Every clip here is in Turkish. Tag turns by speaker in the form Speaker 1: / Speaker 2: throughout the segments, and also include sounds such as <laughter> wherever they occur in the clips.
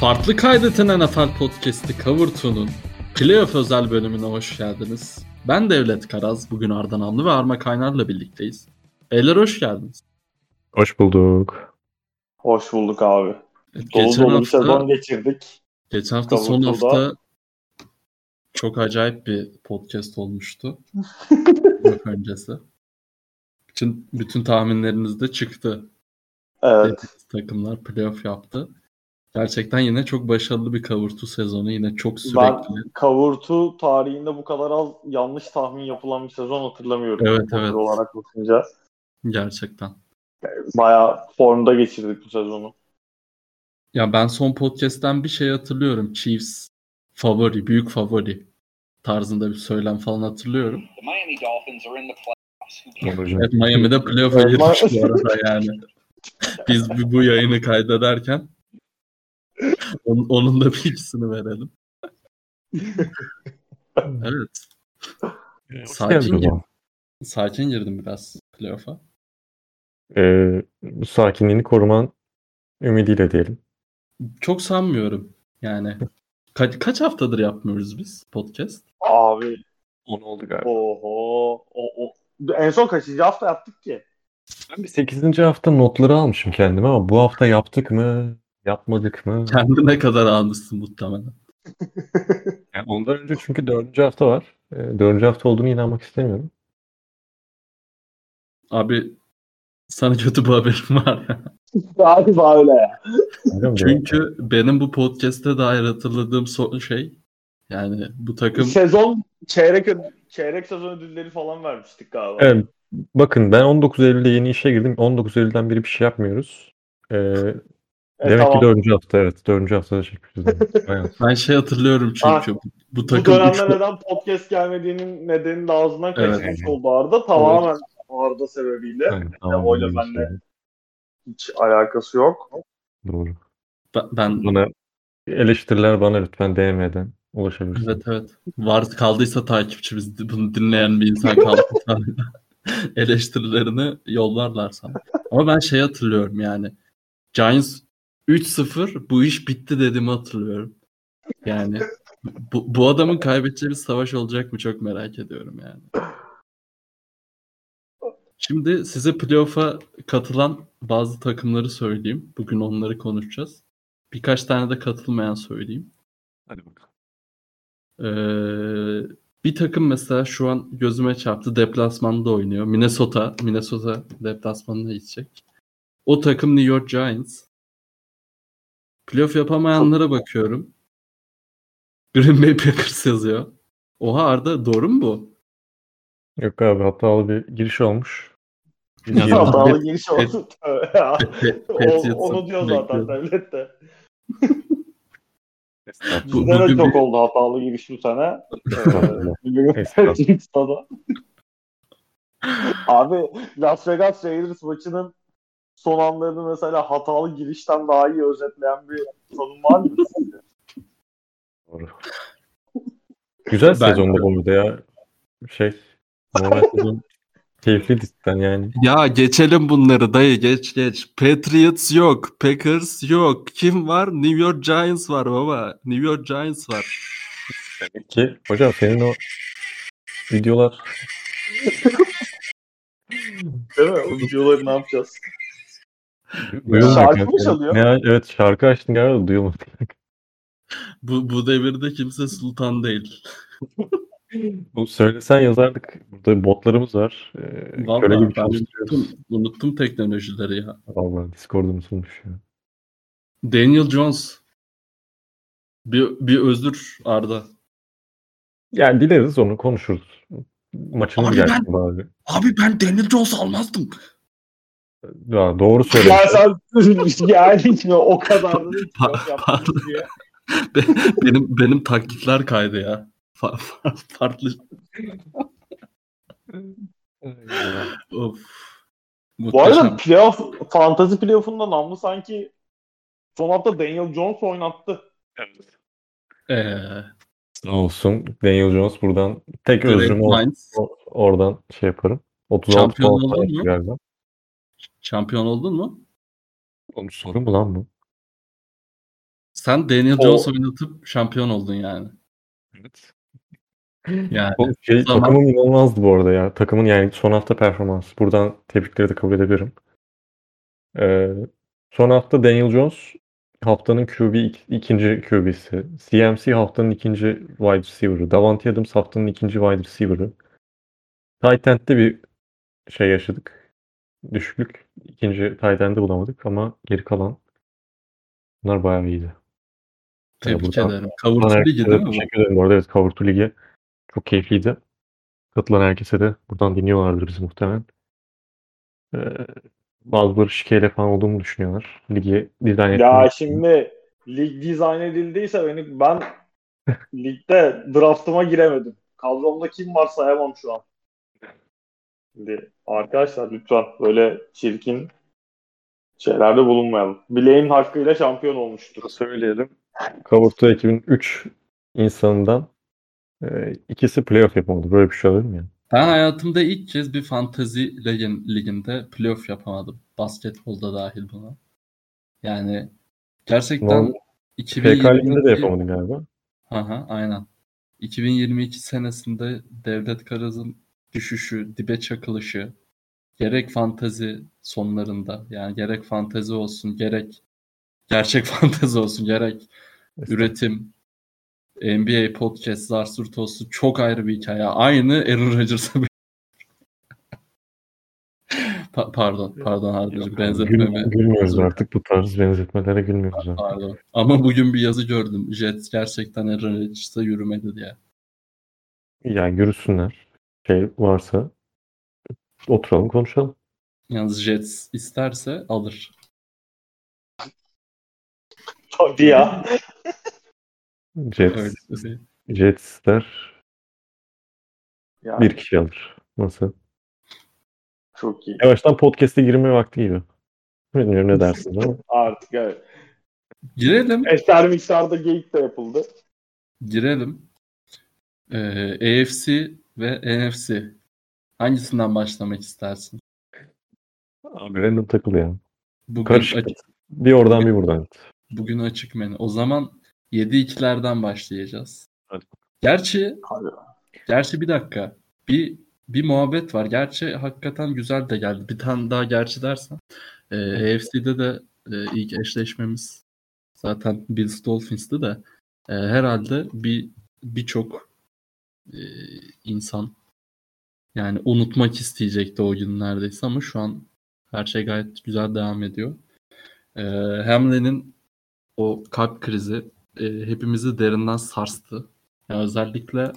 Speaker 1: Farklı Kaydeten NFL Podcast'i Cover 2'nun Playoff özel bölümüne hoş geldiniz. Ben Devlet Karaz, bugün Ardan Amlı ve Arma Kaynar'la birlikteyiz. Beyler hoş geldiniz.
Speaker 2: Hoş bulduk.
Speaker 3: Hoş bulduk abi.
Speaker 1: Evet,
Speaker 3: Dolu
Speaker 1: geçen
Speaker 3: dolu bir
Speaker 1: hafta,
Speaker 3: sezon geçirdik.
Speaker 1: geçen hafta
Speaker 3: Cover
Speaker 1: son
Speaker 3: 2'da.
Speaker 1: hafta çok acayip bir podcast olmuştu. <laughs> Yok öncesi. Bütün, bütün tahminleriniz de çıktı.
Speaker 3: Evet.
Speaker 1: Takımlar playoff yaptı. Gerçekten yine çok başarılı bir 2 sezonu. Yine çok
Speaker 3: Ben
Speaker 1: sürekli.
Speaker 3: kavurtu tarihinde bu kadar az yanlış tahmin yapılan bir sezon hatırlamıyorum.
Speaker 1: Evet, evet.
Speaker 3: olarak bakınca.
Speaker 1: Gerçekten.
Speaker 3: Bayağı formda geçirdik bu sezonu.
Speaker 1: Ya ben son podcast'ten bir şey hatırlıyorum. Chiefs favori, büyük favori tarzında bir söylem falan hatırlıyorum.
Speaker 4: The Miami Dolphins are in the playoffs. Who
Speaker 2: Hocam.
Speaker 1: Evet Miami'de playoff'a girmiş bu arada yani. Biz bu, bu yayını kaydederken <laughs> onun, onun da bilgisini verelim. <laughs> Evet. Sakin
Speaker 2: zaman.
Speaker 1: Sakin girdim biraz playoff'a.
Speaker 2: Ee, bu sakinliğini koruman ümidiyle diyelim.
Speaker 1: Çok sanmıyorum. Yani <laughs> kaç, kaç haftadır yapmıyoruz biz podcast?
Speaker 3: Abi
Speaker 2: 10 oldu galiba.
Speaker 3: oho. O, o. En son kaçıncı hafta yaptık ki?
Speaker 2: Ben bir 8. hafta notları almışım kendime ama bu hafta yaptık mı? Yapmadık mı?
Speaker 1: Kendine kadar almışsın muhtemelen. <laughs>
Speaker 2: Yani ondan önce çünkü 4. hafta var. Ee, 4. hafta olduğunu inanmak istemiyorum.
Speaker 1: Abi sana kötü bir haberim var ya.
Speaker 3: Galiba öyle ya.
Speaker 1: Çünkü benim bu podcast'te dair hatırladığım son şey yani bu takım
Speaker 3: Sezon çeyrek çeyrek sezon ödülleri falan vermiştik galiba.
Speaker 2: Evet, bakın ben 19 Eylül'de yeni işe girdim. 19 Eylül'den beri bir şey yapmıyoruz. Ee,
Speaker 3: E,
Speaker 2: demek
Speaker 3: tamam.
Speaker 2: ki 4. hafta evet. 4. haftada çekmişiz. Aynen.
Speaker 1: ben şey hatırlıyorum
Speaker 3: Ah,
Speaker 1: çünkü bu, bu
Speaker 3: Bu
Speaker 1: takım
Speaker 3: dönemde
Speaker 1: üç-
Speaker 3: neden podcast gelmediğinin nedeni de ağzından
Speaker 1: Evet.
Speaker 3: kaçmış oldu Arda. Tamamen Arda sebebiyle.
Speaker 2: Aynen, tamam,
Speaker 3: oyla
Speaker 2: öyle
Speaker 3: benle.
Speaker 2: söyleyeyim.
Speaker 3: Hiç alakası yok.
Speaker 2: Doğru.
Speaker 1: ben, ben
Speaker 2: Bana eleştiriler bana lütfen DM'den ulaşabilirsiniz.
Speaker 1: evet evet var kaldıysa takipçimiz bunu dinleyen bir insan kaldıysa <laughs> eleştirilerini yollarlar sana. Ama ben şey hatırlıyorum yani Giants 3-0 bu iş bitti dediğimi hatırlıyorum. Yani bu, bu adamın kaybedeceği bir savaş olacak mı çok merak ediyorum yani. Şimdi size playoff'a katılan bazı takımları söyleyeyim. Bugün onları konuşacağız. Birkaç tane de katılmayan söyleyeyim.
Speaker 2: Hadi bakalım.
Speaker 1: Ee, bir takım mesela şu an gözüme çarptı. Deplasmanda oynuyor. Minnesota. Minnesota deplasmanına gidecek. O takım New York Giants. Playoff yapamayanlara bakıyorum. Green Bay Packers yazıyor. Oha Arda doğru mu bu?
Speaker 2: Yok abi hatalı bir giriş olmuş.
Speaker 3: Hatalı giriş oldu. <laughs> Onu diyor zaten devlet de.
Speaker 1: Bu-
Speaker 3: Bizde de çok
Speaker 1: bir-
Speaker 3: oldu hatalı giriş bu sene. Ee. Abi Las Vegas Raiders maçının son anlarını mesela hatalı girişten daha iyi özetleyen bir tanım var mı?
Speaker 2: Doğru. Güzel
Speaker 1: Ben-
Speaker 2: sezonda bu arada ya. Şey normal <laughs> sezon keyifli cidden yani.
Speaker 1: Ya geçelim bunları dayı geç geç. Patriots yok. Packers yok. Kim var? New York Giants var baba. New York Giants var.
Speaker 2: Demek ki hocam senin o videolar
Speaker 3: Değil mi? O videoları ne yapacağız?
Speaker 2: Duyulmuyor.
Speaker 3: Şarkı mı çalıyor?
Speaker 2: Ne, evet şarkı açtın galiba duyulmadı.
Speaker 1: Bu, bu devirde kimse sultan değil. <laughs>
Speaker 2: Bu söylesen yazardık. Burada botlarımız var. Ee, köle
Speaker 1: Vallahi
Speaker 2: gibi
Speaker 1: ben unuttum, unuttum teknolojileri ya.
Speaker 2: Vallahi Discord'um unutulmuş ya.
Speaker 1: Daniel Jones. Bir, bir özür Arda.
Speaker 2: Yani dileriz onu konuşuruz. Maçını
Speaker 1: Abi
Speaker 2: gerçekten abi.
Speaker 1: Abi ben Daniel Jones almazdım.
Speaker 2: Ya, doğru
Speaker 3: Ya
Speaker 2: söylüyorsun.
Speaker 3: sen yani şimdi o kadar da diye. <laughs>
Speaker 1: Be- benim benim taklitler kaydı ya. Fa- fa- farklı. Of.
Speaker 3: Bu arada
Speaker 1: Muhteşem.
Speaker 3: playoff, fantasy playoff'unda namlı sanki son hafta Daniel Jones oynattı.
Speaker 1: Ee,
Speaker 2: Sağ olsun. Daniel Jones buradan tek o- oradan şey yaparım. 36
Speaker 1: Şampiyon
Speaker 2: yaptı
Speaker 1: mu?
Speaker 2: galiba.
Speaker 1: Şampiyon oldun mu?
Speaker 2: Oğlum soru mu lan bu?
Speaker 1: Sen Daniel
Speaker 3: O-
Speaker 1: Jones oynatıp şampiyon oldun yani.
Speaker 2: Evet. <laughs>
Speaker 1: Yani
Speaker 2: O şey,
Speaker 1: zaman-
Speaker 2: takımın inanılmazdı bu arada ya. Takımın yani son hafta performansı. Buradan tebrikleri de kabul edebilirim. Ee, son hafta Daniel Jones haftanın QB ik- ikinci QB'si. CMC haftanın ikinci wide receiver'ı. Davante Adams haftanın ikinci wide receiver'ı. Tight end'de bir şey yaşadık. Düşüklük. İkinci end'i bulamadık ama geri kalan bunlar bayağı iyiydi.
Speaker 1: tebrik
Speaker 2: buradan-
Speaker 1: ederim. Kavurtu ligi
Speaker 2: de
Speaker 1: değil mi?
Speaker 2: Teşekkür ederim. Bu arada evet Kavurtu Ligi çok keyifliydi. Katılan herkese de buradan dinliyorlardır bizi muhtemelen. Ee, bazıları şikeyle falan olduğumu düşünüyorlar. Ligi dizayn
Speaker 3: Ya
Speaker 2: ettiğimi
Speaker 3: şimdi lig dizayn edildiyse benim ben <laughs> ligde draftıma giremedim. Kadromda kim var sayamam şu an. Şimdi arkadaşlar lütfen böyle çirkin şeylerde bulunmayalım. Bileğin hakkıyla şampiyon olmuştur.
Speaker 2: söyleyelim. Kavurtu ekibin 3 insanından e, ikisi playoff yapamadı. Böyle bir şey olur mu ya?
Speaker 1: Ben hayatımda ilk kez bir fantasy ligin, liginde playoff yapamadım. Basketbolda dahil buna. Yani gerçekten
Speaker 2: Normal- FK Ligi'nde
Speaker 1: 2022
Speaker 2: de yapamadın galiba.
Speaker 1: Aha, aynen. 2022 senesinde Devlet Karaz'ın düşüşü, dibe çakılışı, gerek fantezi sonlarında yani gerek fantezi olsun, gerek gerçek <laughs> fantezi olsun, gerek üretim, NBA podcast, Zarsurt olsun çok ayrı bir hikaye. Aynı Aaron Rodgers'a bir- <laughs> Pa- pardon, pardon Arda'cığım
Speaker 2: Gül-
Speaker 1: benzetmemi.
Speaker 2: gülmüyoruz artık. Bu tarz benzetmelere gülmüyoruz artık.
Speaker 1: Pardon. Ama bugün bir yazı gördüm. Jets gerçekten Aaron Rodgers'a yürümedi diye.
Speaker 2: Ya yürüsünler. Şey varsa oturalım konuşalım.
Speaker 1: Yalnız Jets isterse alır.
Speaker 3: Hadi ya. <laughs>
Speaker 2: Jets,
Speaker 1: Öyle söyleyeyim.
Speaker 2: Jets'ler
Speaker 3: Yani
Speaker 2: bir kişi alır. Nasıl?
Speaker 3: çok iyi.
Speaker 2: Yavaştan podcast'e girme vakti gibi. Bilmiyorum ne dersiniz ama. <laughs>
Speaker 3: Artık evet.
Speaker 1: Girelim.
Speaker 3: Eser miktarda geyik de yapıldı.
Speaker 1: Girelim. Ee, AFC ve NFC. Hangisinden başlamak istersin?
Speaker 2: Abi random takıl ya.
Speaker 1: Bugün
Speaker 2: Karışık.
Speaker 1: açık,
Speaker 2: Bir oradan bir buradan.
Speaker 1: bugün açık menü. O zaman 7-2'lerden başlayacağız.
Speaker 2: Hadi.
Speaker 1: Gerçi
Speaker 3: Hadi.
Speaker 1: gerçi bir dakika. Bir bir muhabbet var. Gerçi hakikaten güzel de geldi. Bir tane daha gerçi dersen. Ee, AFC'de de e, ilk eşleşmemiz zaten Bills Dolphins'ti de e, herhalde bir birçok e, insan yani unutmak isteyecekti o gün neredeyse ama şu an her şey gayet güzel devam ediyor. E, Hamlin'in o kalp krizi e, hepimizi derinden sarstı. Yani özellikle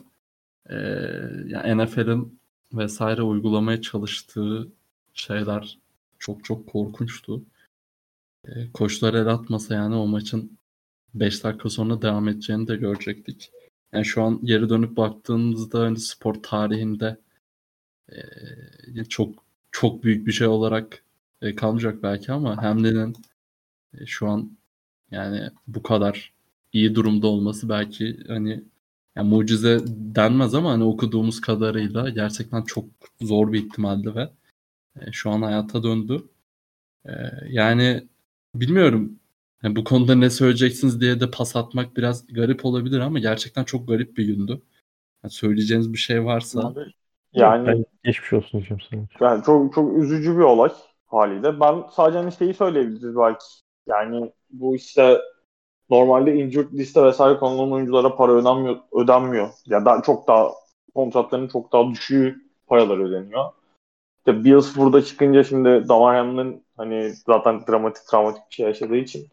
Speaker 1: e, yani NFL'in vesaire uygulamaya çalıştığı şeyler çok çok korkunçtu. E, koçlar el atmasa yani o maçın 5 dakika sonra devam edeceğini de görecektik. Yani şu an geri dönüp baktığımızda hani spor tarihinde e, çok çok büyük bir şey olarak e, kalmayacak belki ama Hamlin'in e, şu an yani bu kadar iyi durumda olması belki hani yani mucize denmez ama hani okuduğumuz kadarıyla gerçekten çok zor bir ihtimaldi ve e, şu an hayata döndü. E, yani bilmiyorum yani bu konuda ne söyleyeceksiniz diye de pas atmak biraz garip olabilir ama gerçekten çok garip bir gündü. Yani söyleyeceğiniz bir şey varsa
Speaker 3: Yani
Speaker 2: Ben geçmiş olsun diyeceğim sana.
Speaker 3: Yani çok çok üzücü bir olay haliyle. Ben sadece hani şeyi söyleyebiliriz belki. Yani bu işte normalde injured liste vesaire konulan oyunculara para ödenmiyor, ödenmiyor. Ya da çok daha kontratların çok daha düşüğü paralar ödeniyor. İşte Bills burada çıkınca şimdi Damar Hamlin hani zaten dramatik travmatik bir şey yaşadığı için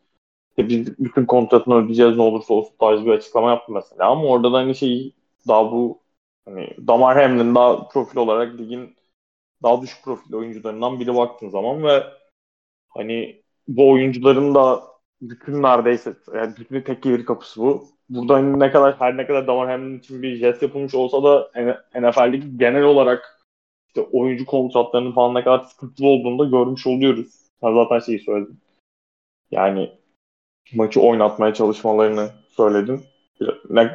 Speaker 3: işte biz bütün kontratını ödeyeceğiz ne olursa olsun tarzı bir açıklama yaptı mesela. Ama orada da hani şey daha bu hani Damar Hamlin daha profil olarak ligin daha düşük profilli oyuncularından biri baktığın zaman ve hani bu oyuncuların da bütün neredeyse yani bütün tek gelir kapısı bu. Burada hani ne kadar her ne kadar Damar Hamlin için bir jest yapılmış olsa da NFL Ligi genel olarak işte oyuncu kontratlarının falan ne kadar sıkıntılı olduğunu da görmüş oluyoruz. Ben zaten şeyi söyledim. Yani maçı oynatmaya çalışmalarını söyledim.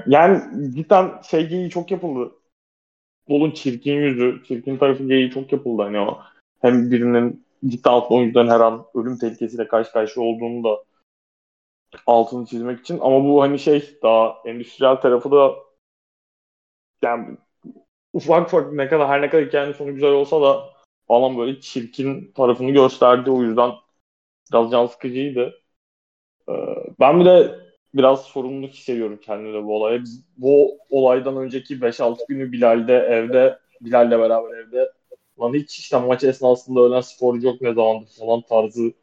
Speaker 3: Yani cidden şey geyiği çok yapıldı. Futbolun çirkin yüzü, çirkin tarafı geyiği çok yapıldı. Hani o hem birinin cidden altı oyuncuların her an ölüm tehlikesiyle karşı karşıya olduğunu da altını çizmek için. Ama bu hani şey daha endüstriyel tarafı da yani ufak ufak ne kadar her ne kadar hikayenin sonu güzel olsa da falan böyle çirkin tarafını gösterdi. O yüzden biraz can sıkıcıydı. Ee, ben bir de biraz sorumluluk hissediyorum kendimde bu olaya. Biz bu olaydan önceki 5-6 günü Bilal'de evde Bilal'le beraber evde lan hiç işte maç esnasında ölen sporcu yok ne zamandır falan tarzı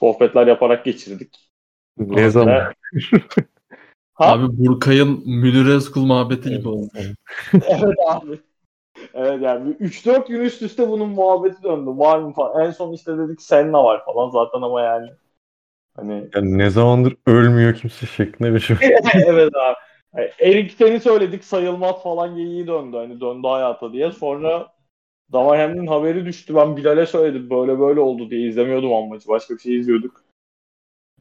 Speaker 3: sohbetler yaparak geçirdik.
Speaker 2: Ne
Speaker 1: Abi,
Speaker 2: zaman?
Speaker 3: Ha?
Speaker 1: Abi Burkay'ın Münir Özkul muhabbeti gibi oldu. <laughs>
Speaker 3: evet abi. Evet yani 3-4 gün üst üste bunun muhabbeti döndü. Var mı falan. En son işte dedik Senna var falan zaten ama yani. Hani
Speaker 2: Yani ne zamandır ölmüyor kimse şeklinde bir şey. <laughs>
Speaker 3: evet abi. Yani Erik seni söyledik sayılmaz falan geyiği döndü. Hani döndü hayata diye. Sonra Damarhem'in haberi düştü. Ben Bilal'e söyledim böyle böyle oldu diye izlemiyordum ama maçı. Başka bir şey izliyorduk.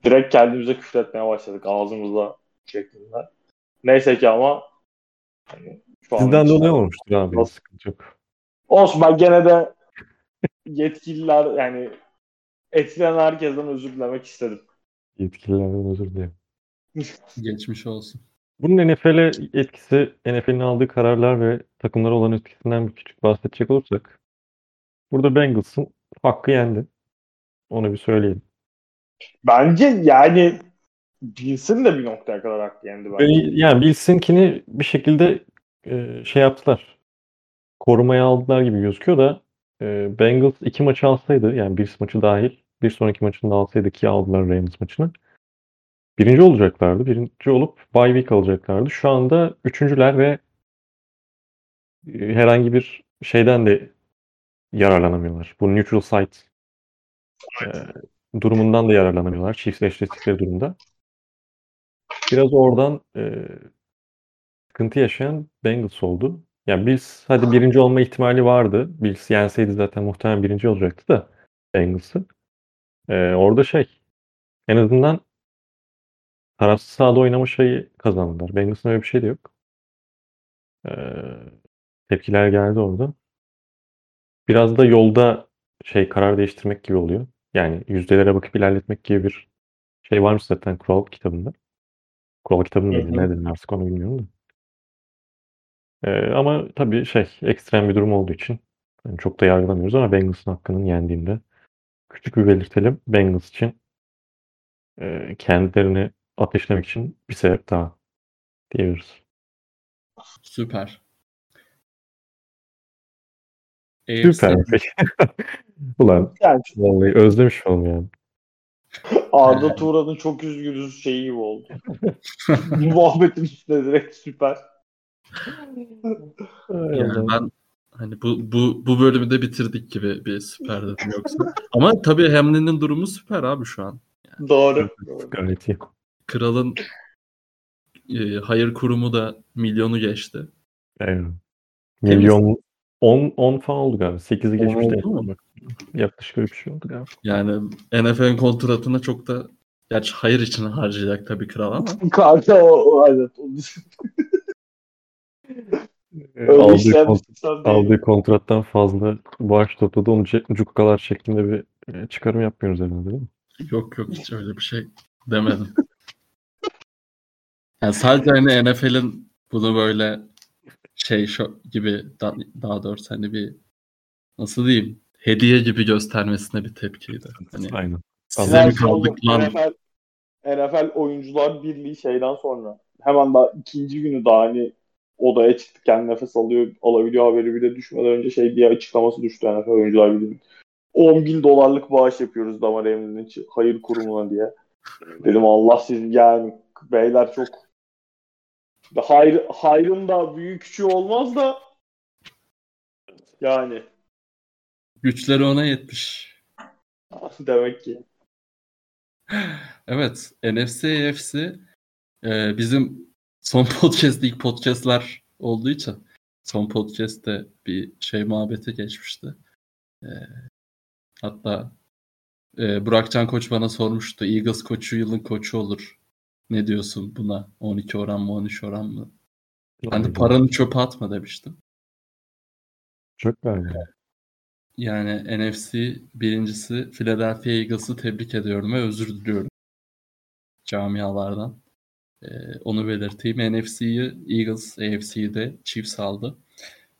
Speaker 3: Direkt kendimize küfretmeye başladık ağzımızla şeklinde. Neyse ki ama hani şu
Speaker 2: Sizden
Speaker 3: için-
Speaker 2: dolayı olmuştur abi.
Speaker 3: Nasıl?
Speaker 2: Yok.
Speaker 3: Olsun ben gene de yetkililer yani etkilenen herkesten özür dilemek istedim.
Speaker 2: Yetkililerden özür dilerim. <laughs>
Speaker 1: Geçmiş olsun.
Speaker 2: Bunun NFL'e etkisi, NFL'in aldığı kararlar ve takımlara olan etkisinden bir küçük bahsedecek olursak. Burada Bengals'ın hakkı yendi. Onu bir söyleyeyim.
Speaker 3: Bence yani Bilsin de bir noktaya kadar haklı yendi bence.
Speaker 2: Yani, yani Bills'inkini bir şekilde e, şey yaptılar. Korumaya aldılar gibi gözüküyor da e, Bengals iki maçı alsaydı yani Bills maçı dahil bir sonraki maçını da alsaydı ki aldılar Ravens maçını. Birinci olacaklardı. Birinci olup bye week alacaklardı. Şu anda üçüncüler ve e, herhangi bir şeyden de yararlanamıyorlar. Bu neutral site e, durumundan da yararlanamıyorlar. Chiefs eşleştikleri durumda. Biraz oradan e, sıkıntı yaşayan Bengals oldu. Yani Bills hadi birinci olma ihtimali vardı. Bills yenseydi zaten muhtemelen birinci olacaktı da Bengals'ı. E, orada şey en azından tarafsız sahada oynama şeyi kazandılar. Bengals'ın öyle bir şey de yok. E, tepkiler geldi orada. Biraz da yolda şey karar değiştirmek gibi oluyor. Yani yüzdelere bakıp ilerletmek gibi bir şey varmış zaten kural kitabında. Kural kitabında ne dedim artık onu bilmiyorum da. Ee, ama tabii şey ekstrem bir durum olduğu için yani çok da yargılamıyoruz ama Bengals'ın hakkının yendiğinde küçük bir belirtelim. Bengals için e, kendilerini ateşlemek için bir sebep daha diyebiliriz.
Speaker 1: Süper.
Speaker 2: Süper.
Speaker 1: AFC
Speaker 2: Peki. <laughs> Ulan
Speaker 3: Yani
Speaker 2: vallahi özlemiş oldum yani. <laughs>
Speaker 3: Arda Turan'ın çok üzgünüz şeyi gibi oldu. <laughs> Bu muhabbetin üstüne direkt süper.
Speaker 1: Yani ben hani bu bu bu bölümü de bitirdik gibi bir süper dedim yoksa. Ama tabii Hamlin'in durumu süper abi şu an.
Speaker 3: Doğru. Doğru.
Speaker 2: Gayet iyi.
Speaker 1: Kralın e, hayır kurumu da milyonu geçti.
Speaker 2: Eyvallah. Milyon 10 10 falan oldu galiba. 8'i
Speaker 1: On
Speaker 2: geçmiş değil.
Speaker 1: mu?
Speaker 2: Yaklaşık öyle bir şey oldu galiba.
Speaker 1: Yani NFL'in kontratına çok da gerçi hayır için harcayacak tabii kral ama <laughs>
Speaker 3: Kanka o, o evet. O, öyle
Speaker 2: aldığı, kont- aldığı kontrattan fazla bağış topladı. Onu cukkalar şeklinde bir e, çıkarım yapmıyoruz herhalde değil mi?
Speaker 1: yok yok hiç öyle bir şey demedim. Yani sadece hani NFL'in bunu böyle şey şu gibi da- daha doğrusu hani bir nasıl diyeyim hediye gibi göstermesine bir tepkiydi. Hani
Speaker 2: Aynen.
Speaker 1: size mi kaldık lan?
Speaker 3: NFL, NFL Oyuncular Birliği şeyden sonra hemen daha ikinci günü daha hani odaya çıktı kendi nefes alıyor alabiliyor haberi bile düşmeden önce şey diye açıklaması düştü NFL Oyuncular Birliği'nin. 10 bin dolarlık bağış yapıyoruz Damar için hayır kurumuna diye. Dedim Allah siz yani beyler çok hayır, hayrın da büyük küçüğü olmaz da yani
Speaker 1: Güçleri ona yetmiş. <laughs>
Speaker 3: demek ki.
Speaker 1: Evet, NFC AFC e, bizim son podcast ilk podcastler olduğu için son podcast'te bir şey muhabbete geçmişti. E, hatta e, Burakcan Koç bana sormuştu. Eagles koçu yılın koçu olur. Ne diyorsun buna? 12 oran mı 13 oran mı? Ben de paranı çöpe atma demiştim.
Speaker 2: Çok galiba.
Speaker 1: Yani NFC birincisi Philadelphia Eagles'ı tebrik ediyorum ve özür diliyorum. camialardan. Ee, onu belirteyim. NFC'yi Eagles, AFC'yi de Chiefs aldı.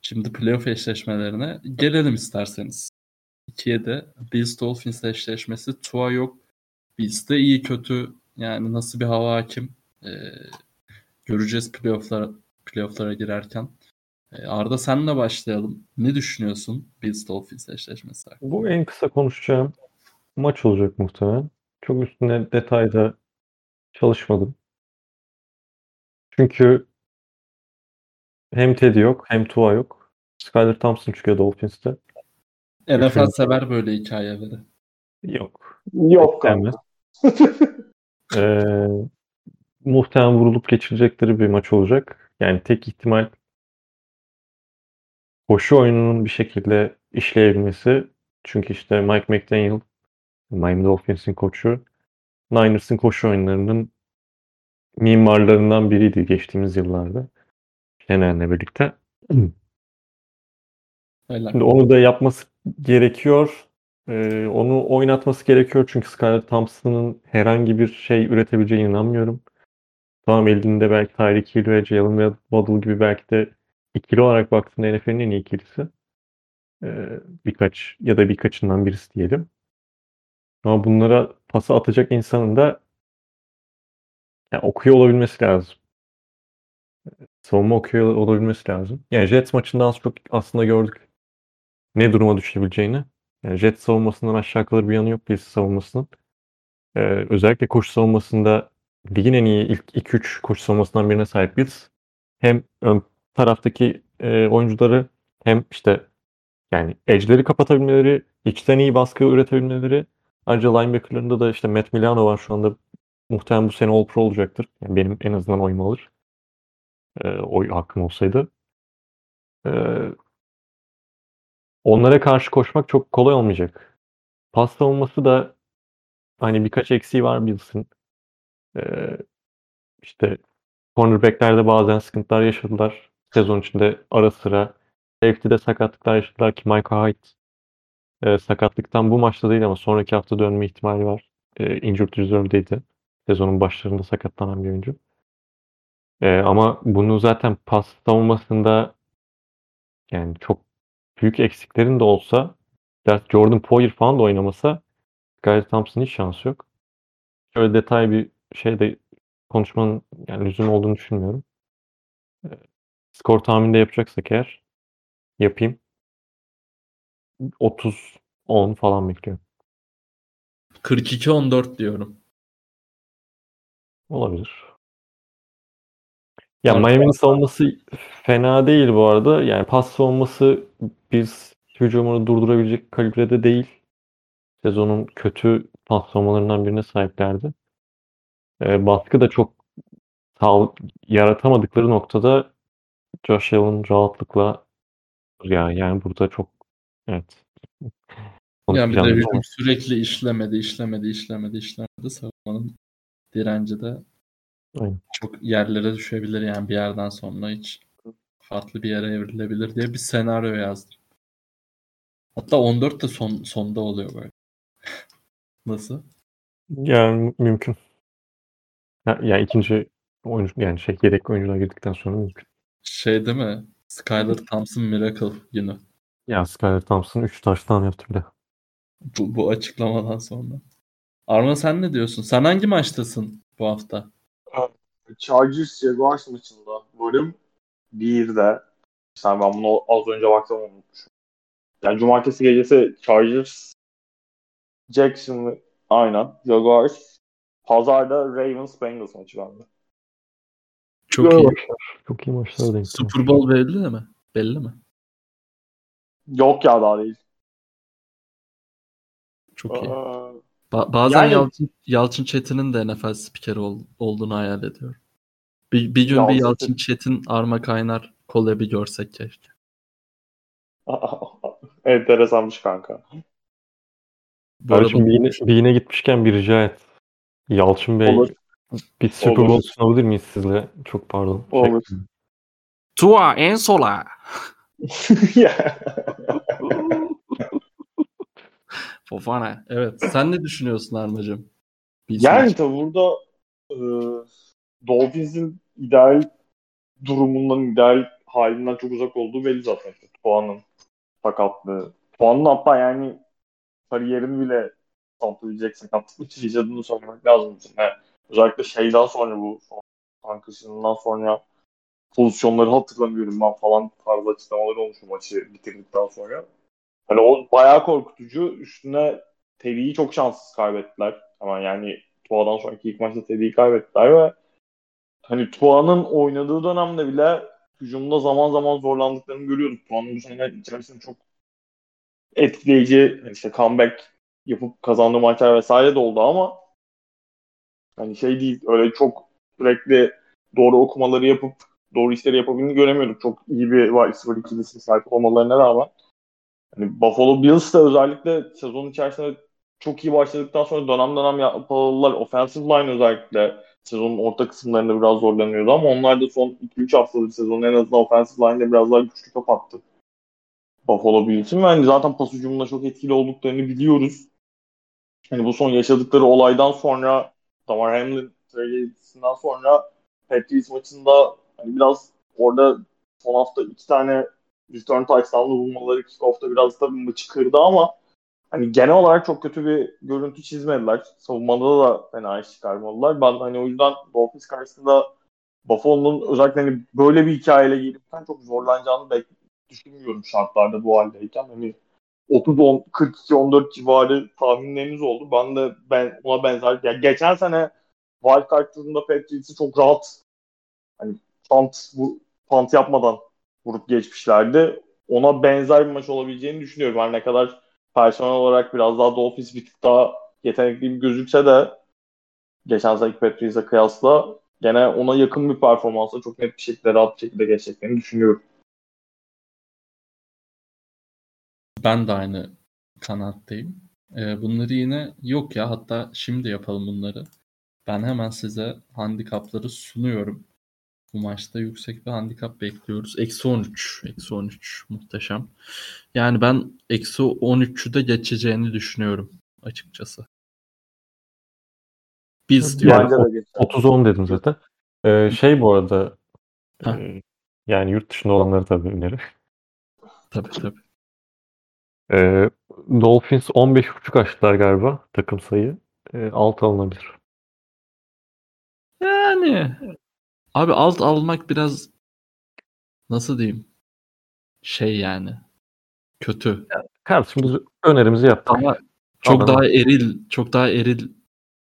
Speaker 1: Şimdi playoff eşleşmelerine gelelim isterseniz. İkiye de Bills Dolphins eşleşmesi. Tua yok. Bills de iyi kötü yani nasıl bir hava hakim ee, göreceğiz playoff'lara, playoff'lara girerken. Ee, Arda senle başlayalım. Ne düşünüyorsun Bills Dolphins eşleşmesi hakkında?
Speaker 2: Bu en kısa konuşacağım maç olacak muhtemelen. Çok üstüne detayda çalışmadım. Çünkü hem Teddy yok hem Tua yok. Skyler Thompson çıkıyor Dolphins'te.
Speaker 1: NFL
Speaker 2: Düşünün.
Speaker 1: sever böyle hikayeleri.
Speaker 2: Yok.
Speaker 3: Yok.
Speaker 2: Denmez. <laughs> Ee, muhtemelen vurulup geçirecekleri bir maç olacak. Yani tek ihtimal koşu oyununun bir şekilde işleyebilmesi. Çünkü işte Mike McDaniel, Miami Dolphins'in koçu, Niners'ın koşu oyunlarının mimarlarından biriydi geçtiğimiz yıllarda. Şener'le birlikte. <clears throat>
Speaker 1: Öyle.
Speaker 2: Şimdi onu da yapması gerekiyor. Ee, onu oynatması gerekiyor çünkü Skylar Thompson'ın herhangi bir şey üretebileceğine inanmıyorum. Tamam elinde belki Tyreek Hill ve Jalen Waddle gibi belki de ikili olarak baktığında NFL'in en iyi ikilisi. Ee, birkaç ya da birkaçından birisi diyelim. Ama bunlara pası atacak insanın da yani okuyor olabilmesi lazım. Savunma okuyor olabilmesi lazım. Yani Jets maçında az çok aslında gördük ne duruma düşebileceğini. Yani Jets savunmasından aşağı kalır bir yanı yok Bills savunmasının. Ee, özellikle koşu savunmasında ligin en iyi ilk 2-3 koşu savunmasından birine sahip Bills. Hem ön taraftaki e, oyuncuları hem işte yani edge'leri kapatabilmeleri, içten iyi baskı üretebilmeleri. Ayrıca linebacker'larında da işte Matt Milano var şu anda muhtemelen bu sene All Pro olacaktır. Yani benim en azından oyumu alır. Ee, oy hakkım olsaydı. Ee, onlara karşı koşmak çok kolay olmayacak. Pas savunması da hani birkaç eksiği var Bills'in. Ee, işte cornerback'lerde bazen sıkıntılar yaşadılar. Sezon içinde ara sıra. Safety'de sakatlıklar yaşadılar ki Micah Hyde e, sakatlıktan bu maçta değil ama sonraki hafta dönme ihtimali var. E, injured reserve'deydi. Sezonun başlarında sakatlanan bir oyuncu. E, ama bunu zaten pas savunmasında yani çok büyük eksiklerin de olsa biraz Jordan Poyer falan da oynamasa Skyler Thompson'ın hiç şansı yok. Şöyle detay bir şeyde konuşmanın yani lüzum olduğunu düşünmüyorum. E, skor tahmini de yapacaksak eğer yapayım. 30-10 falan bekliyorum.
Speaker 1: 42-14 diyorum.
Speaker 2: Olabilir. Ya Miami'nin savunması fena değil bu arada. Yani pas savunması biz hücumunu durdurabilecek kalibrede değil. Sezonun kötü pas savunmalarından birine sahiplerdi. Ee, baskı da çok sağ, yaratamadıkları noktada Josh Allen rahatlıkla ya yani burada çok evet.
Speaker 1: Yani bir de hücum sürekli işlemedi, işlemedi, işlemedi, işlemedi. Savunmanın direnci de
Speaker 2: Aynen.
Speaker 1: çok yerlere düşebilir yani bir yerden sonra hiç farklı bir yere evrilebilir diye bir senaryo yazdım. Hatta 14 de son sonda oluyor böyle. <laughs> Nasıl?
Speaker 2: yani mümkün. Ya, yani ikinci oyuncu yani şey yedek oyuncular girdikten sonra mümkün.
Speaker 1: Şey değil mi? Skyler Thompson Miracle günü.
Speaker 2: Ya Skyler Thompson 3 taştan yaptı bir de.
Speaker 1: Bu, bu açıklamadan sonra. Arma sen ne diyorsun? Sen hangi maçtasın bu hafta?
Speaker 3: Chargers Jaguars maçında bölüm 1'de sen ben bunu az önce baktım unutmuşum. Yani cumartesi gecesi Chargers Jackson aynen Jaguars Pazarda Ravens Bengals maçı bende.
Speaker 1: Çok
Speaker 2: Güzel
Speaker 1: iyi.
Speaker 2: maçlar. Çok iyi maçlar denk.
Speaker 1: Super Bowl belli mi? Belli mi?
Speaker 3: Yok ya daha değil.
Speaker 1: Çok iyi. Ba- bazen
Speaker 3: Yani-
Speaker 1: Yalçın, Yalçın Çetin'in de NFL spikeri ol- olduğunu hayal ediyorum. Bir, bir gün bir
Speaker 3: Yalçın
Speaker 1: Yalçın Çetin Arma Kaynar collab'i görsek keşke. <laughs>
Speaker 3: Enteresanmış kanka.
Speaker 1: Bu arada
Speaker 2: Kardeşim bir yine, bir yine gitmişken bir rica et. Yalçın Bey
Speaker 3: Olur.
Speaker 2: bir Super
Speaker 3: Olur.
Speaker 2: Bowl sunabilir miyiz sizle? Çok pardon. Şey-
Speaker 3: Olur.
Speaker 1: Tua en sola. <laughs> <laughs> Fofana. Evet. Sen ne düşünüyorsun Armacığım?
Speaker 3: Yani tabii burada e, Dolphins'in ideal durumundan, ideal halinden çok uzak olduğu belli zaten. İşte Tuan'ın sakatlığı. Tuan'ın hatta yani kariyerini bile saplayabilecek sakatlık yaşadığını söylemek lazım. Yani özellikle şeyden sonra bu tankışından sonra pozisyonları hatırlamıyorum ben falan tarzı açıklamaları olmuş bu maçı bitirdikten sonra. Hani o bayağı korkutucu. Üstüne Teddy'yi çok şanssız kaybettiler. Ama yani Tua'dan sonraki ilk maçta Teddy'yi kaybettiler ve hani Tua'nın oynadığı dönemde bile hücumda zaman zaman zorlandıklarını görüyorduk. Tua'nın bu sene içerisinde çok etkileyici hani işte comeback yapıp kazandığı maçlar vesaire de oldu ama hani şey değil öyle çok sürekli doğru okumaları yapıp doğru işleri yapabildiğini göremiyorduk. Çok iyi bir wide receiver ikilisine sahip olmalarına rağmen. Hani Buffalo Bills de özellikle sezon içerisinde çok iyi başladıktan sonra dönem dönem yapmalılar. Offensive line özellikle sezonun orta kısımlarında biraz zorlanıyordu ama onlar da son 2-3 haftalık sezonun en azından offensive line'de biraz daha güçlü kapattı. Buffalo Bills'in ve hani zaten pas hücumunda çok etkili olduklarını biliyoruz. Hani bu son yaşadıkları olaydan sonra Damar Hamlin tragedisinden sonra Patriots maçında hani biraz orada son hafta iki tane return touchdown'lı bulmaları kickoff'ta biraz tabii maçı kırdı ama hani genel olarak çok kötü bir görüntü çizmediler. Savunmada da fena iş çıkarmadılar. Ben hani o yüzden Dolphins karşısında Buffalo'nun özellikle hani böyle bir hikayeyle gelipten çok zorlanacağını bek düşünmüyorum şartlarda bu haldeyken. Hani 30 10 42 14 civarı tahminlerimiz oldu. Ben de ben ona benzer yani geçen sene Wildcard turunda Patriots'ı çok rahat hani punt, bu, punt yapmadan vurup geçmişlerdi. Ona benzer bir maç olabileceğini düşünüyorum. Her ne kadar personel olarak biraz daha Dolphins bir tık daha yetenekli bir gözükse de geçen seneki Patriots'a kıyasla gene ona yakın bir performansla çok net bir şekilde rahat bir şekilde geçeceklerini düşünüyorum.
Speaker 1: Ben de aynı kanattayım. Ee, bunları yine yok ya hatta şimdi yapalım bunları. Ben hemen size handikapları sunuyorum. Bu maçta yüksek bir handikap bekliyoruz. Eksi 13. Eksi 13 muhteşem. Yani ben eksi 13'ü de geçeceğini düşünüyorum açıkçası. Biz
Speaker 2: Yani
Speaker 1: diyorum.
Speaker 3: Geçer.
Speaker 2: 30-10 dedim zaten. Ee, şey bu arada
Speaker 1: Ha.
Speaker 2: e, yani yurt dışında olanları tabii öneri.
Speaker 1: Tabii tabii.
Speaker 2: Ee, Dolphins 15.5 açtılar galiba takım sayı. Ee, alt alınabilir.
Speaker 1: Yani abi alt almak biraz nasıl diyeyim? Şey yani kötü.
Speaker 2: Kardeşim biz önerimizi yaptık.
Speaker 1: Ama çok
Speaker 2: Anladım.
Speaker 1: daha eril, çok daha eril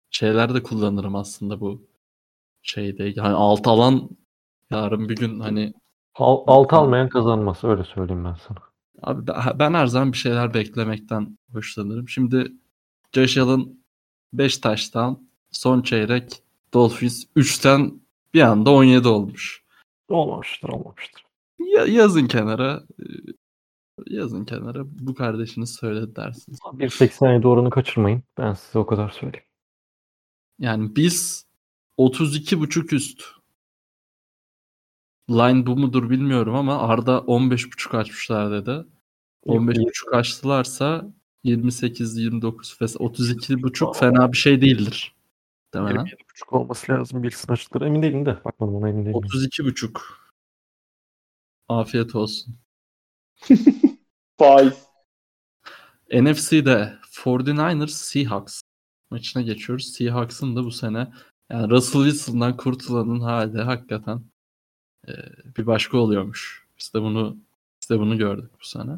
Speaker 1: şeyler de kullanırım aslında bu şeyde. Yani alt alan yarın bir gün hani
Speaker 2: Al, alt almayan kazanmaz. Öyle söyleyeyim ben sana.
Speaker 1: abi ben- ben her zaman bir şeyler beklemekten hoşlanırım. Şimdi Josh Allen 5 taştan son çeyrek Dolphins 3'ten bir anda 17 olmuş.
Speaker 2: Olmamıştır, olmamıştır.
Speaker 1: Ya, yazın kenara e, yazın kenara bu kardeşiniz söyledi dersiniz.
Speaker 2: 1.87 oranı kaçırmayın. Ben size o kadar söyleyeyim.
Speaker 1: Yani biz 32.5 üst. Line bu mudur bilmiyorum ama Arda 15.5 açmışlar dedi. 15.5 açtılarsa 28 29 ve 32.5 fena bir şey değildir. Demelen.
Speaker 2: 27.5 olması lazım Bilsin açıkları. Emin değilim de. Bakmadım ona emin değilim.
Speaker 1: 32.5. Afiyet olsun. <laughs>
Speaker 3: Faiz.
Speaker 1: NFC'de 49ers Seahawks maçına geçiyoruz. Seahawks'ın da bu sene yani Russell Wilson'dan kurtulanın hali hakikaten e, bir başka oluyormuş. Biz de bunu biz de bunu gördük bu sene.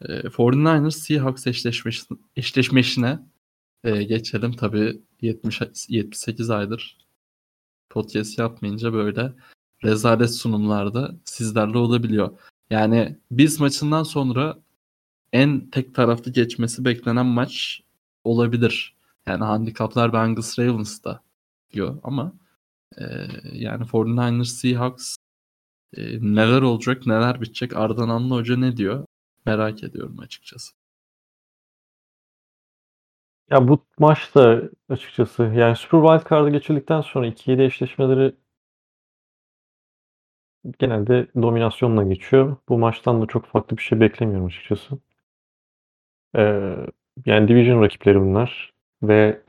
Speaker 1: E, 49ers Seahawks eşleşmesi, eşleşmesine e, geçelim. Tabii 70 78 aydır podcast yapmayınca böyle rezalet sunumlarda sizlerle olabiliyor. Yani biz maçından sonra en tek taraflı geçmesi beklenen maç olabilir. Yani handikaplar Bengals Ravens'da diyor ama e, yani 49ers Seahawks e, neler olacak neler bitecek Ardan Anlı Hoca ne diyor merak ediyorum açıkçası.
Speaker 2: Ya bu maçta açıkçası yani Super Wild Card'a geçildikten sonra 2-7 eşleşmeleri genelde dominasyonla geçiyor. Bu maçtan da çok farklı bir şey beklemiyorum açıkçası. Ee, yani division rakipleri bunlar ve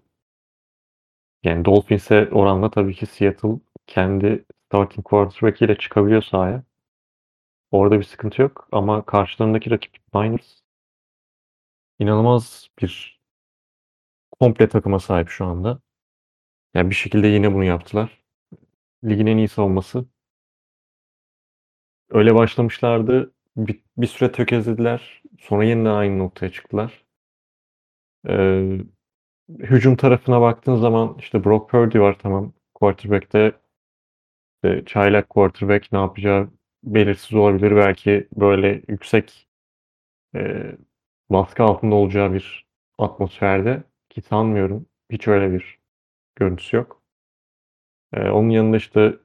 Speaker 2: yani Dolphins'e oranla tabii ki Seattle kendi starting quarterback ile çıkabiliyor sahaya. Orada bir sıkıntı yok ama karşılarındaki rakip Niners inanılmaz bir komple takıma sahip şu anda. Yani bir şekilde yine bunu yaptılar. Ligin en iyi savunması. Öyle başlamışlardı. Bir, bir süre tökezlediler. Sonra yeniden aynı noktaya çıktılar. Ee, hücum tarafına baktığın zaman işte Brock Purdy var tamam. Quarterback'te işte çaylak quarterback ne yapacağı belirsiz olabilir. Belki böyle yüksek e, baskı altında olacağı bir atmosferde ki sanmıyorum. Hiç öyle bir görüntüsü yok. Ee, onun yanında işte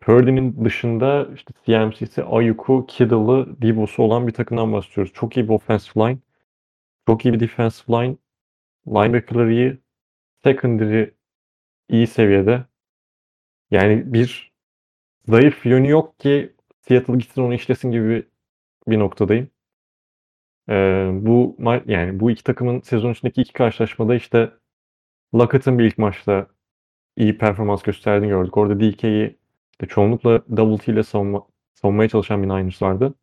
Speaker 2: Purdy'nin dışında işte CMC'si, Ayuk'u, Kittle'ı, Debo'su olan bir takımdan bahsediyoruz. Çok iyi bir offensive line. Çok iyi bir defensive line. Linebacker'ları iyi. Secondary iyi seviyede. Yani bir zayıf yönü yok ki Seattle gitsin onu işlesin gibi bir noktadayım. Ee, bu yani bu iki takımın sezon içindeki iki karşılaşmada işte Lockett'ın bir ilk maçta iyi performans gösterdiğini gördük. Orada DK'yi işte çoğunlukla double T ile savunma, savunmaya çalışan bir Niners vardı.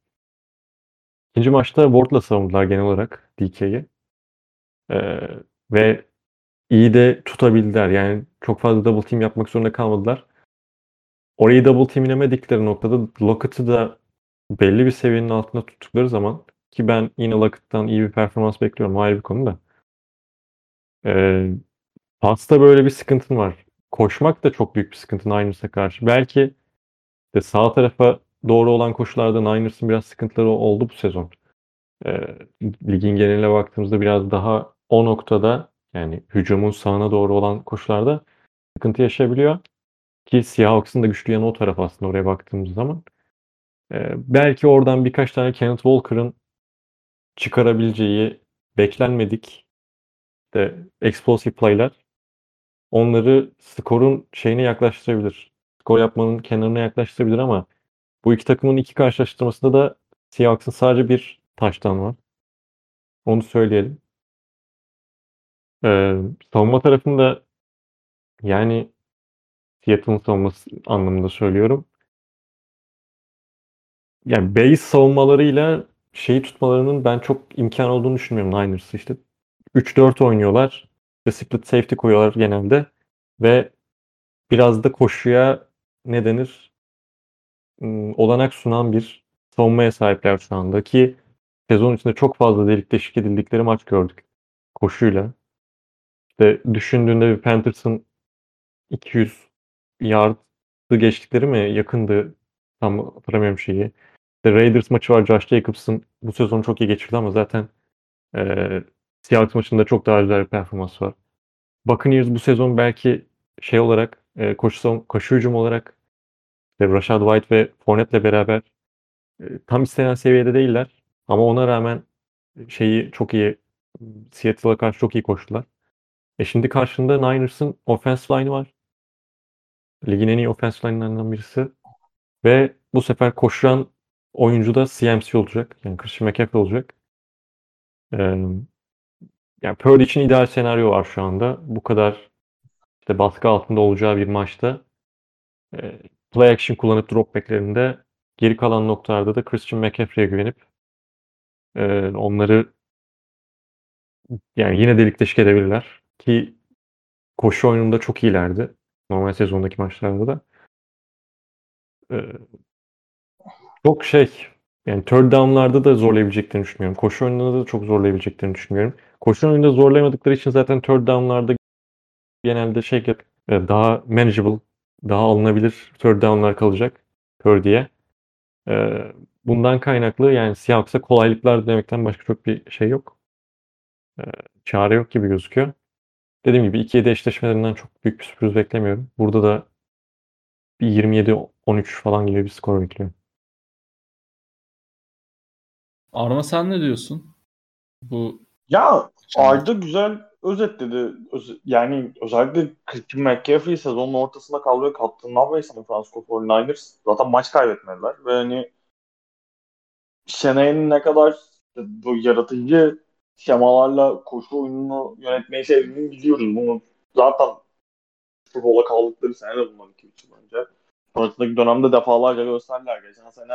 Speaker 2: İkinci maçta Ward'la savundular genel olarak DK'yi. Ee, ve iyi de tutabildiler. Yani çok fazla double team yapmak zorunda kalmadılar. Orayı double teamlemedikleri noktada Lockett'ı da belli bir seviyenin altında tuttukları zaman ki ben yine Lockett'tan iyi bir performans bekliyorum. Ayrı bir konu da. Ee, pasta böyle bir sıkıntın var. Koşmak da çok büyük bir sıkıntı Niners'a karşı. Belki de sağ tarafa doğru olan koşularda Niners'ın biraz sıkıntıları oldu bu sezon. Ee, ligin geneline baktığımızda biraz daha o noktada yani hücumun sağına doğru olan koşularda sıkıntı yaşayabiliyor. Ki Seahawks'ın da güçlü yanı o taraf aslında oraya baktığımız zaman. Ee, belki oradan birkaç tane Kenneth Walker'ın çıkarabileceği beklenmedik de explosive play'ler onları skorun şeyine yaklaştırabilir. Skor yapmanın kenarına yaklaştırabilir ama bu iki takımın iki karşılaştırmasında da Seahawks'ın sadece bir taştan var. Onu söyleyelim. Ee, savunma tarafında yani Seattle'ın savunması anlamında söylüyorum. Yani base savunmalarıyla şeyi tutmalarının ben çok imkan olduğunu düşünmüyorum Niners işte. 3-4 oynuyorlar ve split safety koyuyorlar genelde ve biraz da koşuya ne denir olanak sunan bir savunmaya sahipler şu anda ki sezon içinde çok fazla delik deşik edildikleri maç gördük koşuyla. İşte düşündüğünde bir Panthers'ın 200 yard'ı geçtikleri mi yakındı tam hatırlamıyorum şeyi. İşte Raiders maçı var Josh Jacobs'ın bu sezon çok iyi geçirdi ama zaten e, Seahawks maçında çok daha güzel bir performans var. Buccaneers bu sezon belki şey olarak e, koşu, koşu hücum olarak işte Rashad White ve Fournette'le beraber e, tam istenen seviyede değiller. Ama ona rağmen şeyi çok iyi Seattle'a karşı çok iyi koştular. E şimdi karşında Niners'ın offensive line'ı var. Ligin en iyi offensive line'larından birisi. Ve bu sefer koşan oyuncu da CMC olacak. Yani Christian McCaffrey olacak. Ee, yani Purdy için ideal senaryo var şu anda. Bu kadar işte baskı altında olacağı bir maçta e, play action kullanıp drop backlerinde geri kalan noktalarda da Christian McCaffrey'e güvenip e, onları yani yine delik deşik edebilirler. Ki koşu oyununda çok iyilerdi. Normal sezondaki maçlarda da. Çok şey yani third down'larda da zorlayabileceklerini düşünmüyorum. Koşu oyununda da çok zorlayabileceklerini düşünmüyorum. Koşu oyununda zorlayamadıkları için zaten third down'larda genelde şey e, daha manageable, daha alınabilir third down'lar kalacak Purdy'ye. Ee, bundan kaynaklı yani Seahawks'a kolaylıklar demekten başka çok bir şey yok. Ee, çare yok gibi gözüküyor. Dediğim gibi 2-7 eşleşmelerinden çok büyük bir sürpriz beklemiyorum. Burada da bir 27-13 falan gibi bir skor bekliyorum.
Speaker 1: Arma sen ne diyorsun? Bu
Speaker 3: ya Arda güzel özetledi. Öz yani özellikle Christian McCaffrey sezonun ortasında kaldığı kattığından beri San Francisco 49ers zaten maç kaybetmediler. Ve hani Şenay'ın ne kadar bu yaratıcı şemalarla koşu oyununu yönetmeyi sevdiğini biliyoruz. Bunu zaten Super Bowl'a kaldıkları sene de 2-3 yıl önce. Sonrasındaki dönemde defalarca gösterdiler. Geçen sene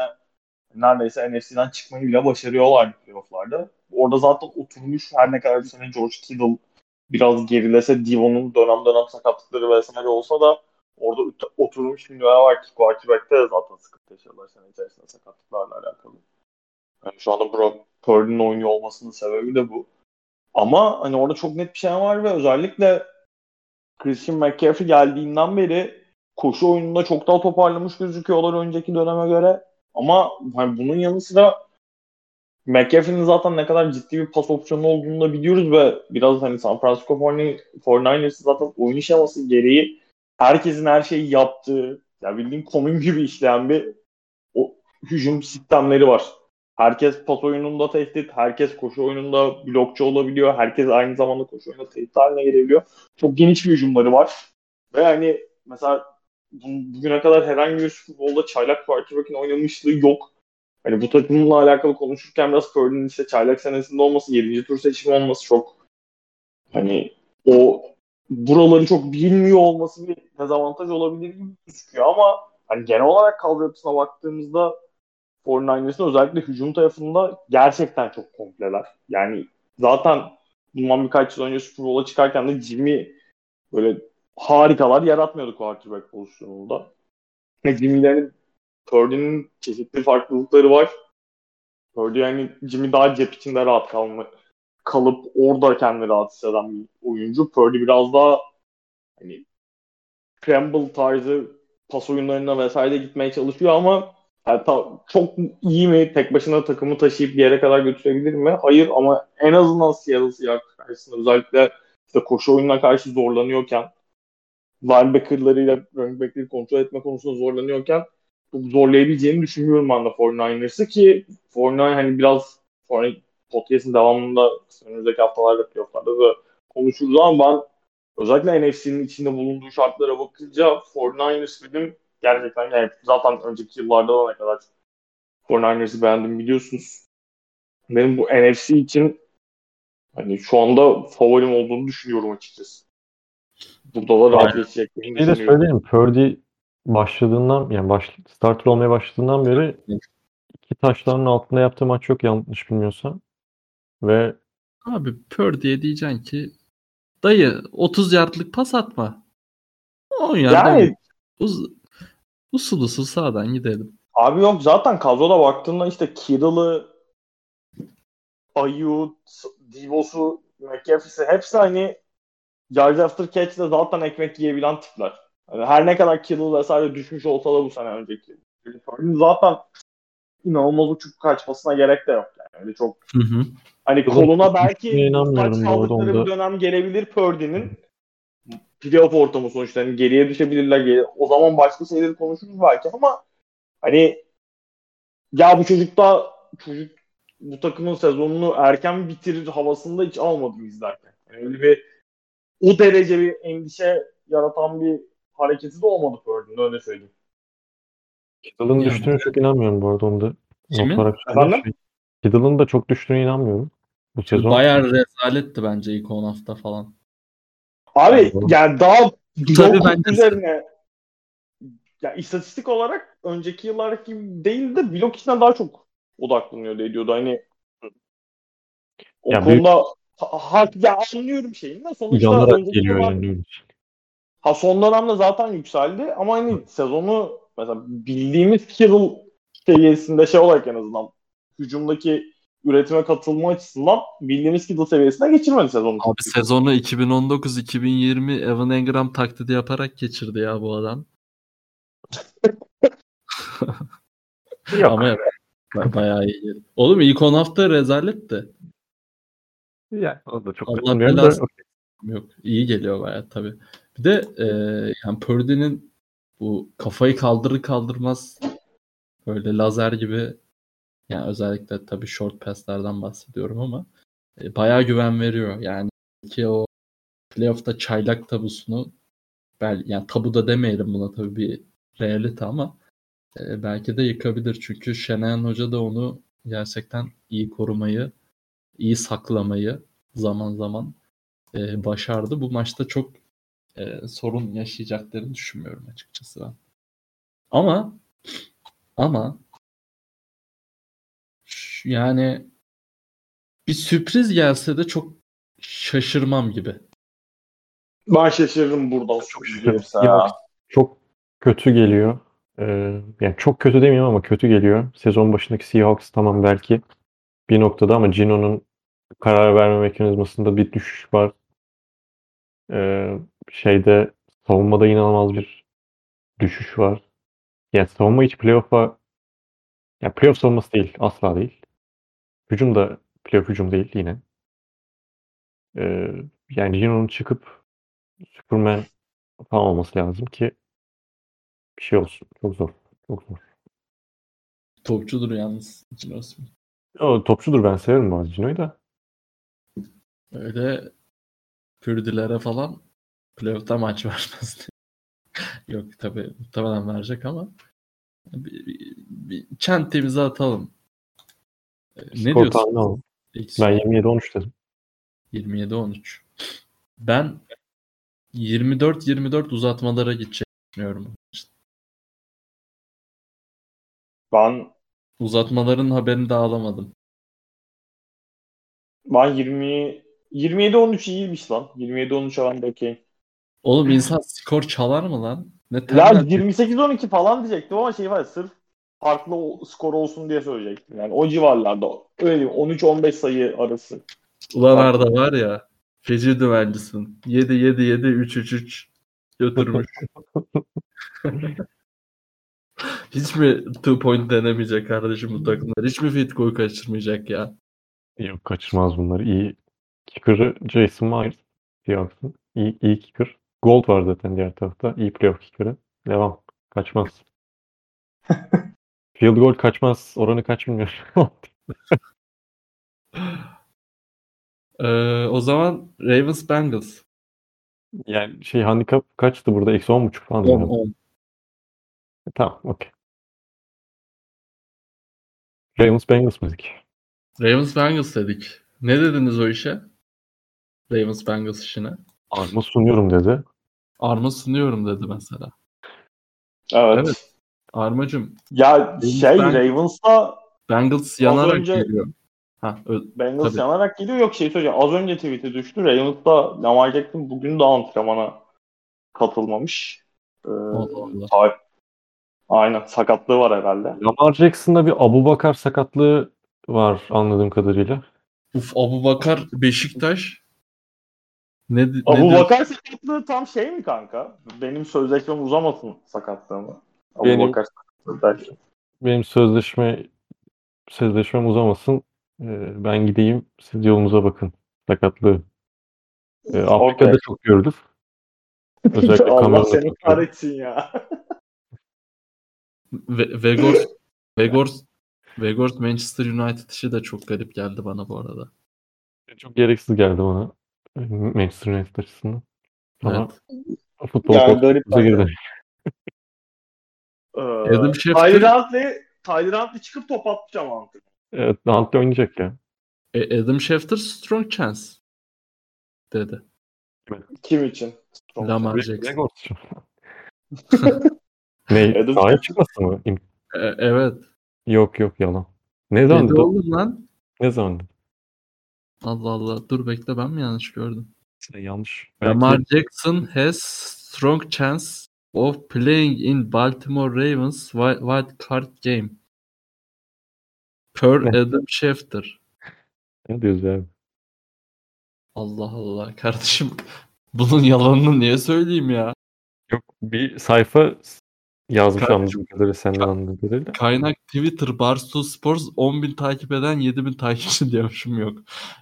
Speaker 3: neredeyse NFC'den çıkmayı bile başarıyorlar playoff'larda. Orada zaten oturmuş her ne kadar bir sene George Kittle biraz gerilese Divon'un dönem dönem sakatlıkları vesaire olsa da orada oturmuş bir nüve var ki quarterback'te de zaten sıkıntı yaşadılar sene içerisinde sakatlıklarla alakalı. Yani şu anda Brock Purdy'nin oynuyor olmasının sebebi de bu. Ama hani orada çok net bir şey var ve özellikle Christian McCaffrey geldiğinden beri koşu oyununda çok daha toparlamış gözüküyorlar önceki döneme göre. Ama hani bunun yanı sıra McCaffrey'nin zaten ne kadar ciddi bir pas opsiyonu olduğunu da biliyoruz ve biraz hani San Francisco 49ers'ı zaten oyun şeması gereği herkesin her şeyi yaptığı, ya bildiğin komün gibi işleyen bir o, hücum sistemleri var. Herkes pas oyununda tehdit, herkes koşu oyununda blokçu olabiliyor, herkes aynı zamanda koşu oyununda tehdit haline gelebiliyor. Çok geniş bir hücumları var. Ve hani mesela bugüne kadar herhangi bir Super Bowl'da çaylak quarterback'in oynamışlığı yok. Hani bu takımla alakalı konuşurken biraz Purdy'nin işte çaylak senesinde olması, 7. tur seçimi olması çok hani o buraları çok bilmiyor olması bir dezavantaj olabilir gibi gözüküyor ama hani genel olarak kadro yapısına baktığımızda 49ers'ın özellikle hücum tarafında gerçekten çok kompleler. Yani zaten bundan birkaç yıl önce Super Bowl'a çıkarken de Jimmy böyle harikalar yaratmıyordu quarterback pozisyonunda. Ve Jimmy'lerin Purdy'nin çeşitli farklılıkları var. Purdy yani Jimmy daha cep içinde rahat kalma, kalıp orada kendini rahat hisseden bir oyuncu. Purdy biraz daha hani scramble tarzı pas oyunlarına vesaire gitmeye çalışıyor ama yani ta, çok iyi mi tek başına takımı taşıyıp bir yere kadar götürebilir mi? Hayır ama en azından Seattle Seahawks karşısında özellikle işte koşu oyununa karşı zorlanıyorken linebackerlarıyla running backleri kontrol etme konusunda zorlanıyorken zorlayabileceğini düşünüyorum ben de 49ers'ı ki 49 hani biraz sonra podcast'in devamında önümüzdeki haftalarda playoff'larda da konuşuruz ama ben özellikle NFC'nin içinde bulunduğu şartlara bakınca 49ers benim gerçekten yani zaten önceki yıllarda da ne kadar 49ers'ı beğendim biliyorsunuz. Benim bu NFC için hani şu anda favorim olduğunu düşünüyorum açıkçası. Burada da rahat geçeceklerini
Speaker 2: Bir de söyleyeyim Purdy başladığından yani baş, starter olmaya başladığından beri iki taşların altında yaptığı maç yok yanlış bilmiyorsam. Ve
Speaker 1: Abi Purdy'ye diyeceksin ki dayı 30 yardlık pas atma. 10 yarda
Speaker 3: Yani
Speaker 1: uz, usul usul sağdan gidelim.
Speaker 3: Abi yok zaten kadroda baktığında işte Kittle'ı, Ayu, Divos'u, McAfee'si hepsi hani yards after catch'te zaten ekmek yiyebilen tipler. Yani her ne kadar Kittle vesaire düşmüş olsa da bu sene önceki. Zaten inanılmaz uçup kaçmasına gerek de yok yani. Öyle çok
Speaker 1: Hı hı.
Speaker 3: hani koluna belki
Speaker 2: Düştüğüne inanmıyorum
Speaker 3: taç
Speaker 2: bu arada
Speaker 3: aldıkları
Speaker 2: onda.
Speaker 3: bir dönem gelebilir Purdy'nin. Playoff ortamı sonuçta. Hani geriye düşebilirler. Geri. O zaman başka şeyleri konuşuruz belki ama hani ya bu çocuk da çocuk bu takımın sezonunu erken bitirir havasında hiç almadım izlerken. Yani öyle bir o derece bir endişe yaratan bir hareketi de olmadı Purdy'nin öyle söyleyeyim.
Speaker 2: Kittle'ın
Speaker 1: Yani.
Speaker 2: düştüğüne çok inanmıyorum bu arada onu da.
Speaker 1: Kimin?
Speaker 2: Kittle'ın da çok düştüğüne inanmıyorum. Bu sezon.
Speaker 1: Bayağı rezaletti bence ilk 10 hafta falan.
Speaker 3: Abi yani daha
Speaker 1: Tabii bence
Speaker 3: üzerine ya istatistik olarak önceki yıllardaki değil de blok içine daha çok odaklanıyor diye diyordu. Hani o
Speaker 2: Ya büyük-
Speaker 3: konuda ha, ha- ya anlıyorum şeyini de sonuçta önceki
Speaker 2: geliyor yani. öyle.
Speaker 3: Ha son dönemde zaten yükseldi ama hani sezonu mesela bildiğimiz Kittle seviyesinde şey olarak en azından hücumdaki üretime katılma açısından bildiğimiz Kittle seviyesine geçirmedi sezonu.
Speaker 1: Abi sezonu 2019-2020 Evan Engram taklidi yaparak geçirdi ya bu adam.
Speaker 2: Yok.
Speaker 1: Ama ba- bayağı iyi. Oğlum ilk 10 hafta rezaletti.
Speaker 2: Yani o da çok
Speaker 1: Allah
Speaker 2: katılmıyorum da
Speaker 1: Yok iyi geliyor bayağı tabii. Bir de e, yani Purdy'nin bu kafayı kaldırır kaldırmaz böyle lazer gibi yani özellikle tabii short pass'lerden bahsediyorum ama e, bayağı güven veriyor. Yani ki o playoff'ta çaylak tabusunu bel yani tabu da demeyelim buna tabii bir realite ama e, belki de yıkabilir. Çünkü Şenayan Hoca da onu gerçekten iyi korumayı, iyi saklamayı zaman zaman e, başardı. Bu maçta çok e, sorun yaşayacaklarını düşünmüyorum açıkçası ben. Ama ama yani bir sürpriz gelse de çok şaşırmam gibi.
Speaker 3: Ben şaşırırım buradan çok gelirse. Ya,
Speaker 2: çok kötü geliyor. Ee, yani çok kötü demeyeyim ama kötü geliyor. Sezon başındaki Seahawks tamam belki bir noktada ama Gino'nun karar verme mekanizmasında bir düşüş var. Ee, şeyde savunmada inanılmaz bir düşüş var. Yani savunma hiç playoff'a ya playoff savunması değil. Asla değil. Hücum da playoff hücum değil yine. Ee, yani Gino'nun çıkıp Superman falan olması lazım ki bir şey olsun. Çok zor. Çok zor.
Speaker 1: Topçudur yalnız Gino Smith.
Speaker 2: O topçudur ben severim bazı Gino'yu da.
Speaker 1: Öyle Pürdülere falan playoff'ta maç <laughs> vermez. Yok tabii muhtemelen verecek ama bir, bir, bir çentemizi atalım. Ee, Ne
Speaker 2: Skor
Speaker 1: diyorsun?
Speaker 2: alalım.
Speaker 1: İlk
Speaker 2: Ben
Speaker 1: skor
Speaker 2: 27-13 dedim.
Speaker 1: 27-13. Ben 24-24 uzatmalara düşünüyorum.
Speaker 3: Ben
Speaker 1: Uzatmaların haberini de alamadım.
Speaker 3: ben 20 27-13 iyiymiş lan. 27-13 ben de okey.
Speaker 1: Oğlum insan skor çalar mı lan? Ne
Speaker 3: Ya
Speaker 1: tembel.
Speaker 3: 28-12 falan diyecektim ama şey var sırf farklı skor olsun diye söyleyecektim. Yani o civarlarda. Öyle diyeyim 13-15 sayı arası.
Speaker 1: Ulan Arda var ya feci düvencisin. 7-7-7-3-3-3 götürmüş. <laughs> Hiç mi two point denemeyecek kardeşim bu takımlar? Hiç mi fit goal kaçırmayacak ya?
Speaker 2: Yok kaçırmaz bunlar. İyi kicker'ı Jason Myers Seahawks'ın. İyi, iyi kicker. Gold var zaten diğer tarafta. İyi playoff kicker'ı. Devam. Kaçmaz. <laughs> Field goal kaçmaz. Oranı kaç bilmiyorum. <laughs>
Speaker 1: Ee, o zaman Ravens Bengals.
Speaker 2: yani şey handikap kaçtı burada? Eksi 10.5 falan.
Speaker 1: 10
Speaker 2: diyorum.
Speaker 1: 10.
Speaker 2: Tamam okey. Ravens Bengals müzik.
Speaker 1: Ravens Bengals dedik. Ne dediniz o işe? Ravens Bengals işine.
Speaker 2: Arma sunuyorum dedi.
Speaker 1: Arma sunuyorum dedi mesela.
Speaker 3: Evet.
Speaker 1: Evet. Armacım
Speaker 3: Ya şey
Speaker 1: Ben-
Speaker 3: Ravens'la
Speaker 1: Bengals yanarak
Speaker 3: önce-
Speaker 1: geliyor. Ha, ö-
Speaker 3: Bengals
Speaker 1: Tabii.
Speaker 3: yanarak geliyor. Yok şey söyleyeceğim. Az önce tweet'e düştü. Ravens'la Lamar Jackson bugün de antrenmana katılmamış. Ee,
Speaker 1: Allah Allah.
Speaker 3: Aynen. Sakatlığı var herhalde.
Speaker 2: Lamar Jackson'da bir Abu Bakar sakatlığı var anladığım kadarıyla.
Speaker 1: Uf Abu Bakar Beşiktaş. Ne, ne
Speaker 3: Abu
Speaker 1: diyor-
Speaker 3: Bakar sakatlığı tam şey mi kanka? Benim sözleşmem uzamasın sakatlığımı. Abu
Speaker 2: Benim-
Speaker 3: Bakar sakatlığı derken.
Speaker 2: Benim sözleşme sözleşmem uzamasın. Ee, ben gideyim. Siz yolunuza bakın. Sakatlığı. Ee, Afrika'da
Speaker 3: Okey.
Speaker 2: çok gördüm. <laughs> Özellikle
Speaker 3: Allah seni kahretsin ya. <laughs>
Speaker 1: Ve- Vegors Vegors Vegors Manchester United işi de çok garip geldi bana bu arada.
Speaker 2: Çok gereksiz geldi bana. Manchester United açısından. Ama
Speaker 1: Evet.
Speaker 2: futbol
Speaker 3: Yani garip
Speaker 2: girdi.
Speaker 3: Ee, <laughs>
Speaker 1: Adam Schefter-
Speaker 3: Tyler Huntley, Tyler Huntley çıkıp top atacağım antrenman.
Speaker 2: Evet, Huntley oynayacak ya.
Speaker 1: E, Adam Schefter strong chance dedi.
Speaker 3: Kim için?
Speaker 1: Lamar Jackson. <laughs> <laughs>
Speaker 2: Ne?
Speaker 3: Adam-
Speaker 2: Sahaya çıkmasın mı? İm-
Speaker 1: E, evet.
Speaker 2: Yok yok yalan. Ne zaman?
Speaker 1: Dedi oğlum lan.
Speaker 2: Ne zaman?
Speaker 1: Allah Allah. Dur bekle ben mi yanlış gördüm?
Speaker 2: yanlış.
Speaker 1: Lamar Jackson has strong chance of playing in Baltimore Ravens wi- wild card game. Per
Speaker 2: Ne?
Speaker 1: Adam Schefter.
Speaker 2: Ne diyoruz ya?
Speaker 1: Allah Allah kardeşim. Bunun yalanını niye söyleyeyim ya?
Speaker 2: Yok bir sayfa yazmış
Speaker 1: Kardeşim,
Speaker 2: anladığım kadarıyla senden anladığım kadarıyla.
Speaker 1: Kaynak Twitter Barstool Sports 10.000 takip eden 7.000 takipçi <laughs> diyormuşum yok.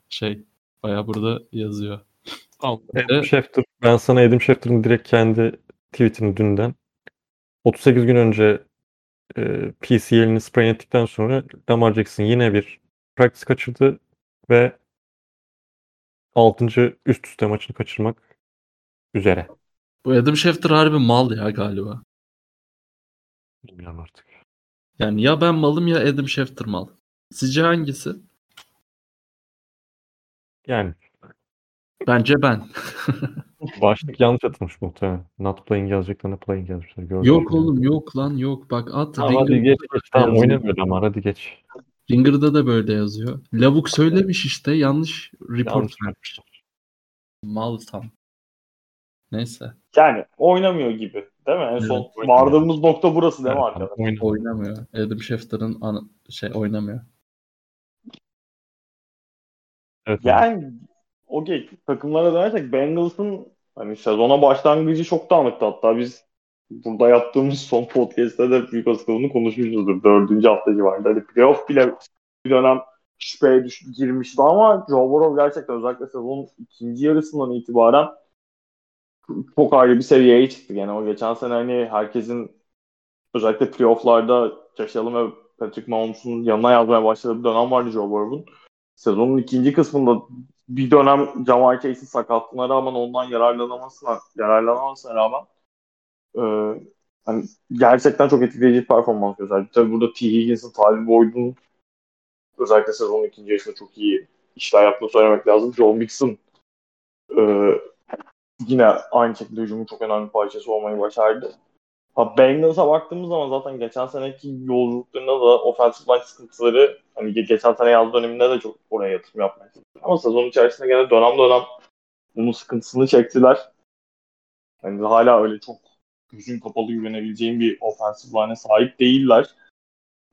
Speaker 1: Şey baya burada yazıyor.
Speaker 2: Adam
Speaker 1: Evet.
Speaker 2: Schefter, ben sana Adam Schefter'ın direkt kendi tweetini dünden 38 gün önce e, PCL'ini sprain ettikten sonra Lamar Jackson yine bir practice kaçırdı ve 6. üst üste maçını kaçırmak üzere.
Speaker 1: Bu Adam Schefter harbi mal ya galiba.
Speaker 2: Bilmiyorum artık.
Speaker 1: Yani ya ben malım ya Adam Schefter mal. Sizce hangisi?
Speaker 2: Yani
Speaker 1: Bence ben. <laughs>
Speaker 2: Başlık yanlış atılmış muhtemelen. Not playing yazacaklarına playing yazmışlar. Gördüm
Speaker 1: yok oğlum yok lan yok. Bak at.
Speaker 2: Tamam hadi geç geç. Tamam oynamıyor ama hadi geç.
Speaker 1: Ringer'da da böyle yazıyor. Lavuk söylemiş işte yanlış report
Speaker 2: Yanlış
Speaker 1: vermiş. Mal tam. Neyse
Speaker 3: Yani oynamıyor gibi. Değil mi? En son
Speaker 1: Evet,
Speaker 2: oynamıyor.
Speaker 3: vardığımız nokta burası değil mi
Speaker 2: Evet,
Speaker 3: arkadaşlar?
Speaker 2: oynamıyor.
Speaker 1: oynamıyor. Adam Schefter'ın ana- şey oynamıyor.
Speaker 2: Evet,
Speaker 3: Yani okey takımlara dönersek Bengals'ın hani sezona başlangıcı çok dağınıktı. Hatta biz burada yaptığımız son podcast'te de büyük olasılıkla bunu konuşmuşuzdur. Dördüncü hafta civarında. Hani playoff bile bir dönem şüpheye düş, girmişti ama Joe Burrow gerçekten özellikle sezonun ikinci yarısından itibaren çok ayrı bir seviyeye çıktı. Yani o geçen sene hani herkesin özellikle playofflarda Josh Allen ve Patrick Mahomes'un yanına yazmaya başladığı bir dönem vardı Joe Burrow'un. Sezonun ikinci kısmında bir dönem Jamar Chase'in sakatlığına rağmen ondan yararlanamasına, yararlanamasına rağmen e, hani gerçekten çok etkileyici bir performans gösterdi. Tabii burada T. Higgins'in, Tyler Boyd'un özellikle sezonun ikinci yarısında çok iyi işler yaptığını söylemek lazım. Joe Mixon e, yine aynı şekilde hücumun çok önemli parçası olmayı başardı. Ha Bengals'a baktığımız zaman zaten geçen seneki yolculuklarında da offensive line sıkıntıları hani ge- geçen sene yaz döneminde de çok oraya yatırım yapmaya. Ama sezon içerisinde gene dönem dönem bunun sıkıntısını çektiler. Hani hala öyle çok gözün kapalı güvenebileceğim bir offensive line'e sahip değiller.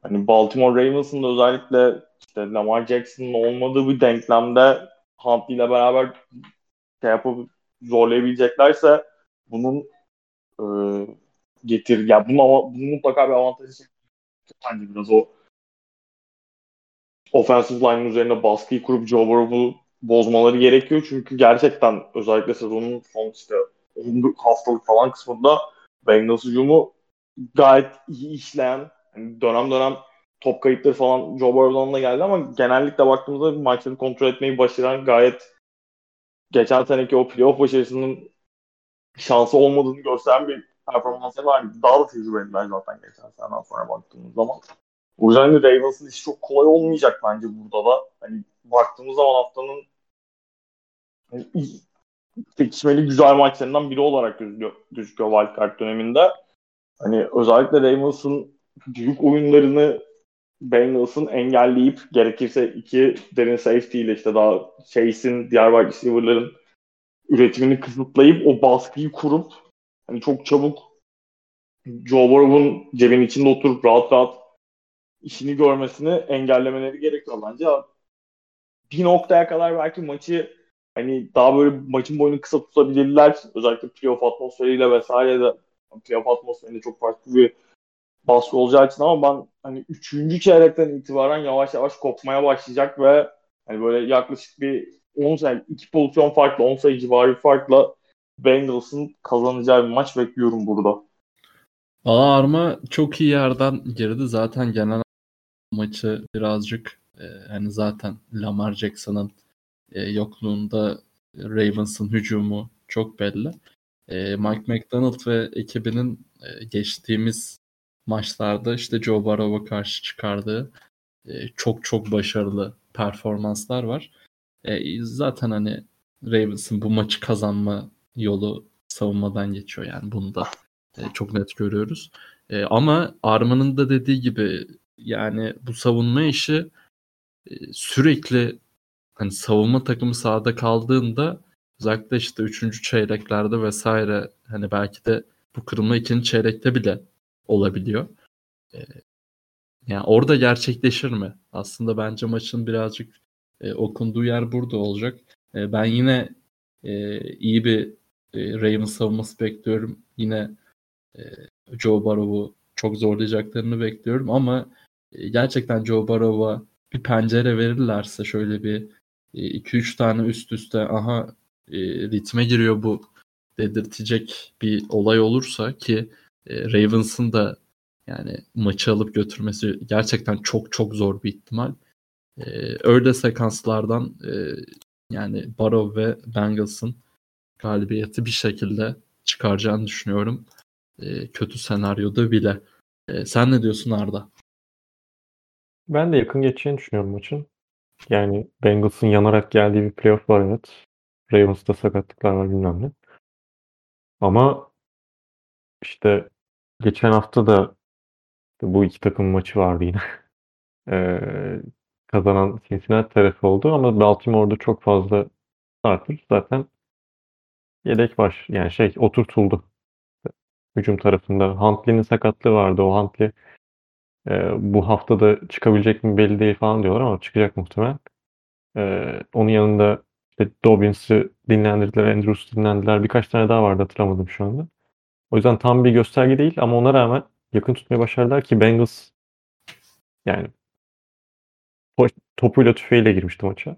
Speaker 3: Hani Baltimore Ravens'ın da özellikle işte Lamar Jackson'ın olmadığı bir denklemde Huntley ile beraber şey yapıp zorlayabileceklerse bunun e, getir ya bunun, ama- bunun mutlaka bir avantajı bence biraz o offensive line'ın üzerine baskıyı kurup Joe Burrow'u bozmaları gerekiyor. Çünkü gerçekten özellikle sezonun son işte 10 haftalık falan kısmında Bengals hücumu gayet iyi işleyen hani dönem dönem top kayıpları falan Joe Burrow'dan da geldi ama genellikle baktığımızda maçları kontrol etmeyi başaran gayet geçen seneki o playoff başarısının şansı olmadığını gösteren bir performansı var. Daha da tecrübeliler zaten geçen seneden sonra baktığımız zaman. O yüzden de Ravens'ın işi çok kolay olmayacak bence burada da. Hani baktığımız zaman haftanın çekişmeli güzel maçlarından biri olarak gözüküyor, gözüküyor Wildcard döneminde. Hani özellikle Ravens'ın büyük oyunlarını Bengals'ın engelleyip gerekirse iki derin safety ile işte daha Chase'in diğer wide receiver'ların üretimini kısıtlayıp o baskıyı kurup hani çok çabuk Joe Burrow'un cebin içinde oturup rahat rahat işini görmesini engellemeleri gerekiyor bence. Bir noktaya kadar belki maçı hani daha böyle maçın boyunu kısa tutabilirler. Özellikle playoff atmosferiyle vesaire de playoff atmosferinde çok farklı bir baskı olacağı için ama ben hani üçüncü çeyrekten itibaren yavaş yavaş kopmaya başlayacak ve hani böyle yaklaşık bir 10 sayı, iki pozisyon farklı 10 sayı civarı bir farkla Bengals'ın kazanacağı bir maç bekliyorum burada.
Speaker 1: Valla Arma çok iyi yerden girdi. Zaten genel maçı birazcık hani zaten Lamar Jackson'ın e, yokluğunda Ravens'ın hücumu çok belli. E, Mike McDonald ve ekibinin geçtiğimiz maçlarda işte Joe Burrow'a karşı çıkardığı e, çok çok başarılı performanslar var. E, zaten hani Ravens'ın bu maçı kazanma yolu savunmadan geçiyor yani bunu da e, çok net görüyoruz. E, ama Arman'ın da dediği gibi yani bu savunma işi e, sürekli hani savunma takımı sahada kaldığında özellikle işte 3. çeyreklerde vesaire hani belki de bu kırılma ikinci çeyrekte bile olabiliyor. E, yani orada gerçekleşir mi? Aslında bence maçın birazcık e, okunduğu yer burada olacak. E, ben yine e, iyi bir e, Ravens savunması bekliyorum. Yine e, Joe Burrow'u çok zorlayacaklarını bekliyorum ama e, gerçekten Joe Burrow'a bir pencere verirlerse şöyle bir 2-3 tane üst üste aha e, ritme giriyor bu dedirtecek bir olay olursa ki e, Ravens'ın da yani maçı alıp götürmesi gerçekten çok çok zor bir ihtimal. E, öyle sekanslardan e, yani Burrow ve Bengals'ın galibiyeti bir şekilde çıkaracağını düşünüyorum. E, kötü senaryoda bile. E, sen ne diyorsun Arda?
Speaker 2: Ben de yakın geçeceğini düşünüyorum maçın. Yani Bengals'ın yanarak geldiği bir playoff var evet. Ravens'ta sakatlıklar var bilmem ne. Ama işte geçen hafta da bu iki takım maçı vardı yine. <laughs> Ee, kazanan Cincinnati tarafı oldu ama Baltimore'da çok fazla starter zaten yedek baş yani şey oturtuldu. Hücum tarafında Huntley'nin sakatlığı vardı. O Huntley e, bu haftada çıkabilecek mi belli değil falan diyorlar ama çıkacak muhtemelen. E, onun yanında işte Dobbins'i dinlendirdiler, Andrews'u dinlendiler. Birkaç tane daha vardı hatırlamadım şu anda. O yüzden tam bir gösterge değil ama ona rağmen yakın tutmaya başardılar ki Bengals yani to- topuyla tüfeğiyle girmişti maça.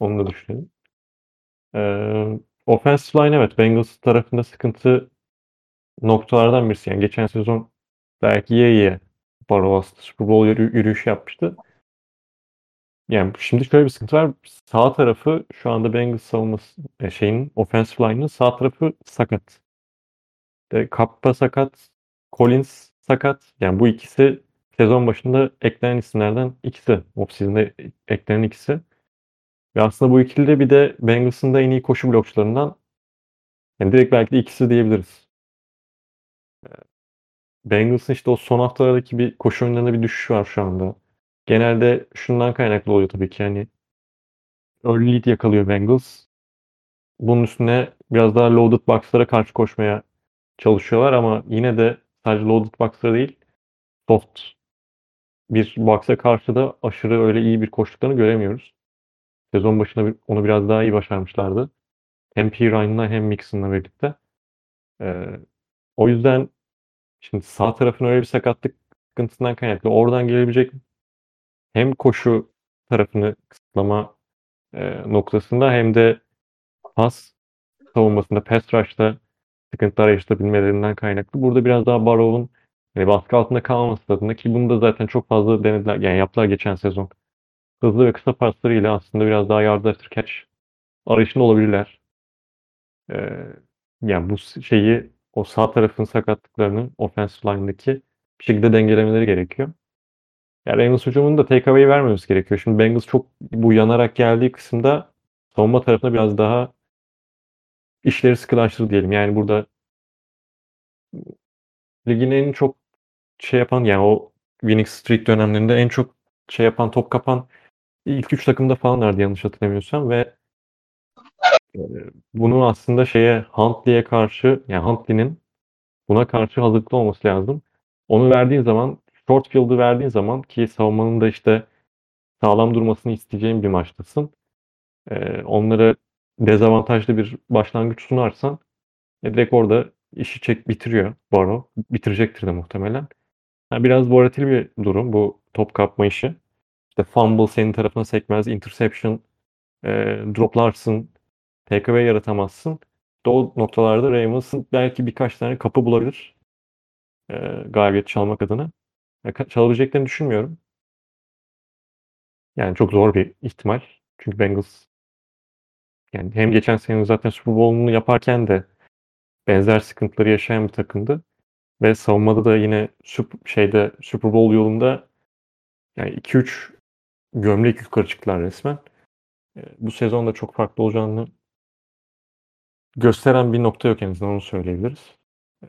Speaker 2: Onu da düşünelim. Ee, offensive line evet Bengals tarafında sıkıntı noktalardan birisi. Yani geçen sezon belki ye ye Barrow Super Bowl yürü- yürüyüşü yapmıştı. Yani şimdi şöyle bir sıkıntı var. Sağ tarafı şu anda Bengals savunması e, şeyin offensive line'ın sağ tarafı sakat. E, Kappa sakat, Collins sakat. Yani bu ikisi sezon başında eklenen isimlerden ikisi. Offseason'da eklenen ikisi. Ve aslında bu ikili de bir de Bengals'ın da en iyi koşu blokçularından yani direkt belki de ikisi diyebiliriz. E, Bengals'ın işte o son haftalardaki bir koşu oyunlarında bir düşüş var şu anda. Genelde şundan kaynaklı oluyor tabii ki yani early lead yakalıyor Bengals. Bunun üstüne biraz daha loaded box'lara karşı koşmaya çalışıyorlar ama yine de sadece loaded box'lara değil soft bir box'a karşı da aşırı öyle iyi bir koştuklarını göremiyoruz. Sezon başında onu biraz daha iyi başarmışlardı. Hem P. Ryan'la hem Mixon'la birlikte. Ee, o yüzden şimdi sağ tarafın öyle bir sakatlık sıkıntısından kaynaklı. Oradan gelebilecek hem koşu tarafını kısıtlama e, noktasında hem de pas savunmasında, pass rush'ta sıkıntılar yaşatabilmelerinden kaynaklı. Burada biraz daha Barrow'un hani baskı altında kalmaması adına ki bunu da zaten çok fazla denediler. Yani yaptılar geçen sezon. Hızlı ve kısa paslarıyla aslında biraz daha yard after catch arayışında olabilirler. Ee, yani bu şeyi o sağ tarafın sakatlıklarını offensive line'daki bir şekilde dengelemeleri gerekiyor. Yani Bengals hücumunun da takeaway vermemesi gerekiyor. Şimdi Bengals çok bu yanarak geldiği kısımda savunma tarafına biraz daha işleri sıkılaştırdı diyelim. Yani burada ligin en çok şey yapan yani o winning streak dönemlerinde en çok şey yapan top kapan ilk üç takımda falanlardı yanlış hatırlamıyorsam ve e, bunu aslında şeye Huntley'e karşı yani Huntley'nin buna karşı hazırlıklı olması lazım. Onu verdiğin zaman short field'ı verdiğin zaman ki savunmanın da işte sağlam durmasını isteyeceğin bir maçtasın. E, onlara dezavantajlı bir başlangıç sunarsan e, direkt orada işi çek bitiriyor Baro. Bitirecektir de muhtemelen. Ha, biraz volatil bir durum bu top kapma işi. İşte fumble senin tarafına sekmez, interception e, droplarsın, takeaway yaratamazsın. İşte o noktalarda Ravens'ın belki birkaç tane kapı bulabilir. E, galibiyet çalmak adına. E, ka- çalabileceklerini düşünmüyorum. Yani çok zor bir ihtimal. Çünkü Bengals yani hem geçen sene zaten Super Bowl'unu yaparken de benzer sıkıntıları yaşayan bir takımdı. Ve savunmada da yine şeyde Super Bowl yolunda yani 2-3 gömlek yukarı çıktılar resmen. E, bu sezon da çok farklı olacağını gösteren bir nokta yok en azından onu söyleyebiliriz. E,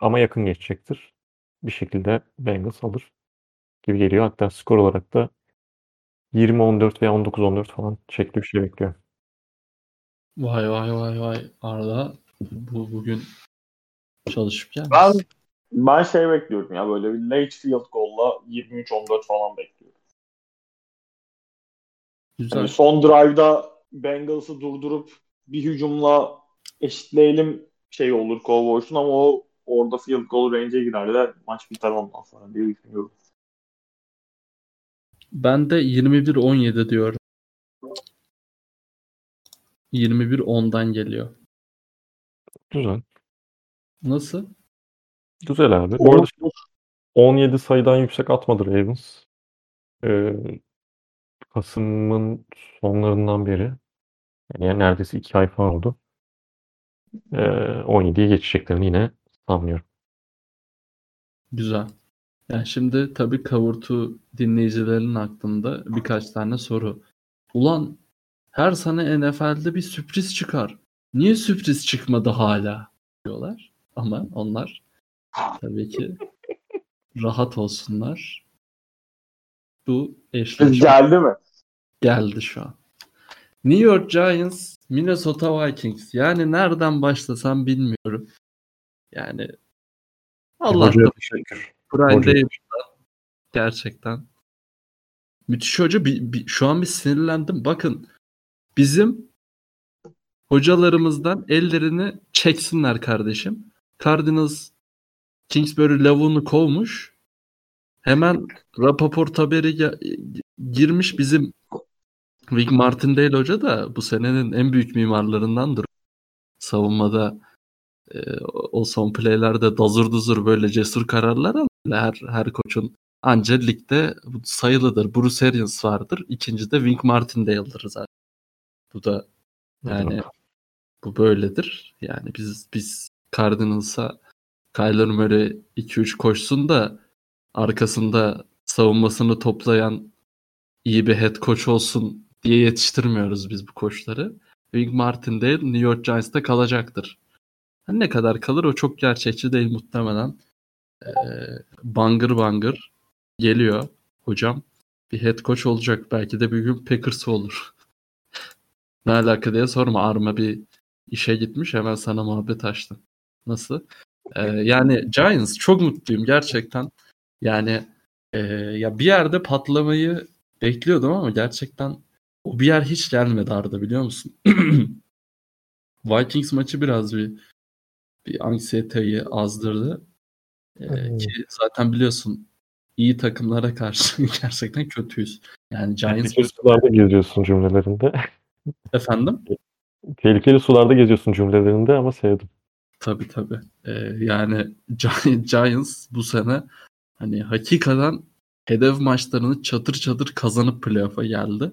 Speaker 2: Ama yakın geçecektir. Bir şekilde Bengals alır gibi geliyor. Hatta skor olarak da 20-14 veya 19-14 falan şekli bir şey bekliyor.
Speaker 1: Vay vay vay vay Arda bu bugün çalışıp gelmiş.
Speaker 3: Ben ben şey bekliyorum ya böyle bir late field goal'la 23-14 falan bekliyorum.
Speaker 1: Güzel.
Speaker 3: Yani son drive'da Bengals'ı durdurup bir hücumla eşitleyelim şey olur Cowboys'un ama o orada field goal range'e girer de maç biter ondan sonra diye düşünüyorum.
Speaker 1: Ben de 21-17 diyorum. 21-10'dan geliyor.
Speaker 2: Güzel.
Speaker 1: Nasıl?
Speaker 2: Güzel abi. Bu arada 17 sayıdan yüksek atmadı Ravens. Ee, Kasım'ın sonlarından beri. Yani neredeyse 2 ay falan oldu. Ee, 17'ye geçeceklerini yine sanmıyorum.
Speaker 1: Güzel. Yani şimdi tabii Kavurtu dinleyicilerin aklında birkaç tane soru. Ulan Her sene NFL'de bir sürpriz çıkar. Niye sürpriz çıkmadı hala diyorlar. Ama onlar tabii ki rahat olsunlar. Bu eşleşme
Speaker 3: Geldi mi?
Speaker 1: geldi şu an. New York Giants, Minnesota Vikings. Yani nereden başlasam bilmiyorum. Yani Allah
Speaker 2: teşekkür.
Speaker 1: Brian. Daboll'dan gerçekten müthiş hoca. Bir, bir- şu an bir sinirlendim. Bakın bizim hocalarımızdan ellerini çeksinler kardeşim. Cardinals Kingsbury lavuğunu kovmuş. Hemen Rapaport haberi girmiş bizim Vic Martindale hoca da bu senenin en büyük mimarlarındandır. Savunmada e, o son playlerde dazır duzur böyle cesur kararlar alıyor. Her, her koçun anca ligde sayılıdır. Bruce Arians vardır. İkinci de Wink Martindale'dır zaten. Bu da yani bu böyledir. Yani biz biz Cardinals'a Kyler Murray 2-3 koşsun da arkasında savunmasını toplayan iyi bir head coach olsun diye yetiştirmiyoruz biz bu koçları. Wink Martindale New York Giants'ta kalacaktır. Ne kadar kalır o çok gerçekçi değil muhtemelen. Ee, bangır bangır geliyor hocam. Bir head coach olacak. Belki de bir gün Packers olur. Ne alaka diye sorma. Arma bir işe gitmiş hemen sana muhabbet açtım. Nasıl? Ee, yani Giants çok mutluyum gerçekten. Yani e, ya bir yerde patlamayı bekliyordum ama gerçekten o bir yer hiç gelmedi Arda biliyor musun? <clears throat> Vikings maçı biraz bir bir anksiyeteyi azdırdı. Ee,
Speaker 2: Hmm.
Speaker 1: ki zaten biliyorsun iyi takımlara karşı <laughs> gerçekten kötüyüz. Yani Giants
Speaker 2: sularda geziyorsun cümlelerinde. <laughs>
Speaker 1: efendim
Speaker 2: Tehlikeli sularda geziyorsun cümlelerinde ama sevdim.
Speaker 1: tabii tabii. Ee, yani Gi- Giants bu sene hani hakikaten hedef maçlarını çatır çatır kazanıp playoff'a geldi.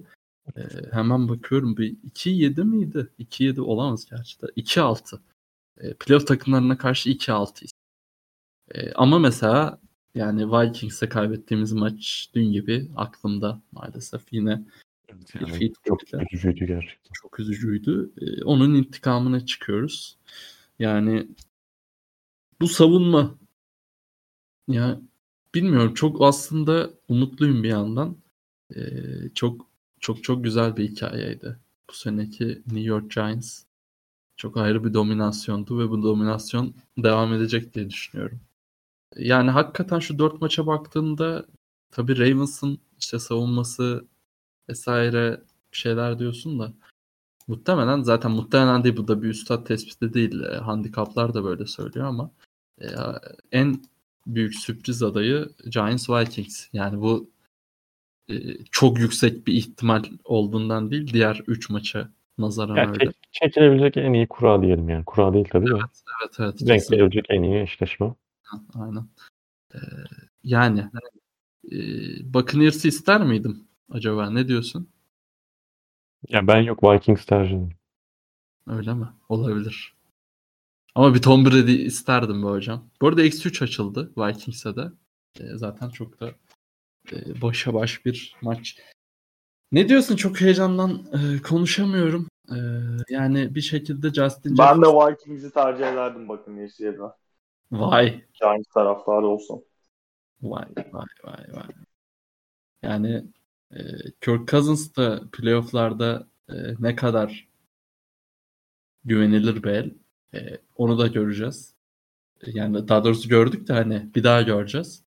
Speaker 1: Ee, hemen bakıyorum bir 2-7 miydi? 2-7 olamaz gerçi de. 2-6. Ee, playoff takımlarına karşı 2-6'yız. Ee, ama mesela yani Vikings'e kaybettiğimiz maç dün gibi aklımda maalesef yine
Speaker 2: Yani çok
Speaker 1: gitti.
Speaker 2: üzücüydü gerçekten.
Speaker 1: Çok üzücüydü. Ee, onun intikamına çıkıyoruz. Yani bu savunma ya bilmiyorum çok aslında umutluyum bir yandan. Ee, çok çok çok güzel bir hikayeydi. Bu seneki New York Giants çok ayrı bir dominasyondu ve bu dominasyon devam edecek diye düşünüyorum. Yani hakikaten şu dört maça baktığında tabii Ravens'ın işte savunması vesaire şeyler diyorsun da muhtemelen zaten muhtemelen değil bu da bir üstad tespiti değil. E, handikaplar da böyle söylüyor ama e, en büyük sürpriz adayı Giants Vikings. Yani bu e, çok yüksek bir ihtimal olduğundan değil diğer 3 maça nazaran
Speaker 2: Yani
Speaker 1: öyle.
Speaker 2: çek- çekilebilecek en iyi kura diyelim yani. Kura değil tabii de.
Speaker 1: Evet evet.
Speaker 2: Gelebilecek en iyi eşleşme.
Speaker 1: Aynen. Ee, yani e, Buccaneers'ı ister miydim acaba? Ne diyorsun?
Speaker 2: Ya ben yok Vikings tercihim.
Speaker 1: Öyle mi? Olabilir. Ama bir Tom Brady isterdim be hocam. Bu arada eksi 3 açıldı Vikings'e de. Ee, zaten çok da e, başa baş bir maç. Ne diyorsun? Çok heyecandan e, konuşamıyorum. E, yani bir şekilde Justin
Speaker 3: Ben de Vikings'i tercih ederdim bakın yerine.
Speaker 1: Vay.
Speaker 3: Giants taraftarı olsam.
Speaker 1: Vay vay vay vay. Yani e, Kirk Cousins da playofflarda e, ne kadar güvenilir bir el. E, onu da göreceğiz. E, Yani daha doğrusu gördük de hani bir daha göreceğiz.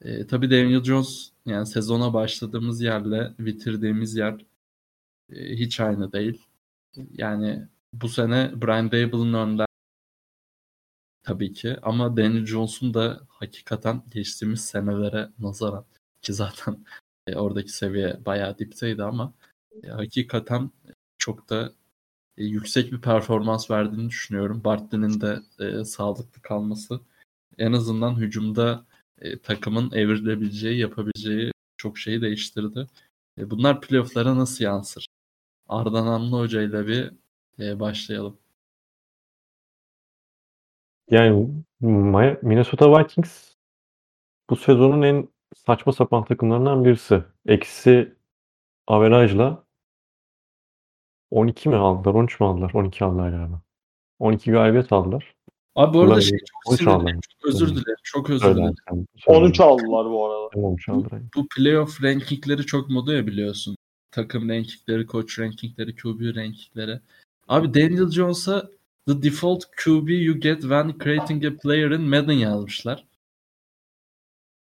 Speaker 1: E, tabii Daniel Jones yani sezona başladığımız yerle bitirdiğimiz yer e, hiç aynı değil. Yani bu sene Brian Dable'ın önde tabii ki ama Daniel Jones'un da hakikaten geçtiğimiz senelere nazaran ki zaten e, oradaki seviye bayağı dipteydi ama e, hakikaten çok da e, yüksek bir performans verdiğini düşünüyorum. Bartley'nin de e, sağlıklı kalması en azından hücumda e, takımın evrilebileceği, yapabileceği çok şeyi değiştirdi. E, bunlar playoff'lara nasıl yansır? Arda Namlı Hoca ile bir e, başlayalım.
Speaker 2: Yani Mi- Minnesota Vikings bu sezonun en saçma sapan takımlarından birisi. Eksi averajla 12 mi aldılar? 13 mi aldılar? 12 aldılar galiba. 12 galibiyet aldılar.
Speaker 1: Abi bu arada
Speaker 2: Ulan,
Speaker 1: şey çok
Speaker 2: 13
Speaker 1: sinirliyim. Çok özür dilerim. Çok özür dilerim.
Speaker 2: Söyle
Speaker 3: 13
Speaker 2: abi.
Speaker 3: aldılar bu arada.
Speaker 2: Tamam, 13 aldılar.
Speaker 1: Bu playoff rankingleri çok moda ya biliyorsun. Takım rankingleri, coach rankingleri, QB rankingleri. Abi Daniel Jones'a the default QB you get when creating a player in Madden yazmışlar.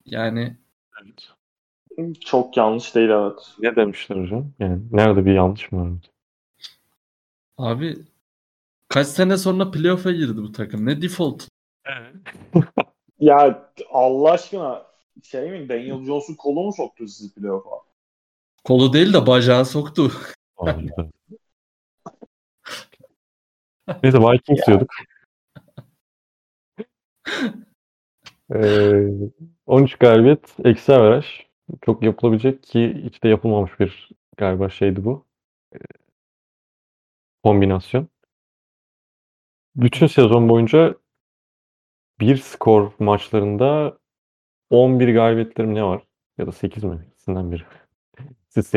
Speaker 1: Yani
Speaker 2: Evet.
Speaker 3: Çok yanlış değil evet.
Speaker 2: Ne demişler hocam? Yani nerede bir yanlış mı var?
Speaker 1: abi kaç sene sonra playoff'a girdi bu takım. Ne default?
Speaker 3: Ya Allah aşkına şey mi Daniel Jones'un kolu mu soktu sizi playoff'a?
Speaker 1: Kolu değil de bacağı soktu.
Speaker 2: Neyse Vikings diyorduk. <laughs> Ee, 13 galibiyet, eksi averaj. Çok yapılabilecek ki hiç de yapılmamış bir galiba şeydi bu. Ee, kombinasyon. Bütün sezon boyunca bir skor maçlarında 11 galibiyetlerim ne var? Ya da 8 mi? İkisinden biri. <laughs> Siz.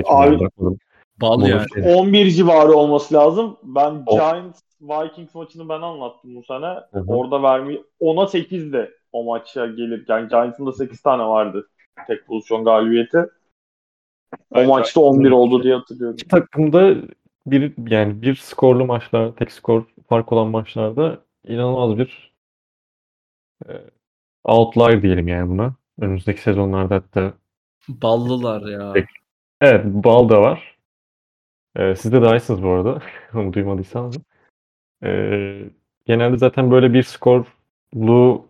Speaker 1: Bal
Speaker 2: Bunu
Speaker 1: yani.
Speaker 2: şey-
Speaker 3: 11 civarı olması lazım. Ben Giants Vikings maçını ben anlattım bu sene.
Speaker 2: hı.
Speaker 3: Orada vermeyi 10'a 8'de o maça gelirken Giants'ın da 8 tane vardı tek pozisyon galibiyeti. O
Speaker 2: Evet,
Speaker 3: maçta 11 oldu diye hatırlıyorum.
Speaker 2: İki takımda bir yani bir skorlu maçlar, tek skor fark olan maçlarda inanılmaz bir e, outlier diyelim yani buna. Önümüzdeki sezonlarda hatta
Speaker 1: Ballılar ya.
Speaker 2: Evet bal da var. E, siz de dahilsiniz bu arada. <laughs> Onu duymadıysanız. E, genelde zaten böyle bir skorlu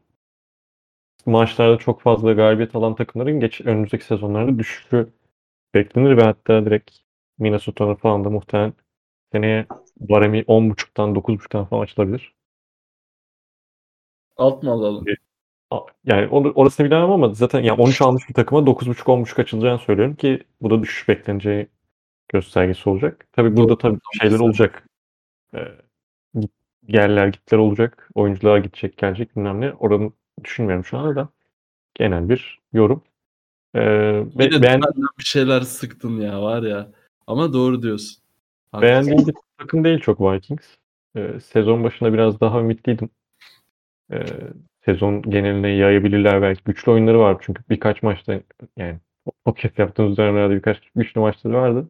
Speaker 2: maçlarda çok fazla galibiyet alan takımların geç önümüzdeki sezonlarda düşüşü beklenir ve hatta direkt Minnesota'nın falan da muhtemelen seneye baremi 10.5'tan 9.5'tan falan açılabilir.
Speaker 1: Alt mı alalım?
Speaker 2: A- Yani or- orasını bilemem ama zaten yani 13 almış bir takıma 9.5 10.5 açılacağını söylüyorum ki bu da düşüş bekleneceği göstergesi olacak. Tabii burada tabii şeyler olacak. Ee, yerler gitler olacak. Oyuncular gidecek gelecek bilmem ne. Oranı düşünmüyorum şu anda da. Genel bir yorum. Ee, ve
Speaker 1: de
Speaker 2: beğen,
Speaker 1: bir şeyler sıktın ya var ya. Ama doğru diyorsun. Haklısın.
Speaker 2: beğendiğim bir <laughs> takım değil çok Vikings. Ee, sezon başında biraz daha ümitliydim. Ee, sezon geneline yayabilirler belki. Güçlü oyunları var çünkü birkaç maçta yani podcast yaptığımız dönemlerde birkaç güçlü maçları vardı.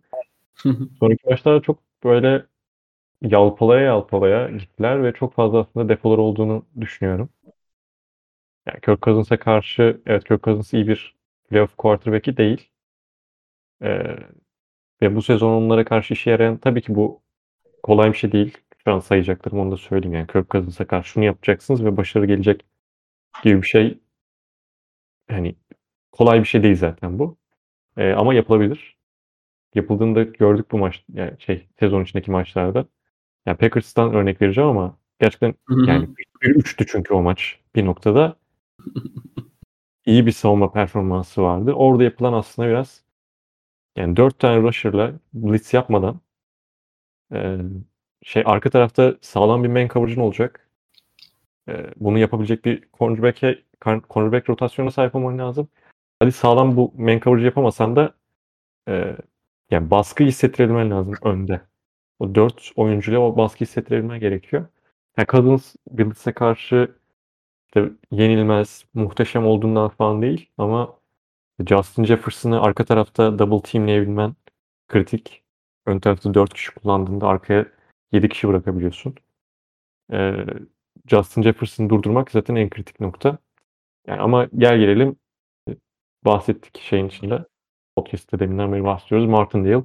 Speaker 2: <laughs> Sonraki maçlarda çok böyle yalpalaya yalpalaya gittiler ve çok fazla aslında defolar olduğunu düşünüyorum. Yani Kirk Cousins'a karşı evet Kirk Cousins iyi bir playoff quarterback'i değil. Ee, ve bu sezon onlara karşı işe yarayan tabii ki bu kolay bir şey değil. Şu an sayacaklarım onu da söyleyeyim. Yani Kirk Cousins'a karşı şunu yapacaksınız ve başarı gelecek gibi bir şey hani kolay bir şey değil zaten bu. Ee, ama yapılabilir. Yapıldığını da gördük bu maç yani şey sezon içindeki maçlarda. Yani Packers'tan örnek vereceğim ama gerçekten yani 1-3'tü çünkü o maç bir noktada. <laughs> iyi bir savunma performansı vardı. Orada yapılan aslında biraz yani 4 tane rusher'la blitz yapmadan e, şey arka tarafta sağlam bir man coverage'ın olacak. E, bunu yapabilecek bir cornerback'e cornerback rotasyona sahip olman lazım. Hadi sağlam bu man coverage yapamasan da e, yani baskı hissettirebilmen lazım önde. O 4 oyuncuyla o baskı hissettirebilmen gerekiyor. Yani Cousins Blitz'e karşı işte yenilmez, muhteşem olduğundan falan değil ama Justin Jefferson'ı arka tarafta double teamleyebilmen kritik. Ön tarafta 4 kişi kullandığında arkaya 7 kişi bırakabiliyorsun. Ee, Justin Jefferson'ı durdurmak zaten en kritik nokta. Yani ama gel gelelim e, bahsettik şeyin içinde. Podcast'te deminden beri bahsediyoruz. Martindale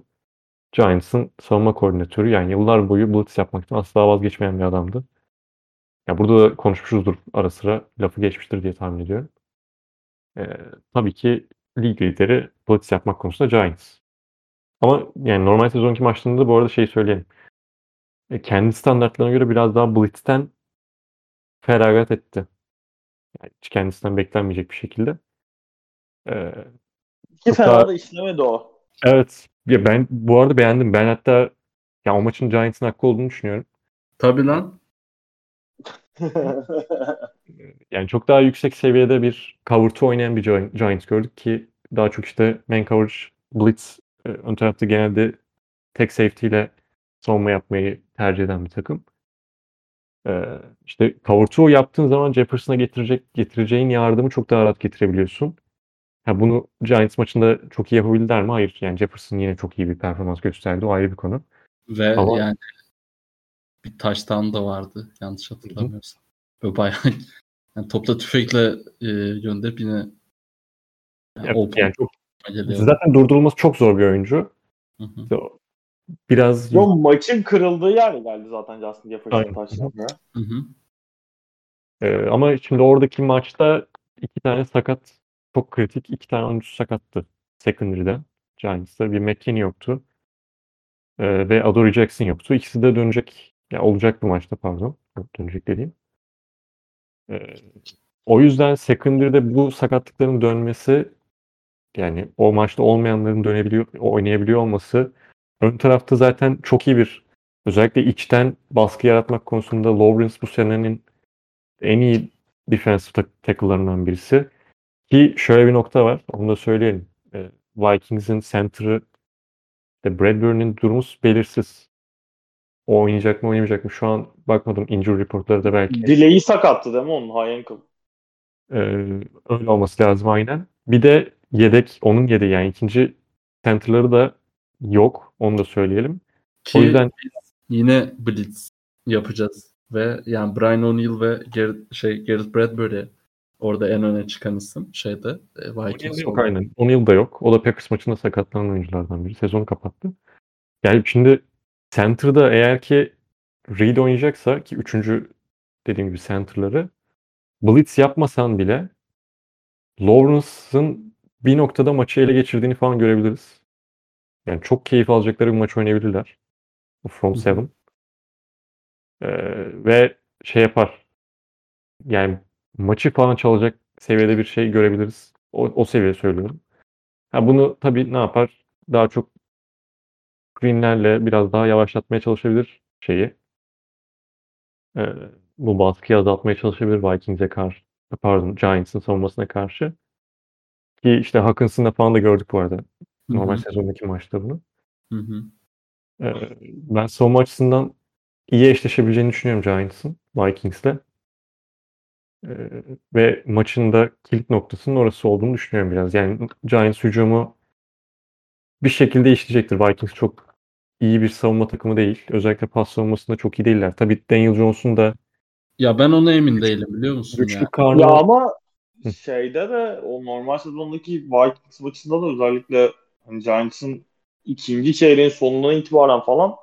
Speaker 2: Giants'ın savunma koordinatörü. Yani yıllar boyu blitz yapmaktan asla vazgeçmeyen bir adamdı. Ya burada da konuşmuşuzdur ara sıra. Lafı geçmiştir diye tahmin ediyorum. Ee, tabii ki lig lideri blitz yapmak konusunda Giants. Ama yani normal sezonki maçlarında da bu arada şey söyleyelim. E, kendi standartlarına göre biraz daha blitz'ten feragat etti. Yani hiç kendisinden beklenmeyecek bir şekilde. Ee,
Speaker 3: Ki
Speaker 2: Çok
Speaker 3: fena da işlemedi o.
Speaker 2: evet. Ya ben bu arada beğendim. Ben hatta ya o maçın Giants'ın hakkı olduğunu düşünüyorum.
Speaker 1: Tabii lan. <laughs>
Speaker 2: Yani çok daha yüksek seviyede bir cover two oynayan bir Gi- Giants gördük ki daha çok işte man coverage, blitz, e, ön tarafta genelde tek safety ile savunma yapmayı tercih eden bir takım. Ee, işte cover 2 yaptığın zaman Jefferson'a getirecek getireceğin yardımı çok daha rahat getirebiliyorsun. Ha, bunu Giants maçında çok iyi yapabildiler mi? Hayır. Yani Jefferson yine çok iyi bir performans gösterdi. O ayrı bir konu.
Speaker 1: Ve
Speaker 2: Ama-
Speaker 1: yani bir taştan da vardı yanlış hatırlamıyorsam. Böyle bayağı <laughs> yani topla tüfekle e, gönderip yine yani,
Speaker 2: Ya-
Speaker 1: open
Speaker 2: yani çok,
Speaker 1: geliyor.
Speaker 2: zaten durdurulması çok zor bir oyuncu.
Speaker 1: Hı hı.
Speaker 2: İşte biraz
Speaker 3: Yo maçın kırıldığı yer geldi zaten Justin Jefferson taşlarına.
Speaker 1: Hı hı.
Speaker 2: Ee, ama şimdi oradaki maçta iki tane sakat çok kritik iki tane oyuncu sakattı secondary'de. Giants'ta bir McKinney yoktu. Ee, ve Adoree Jackson yoktu. İkisi de dönecek ya olacak bu maçta pardon. Dönecek dediğim. Ee, o yüzden secondary'de bu sakatlıkların dönmesi yani o maçta olmayanların dönebiliyor, oynayabiliyor olması ön tarafta zaten çok iyi bir özellikle içten baskı yaratmak konusunda Lawrence bu senenin en iyi defensive tackle'larından birisi. Ki şöyle bir nokta var. Onu da söyleyelim. Vikings'in center'ı işte Bradbury'nin durumu belirsiz. O oynayacak mı oynamayacak mı? Şu an bakmadım injury reportları da belki.
Speaker 3: Dileği sakattı değil mi onun high ankle?
Speaker 2: Ee, öyle olması lazım aynen. Bir de yedek onun yedeği yani ikinci center'ları da yok. Onu da söyleyelim.
Speaker 1: Ki
Speaker 2: O yüzden
Speaker 1: yine blitz yapacağız ve yani Brian O'Neill ve Garrett, şey Garrett Bradbury orada en öne çıkan isim şeyde e, Vikings.
Speaker 2: yok aynen. O'Neal da yok. O da Packers maçında sakatlanan oyunculardan biri. Sezonu kapattı. Yani şimdi center'da eğer ki Reed oynayacaksa ki üçüncü dediğim gibi center'ları blitz yapmasan bile Lawrence'ın bir noktada maçı ele geçirdiğini falan görebiliriz. Yani çok keyif alacakları bir maç oynayabilirler.
Speaker 1: Hı.
Speaker 2: Seven. Ee, ve şey yapar. Yani maçı falan çalacak seviyede bir şey görebiliriz. O, o seviye söylüyorum. Ha bunu tabii ne yapar? Daha çok screenlerle biraz daha yavaşlatmaya çalışabilir şeyi. Ee, bu baskıyı azaltmaya çalışabilir Vikings'e karşı. Pardon, Giants'ın savunmasına karşı. Ki işte Hawkins'ın da falan da gördük bu arada. Normal
Speaker 1: Hı hı.
Speaker 2: sezondaki maçta bunu. Ee, ben savunma açısından iyi eşleşebileceğini düşünüyorum Giants'ın Vikings'le. Ee, ve maçın da kilit noktasının orası olduğunu düşünüyorum biraz. Yani Giants hücumu bir şekilde işleyecektir. Vikings çok iyi bir savunma takımı değil. Özellikle pas savunmasında çok iyi değiller. Tabii Daniel Jones'un da
Speaker 1: Ya ben ona emin değilim biliyor musun
Speaker 2: güçlü
Speaker 1: ya?
Speaker 2: karnı
Speaker 3: Ya ama şeyde de o normal sezondaki Vikings maçında da özellikle hani Giants'ın ikinci çeyreğin sonundan itibaren falan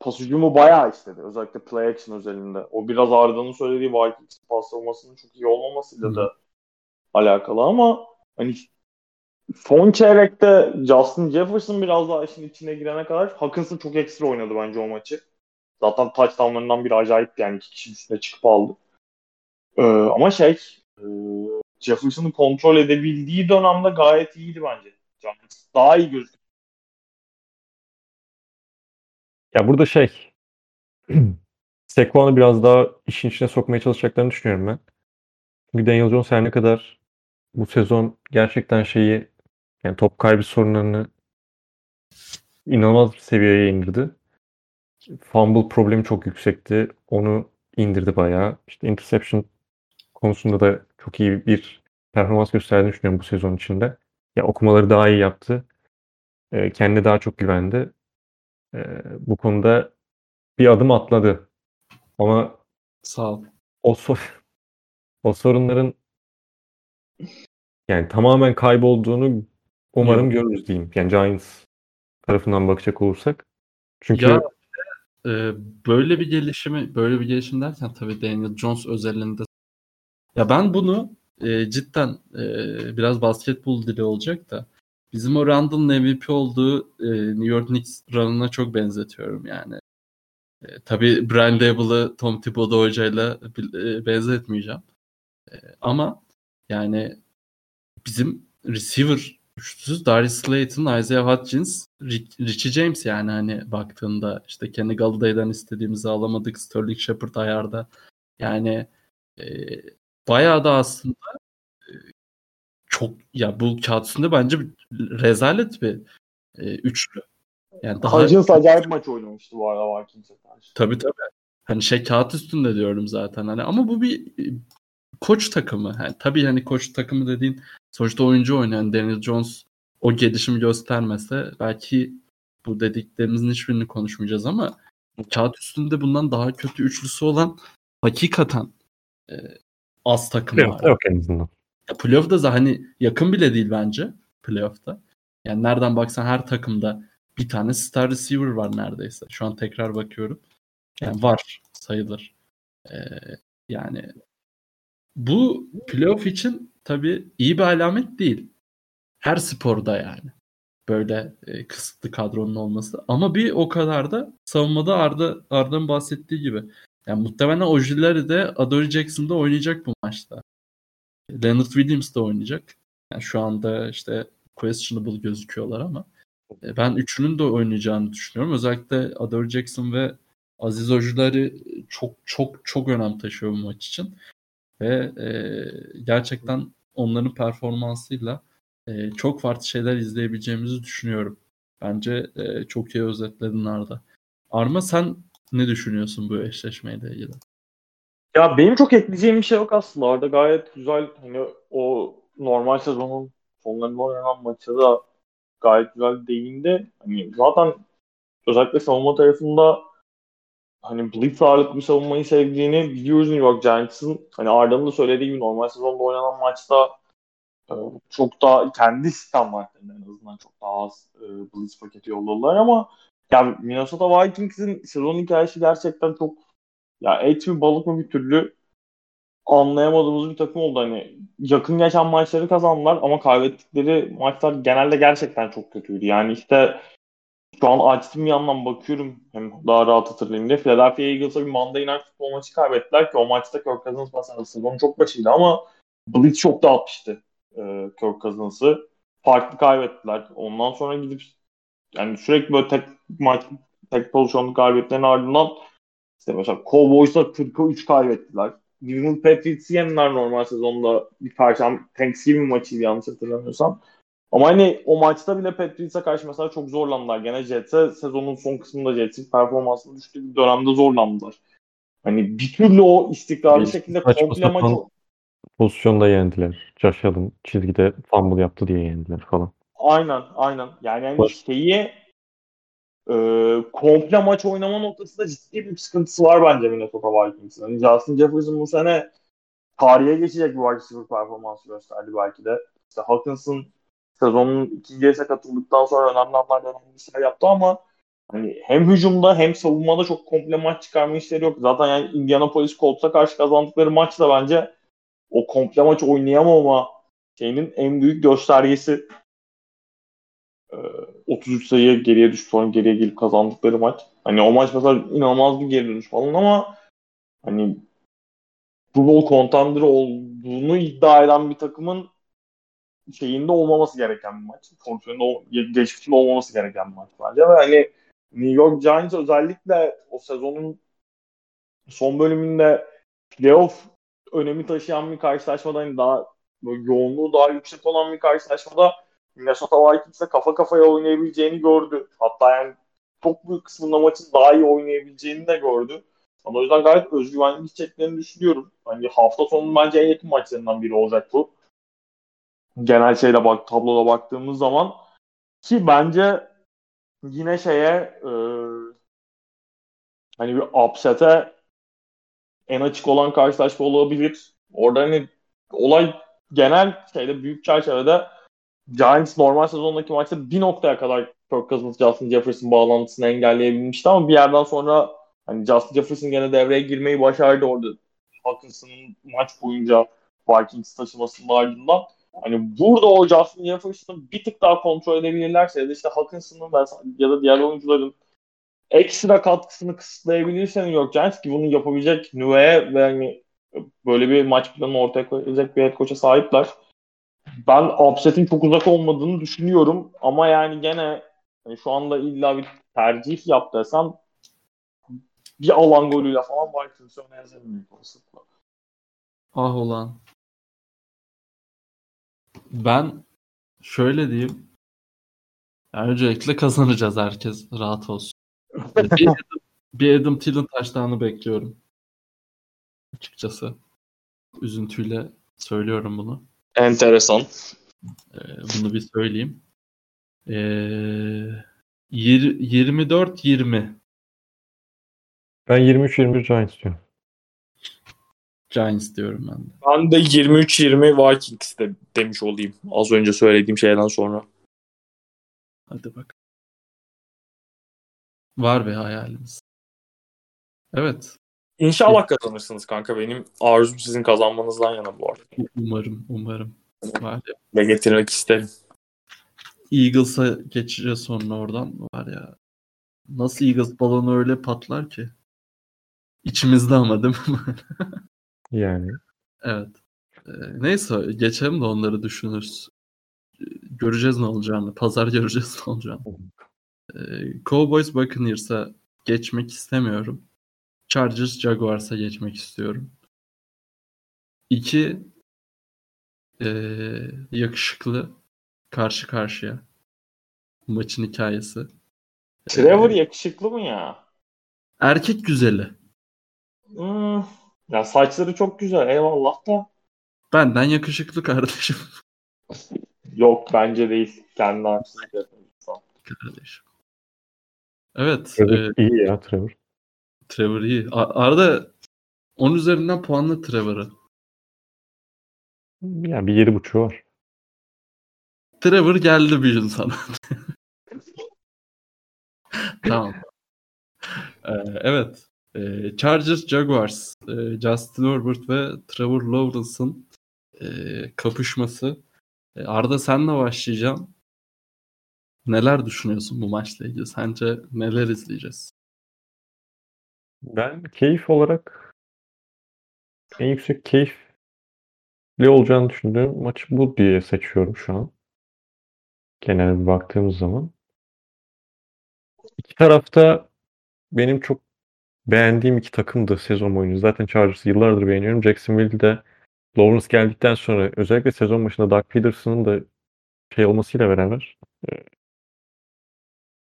Speaker 3: pas hücumu bayağı istedi. Özellikle play action özelinde. O biraz Arda'nın söylediği Vikings pas savunmasının çok iyi olmamasıyla da alakalı ama hani son çeyrekte Justin Jefferson biraz daha işin içine girene kadar Hawkinson çok ekstra oynadı bence o maçı. Zaten touchdownlarından biri acayipti yani iki kişi üstüne çıkıp aldı. Ee, ama şey e, Jefferson'ı kontrol edebildiği dönemde gayet iyiydi bence. Giants daha iyi gözüküyor.
Speaker 2: Ya burada şey <clears throat> Saquon'u biraz daha işin içine sokmaya çalışacaklarını düşünüyorum ben. Çünkü Daniel Jones her ne kadar bu sezon gerçekten şeyi yani top kaybı sorunlarını inanılmaz bir seviyeye indirdi. Fumble problemi çok yüksekti. Onu indirdi bayağı. İşte interception konusunda da çok iyi bir performans gösterdiğini düşünüyorum bu sezon içinde. Ya okumaları daha iyi yaptı. Ee, kendine daha çok güvendi. Ee, bu konuda bir adım atladı. Ama
Speaker 1: Sağ ol.
Speaker 2: o sor- o sorunların yani tamamen kaybolduğunu umarım görürüz diyeyim. Yani Giants tarafından bakacak olursak. Çünkü
Speaker 1: Ya e, böyle bir gelişimi, böyle bir gelişim derken tabii Daniel Jones özelinde ya ben bunu e, cidden e, biraz basketbol dili olacak da bizim o Randall'ın MVP olduğu e, New York Knicks run'ına çok benzetiyorum yani. E, tabii Brian Daboll'ı Tom Thibodeau hocayla e, benzetmeyeceğim. E, ama yani bizim receiver üçlüsü Darius Slayton, Isaiah Rick- Richie James yani hani baktığında işte Kenny Galladay'dan istediğimizi alamadık. Sterling Shepard ayarda. Yani e, bayağı da aslında e, çok ya bu kağıt üstünde bence rezalet bir e, üçlü. Yani daha
Speaker 3: Hutchins acayip maç oynamıştı bu arada Vikings'e karşı.
Speaker 1: tabii tabii. Hani şey kağıt üstünde diyorum zaten hani ama bu bir e, koç takımı. Yani tabii hani koç takımı dediğin sonuçta oyuncu oynayan Daniel Jones o gelişimi göstermese belki bu dediklerimizin hiçbirini konuşmayacağız ama kağıt üstünde bundan daha kötü üçlüsü olan hakikaten e, az takım var.
Speaker 2: Playoff'ta yok en azından.
Speaker 1: Ya playoff'da da hani yakın bile değil bence playoff'ta. Yani nereden baksan her takımda bir tane star receiver var neredeyse. Şu an tekrar bakıyorum. Yani var sayılır. Ee, yani bu playoff için tabii iyi bir alamet değil. Her sporda yani. Böyle e, kısıtlı kadronun olması. Ama bir o kadar da savunmada Arda Arda'nın bahsettiği gibi. Yani muhtemelen Ojileri de Adore Jackson'da oynayacak bu maçta. Leonard Williams da oynayacak. Yani şu anda işte questionable gözüküyorlar ama e, ben üçünün de oynayacağını düşünüyorum. Özellikle Adore Jackson ve Aziz Ojuleri çok çok çok önem taşıyor bu maç için. Ve e, gerçekten onların performansıyla e, çok farklı şeyler izleyebileceğimizi düşünüyorum. Bence e, çok iyi özetledin Arda. Arma sen ne düşünüyorsun bu eşleşmeyle ilgili?
Speaker 3: Ya benim çok ekleyeceğim bir şey yok aslında. Arda gayet güzel hani o normal sezonun sonlarında oynanan maçı da gayet güzel değindi. Hani zaten özellikle savunma tarafında hani blitz ağırlıklı bir savunmayı sevdiğini biliyoruz New York Giants'ın. Hani Arda'nın da söylediği gibi normal sezonda oynanan maçta e, çok daha kendi standartlarında en azından çok daha az e, blitz paketi yolladılar ama yani Minnesota Vikings'in sezon hikayesi gerçekten çok ya et mi balık mı bir türlü anlayamadığımız bir takım oldu. Hani yakın geçen maçları kazandılar ama kaybettikleri maçlar genelde gerçekten çok kötüydü. Yani işte şu an açtım bir yandan bakıyorum hem daha rahat hatırlayayım diye. Philadelphia Eagles'a bir Monday Night Football maçı kaybettiler ki o maçta Kirk Cousins mesela sezonun çok başıydı ama Blitz çok dağıtmıştı e, Kirk Cousins'ı. Farklı kaybettiler. Ondan sonra gidip yani sürekli böyle tek maç tek pozisyonlu kaybetlerin ardından işte mesela Cowboys'a 40'a 3 kaybettiler. New England Patriots'ı yendiler normal sezonda bir perşembe Thanksgiving maçıydı yanlış hatırlamıyorsam. Ama hani o maçta bile Patriots'a karşı mesela çok zorlandılar. Gene Jets'e sezonun son kısmında Jets'in performansını düştüğü bir dönemde zorlandılar. Hani bir türlü o istikrarlı
Speaker 2: Bir
Speaker 3: şekilde komple maç
Speaker 2: sapan Pozisyonda yendiler. Josh Allen çizgide fumble yaptı diye yendiler falan.
Speaker 3: Aynen, aynen. Yani
Speaker 2: Bak-
Speaker 3: şeyi e, komple maç oynama noktasında ciddi bir sıkıntısı var bence Minnesota Vikings'in. Hani Justin Jefferson bu sene tarihe geçecek bir wide receiver performansı gösterdi belki de. İşte Hawkinson sezonun ikinci yarısına katıldıktan sonra önemli anlarda önemli işler yaptı ama hani hem hücumda hem savunmada çok komple maç çıkarma işleri yok. Zaten yani Indianapolis Colts'a karşı kazandıkları maç da bence o komple maç oynayamama şeyinin en büyük göstergesi. Ee, 33 sayı geriye düştü sonra geriye gelip kazandıkları maç. Hani o maç mesela inanılmaz bir geri dönüş falan ama hani Super Bowl contender olduğunu iddia eden bir takımın şeyinde olmaması gereken bir maç. Ol- geçmişinde olmaması gereken bir maç bence. Ve hani New York Giants özellikle o sezonun son bölümünde playoff önemi taşıyan bir karşılaşmada hani daha böyle yoğunluğu daha yüksek olan bir karşılaşmada Minnesota Vikings'le kafa kafaya oynayabileceğini gördü. Hatta yani çok büyük kısmında maçın daha iyi oynayabileceğini de gördü. Ama o yüzden gayet özgüvenli gideceklerini düşünüyorum. Hani hafta sonu bence en yakın maçlarından biri olacak bu. Genel şeyle bak, tabloda baktığımız zaman ki bence yine şeye e, hani bir upset'e en açık olan karşılaşma olabilir. Orada hani olay genel şeyde büyük çerçevede Giants normal sezondaki maçta bir noktaya kadar Kirk Cousins Justin Jefferson bağlantısını engelleyebilmişti ama bir yerden sonra hani Justin Jefferson gene devreye girmeyi başardı orada. Hawkinson'ın maç boyunca Vikings taşımasının ardından. Hani burada o Justin Jefferson'ı bir tık daha kontrol edebilirlerse ya da işte Hawkinson'ın ya da diğer oyuncuların ekstra katkısını kısıtlayabilirse New York Giants ki bunu yapabilecek nüveye ve hani böyle bir maç planı ortaya koyacak bir head coach'a sahipler. Ben upset'in çok uzak olmadığını düşünüyorum ama yani gene hani şu anda illa bir tercih yap desem bir alan golüyle falan Vikings'i öne yazabilirim olasılıkla.
Speaker 1: Ah olan. Ben şöyle diyeyim. Yani öncelikle kazanacağız herkes. Rahat olsun. bir, <laughs> Adam, bir Adam Thielen taştanı bekliyorum. Açıkçası. Üzüntüyle söylüyorum bunu.
Speaker 3: Enteresan.
Speaker 1: Ee, bunu bir söyleyeyim. Ee, 24-20
Speaker 2: Ben 23-21 Giants diyorum.
Speaker 1: Giants diyorum ben de.
Speaker 5: Ben de 23-20 Vikings de demiş olayım. Az önce söylediğim şeyden sonra.
Speaker 1: Hadi bak. Var bir hayalimiz. Evet.
Speaker 5: İnşallah kazanırsınız kanka. Benim arzum sizin kazanmanızdan yana bu arada.
Speaker 1: Umarım. Umarım. Var ya.
Speaker 5: Ve getirmek isterim.
Speaker 1: Eagles'a geçeceğiz sonra oradan. Var ya. Nasıl Eagles balonu öyle patlar ki? İçimizde ama değil mi? <laughs>
Speaker 2: Yani
Speaker 1: evet. Ee, neyse geçelim de onları düşünürüz. Ee, Göreceğiz ne olacağını. Pazar <laughs> göreceğiz ne olacağını. Ee, Cowboys Buccaneers'a geçmek istemiyorum. Chargers Jaguars'a geçmek istiyorum. İki ee, yakışıklı karşı karşıya. Maçın hikayesi.
Speaker 3: Trevor yakışıklı mı ya?
Speaker 1: Erkek güzeli.
Speaker 3: Hmm. Ya saçları çok güzel eyvallah da.
Speaker 1: Benden yakışıklı kardeşim. <laughs>
Speaker 3: Yok bence değil. Kendi haksızlık
Speaker 1: kardeşim. Evet.
Speaker 2: Trevor
Speaker 1: e,
Speaker 2: iyi ya Trevor.
Speaker 1: Trevor iyi. A- Arda 10 üzerinden puanlı Trevor'ı.
Speaker 2: Yani bir yeri buçuğu var.
Speaker 1: Trevor geldi bir gün sana. <laughs> tamam. Ee, evet. Ee, Chargers Jaguars. Ee, Justin Herbert ve Trevor Lawrence'ın ee, kapışması. Ee, Arda senle başlayacağım. Neler düşünüyorsun bu maçla ilgili? Sence neler izleyeceğiz?
Speaker 2: Ben keyif olarak en yüksek keyifli olacağını düşündüğüm maç bu diye seçiyorum şu an. Genel bir baktığımız zaman. İki tarafta benim çok beğendiğim iki takımdı sezon boyunca. Zaten Chargers'ı yıllardır beğeniyorum. Jacksonville'de Lawrence geldikten sonra özellikle sezon başında Doug Peterson'ın da şey olmasıyla beraber e,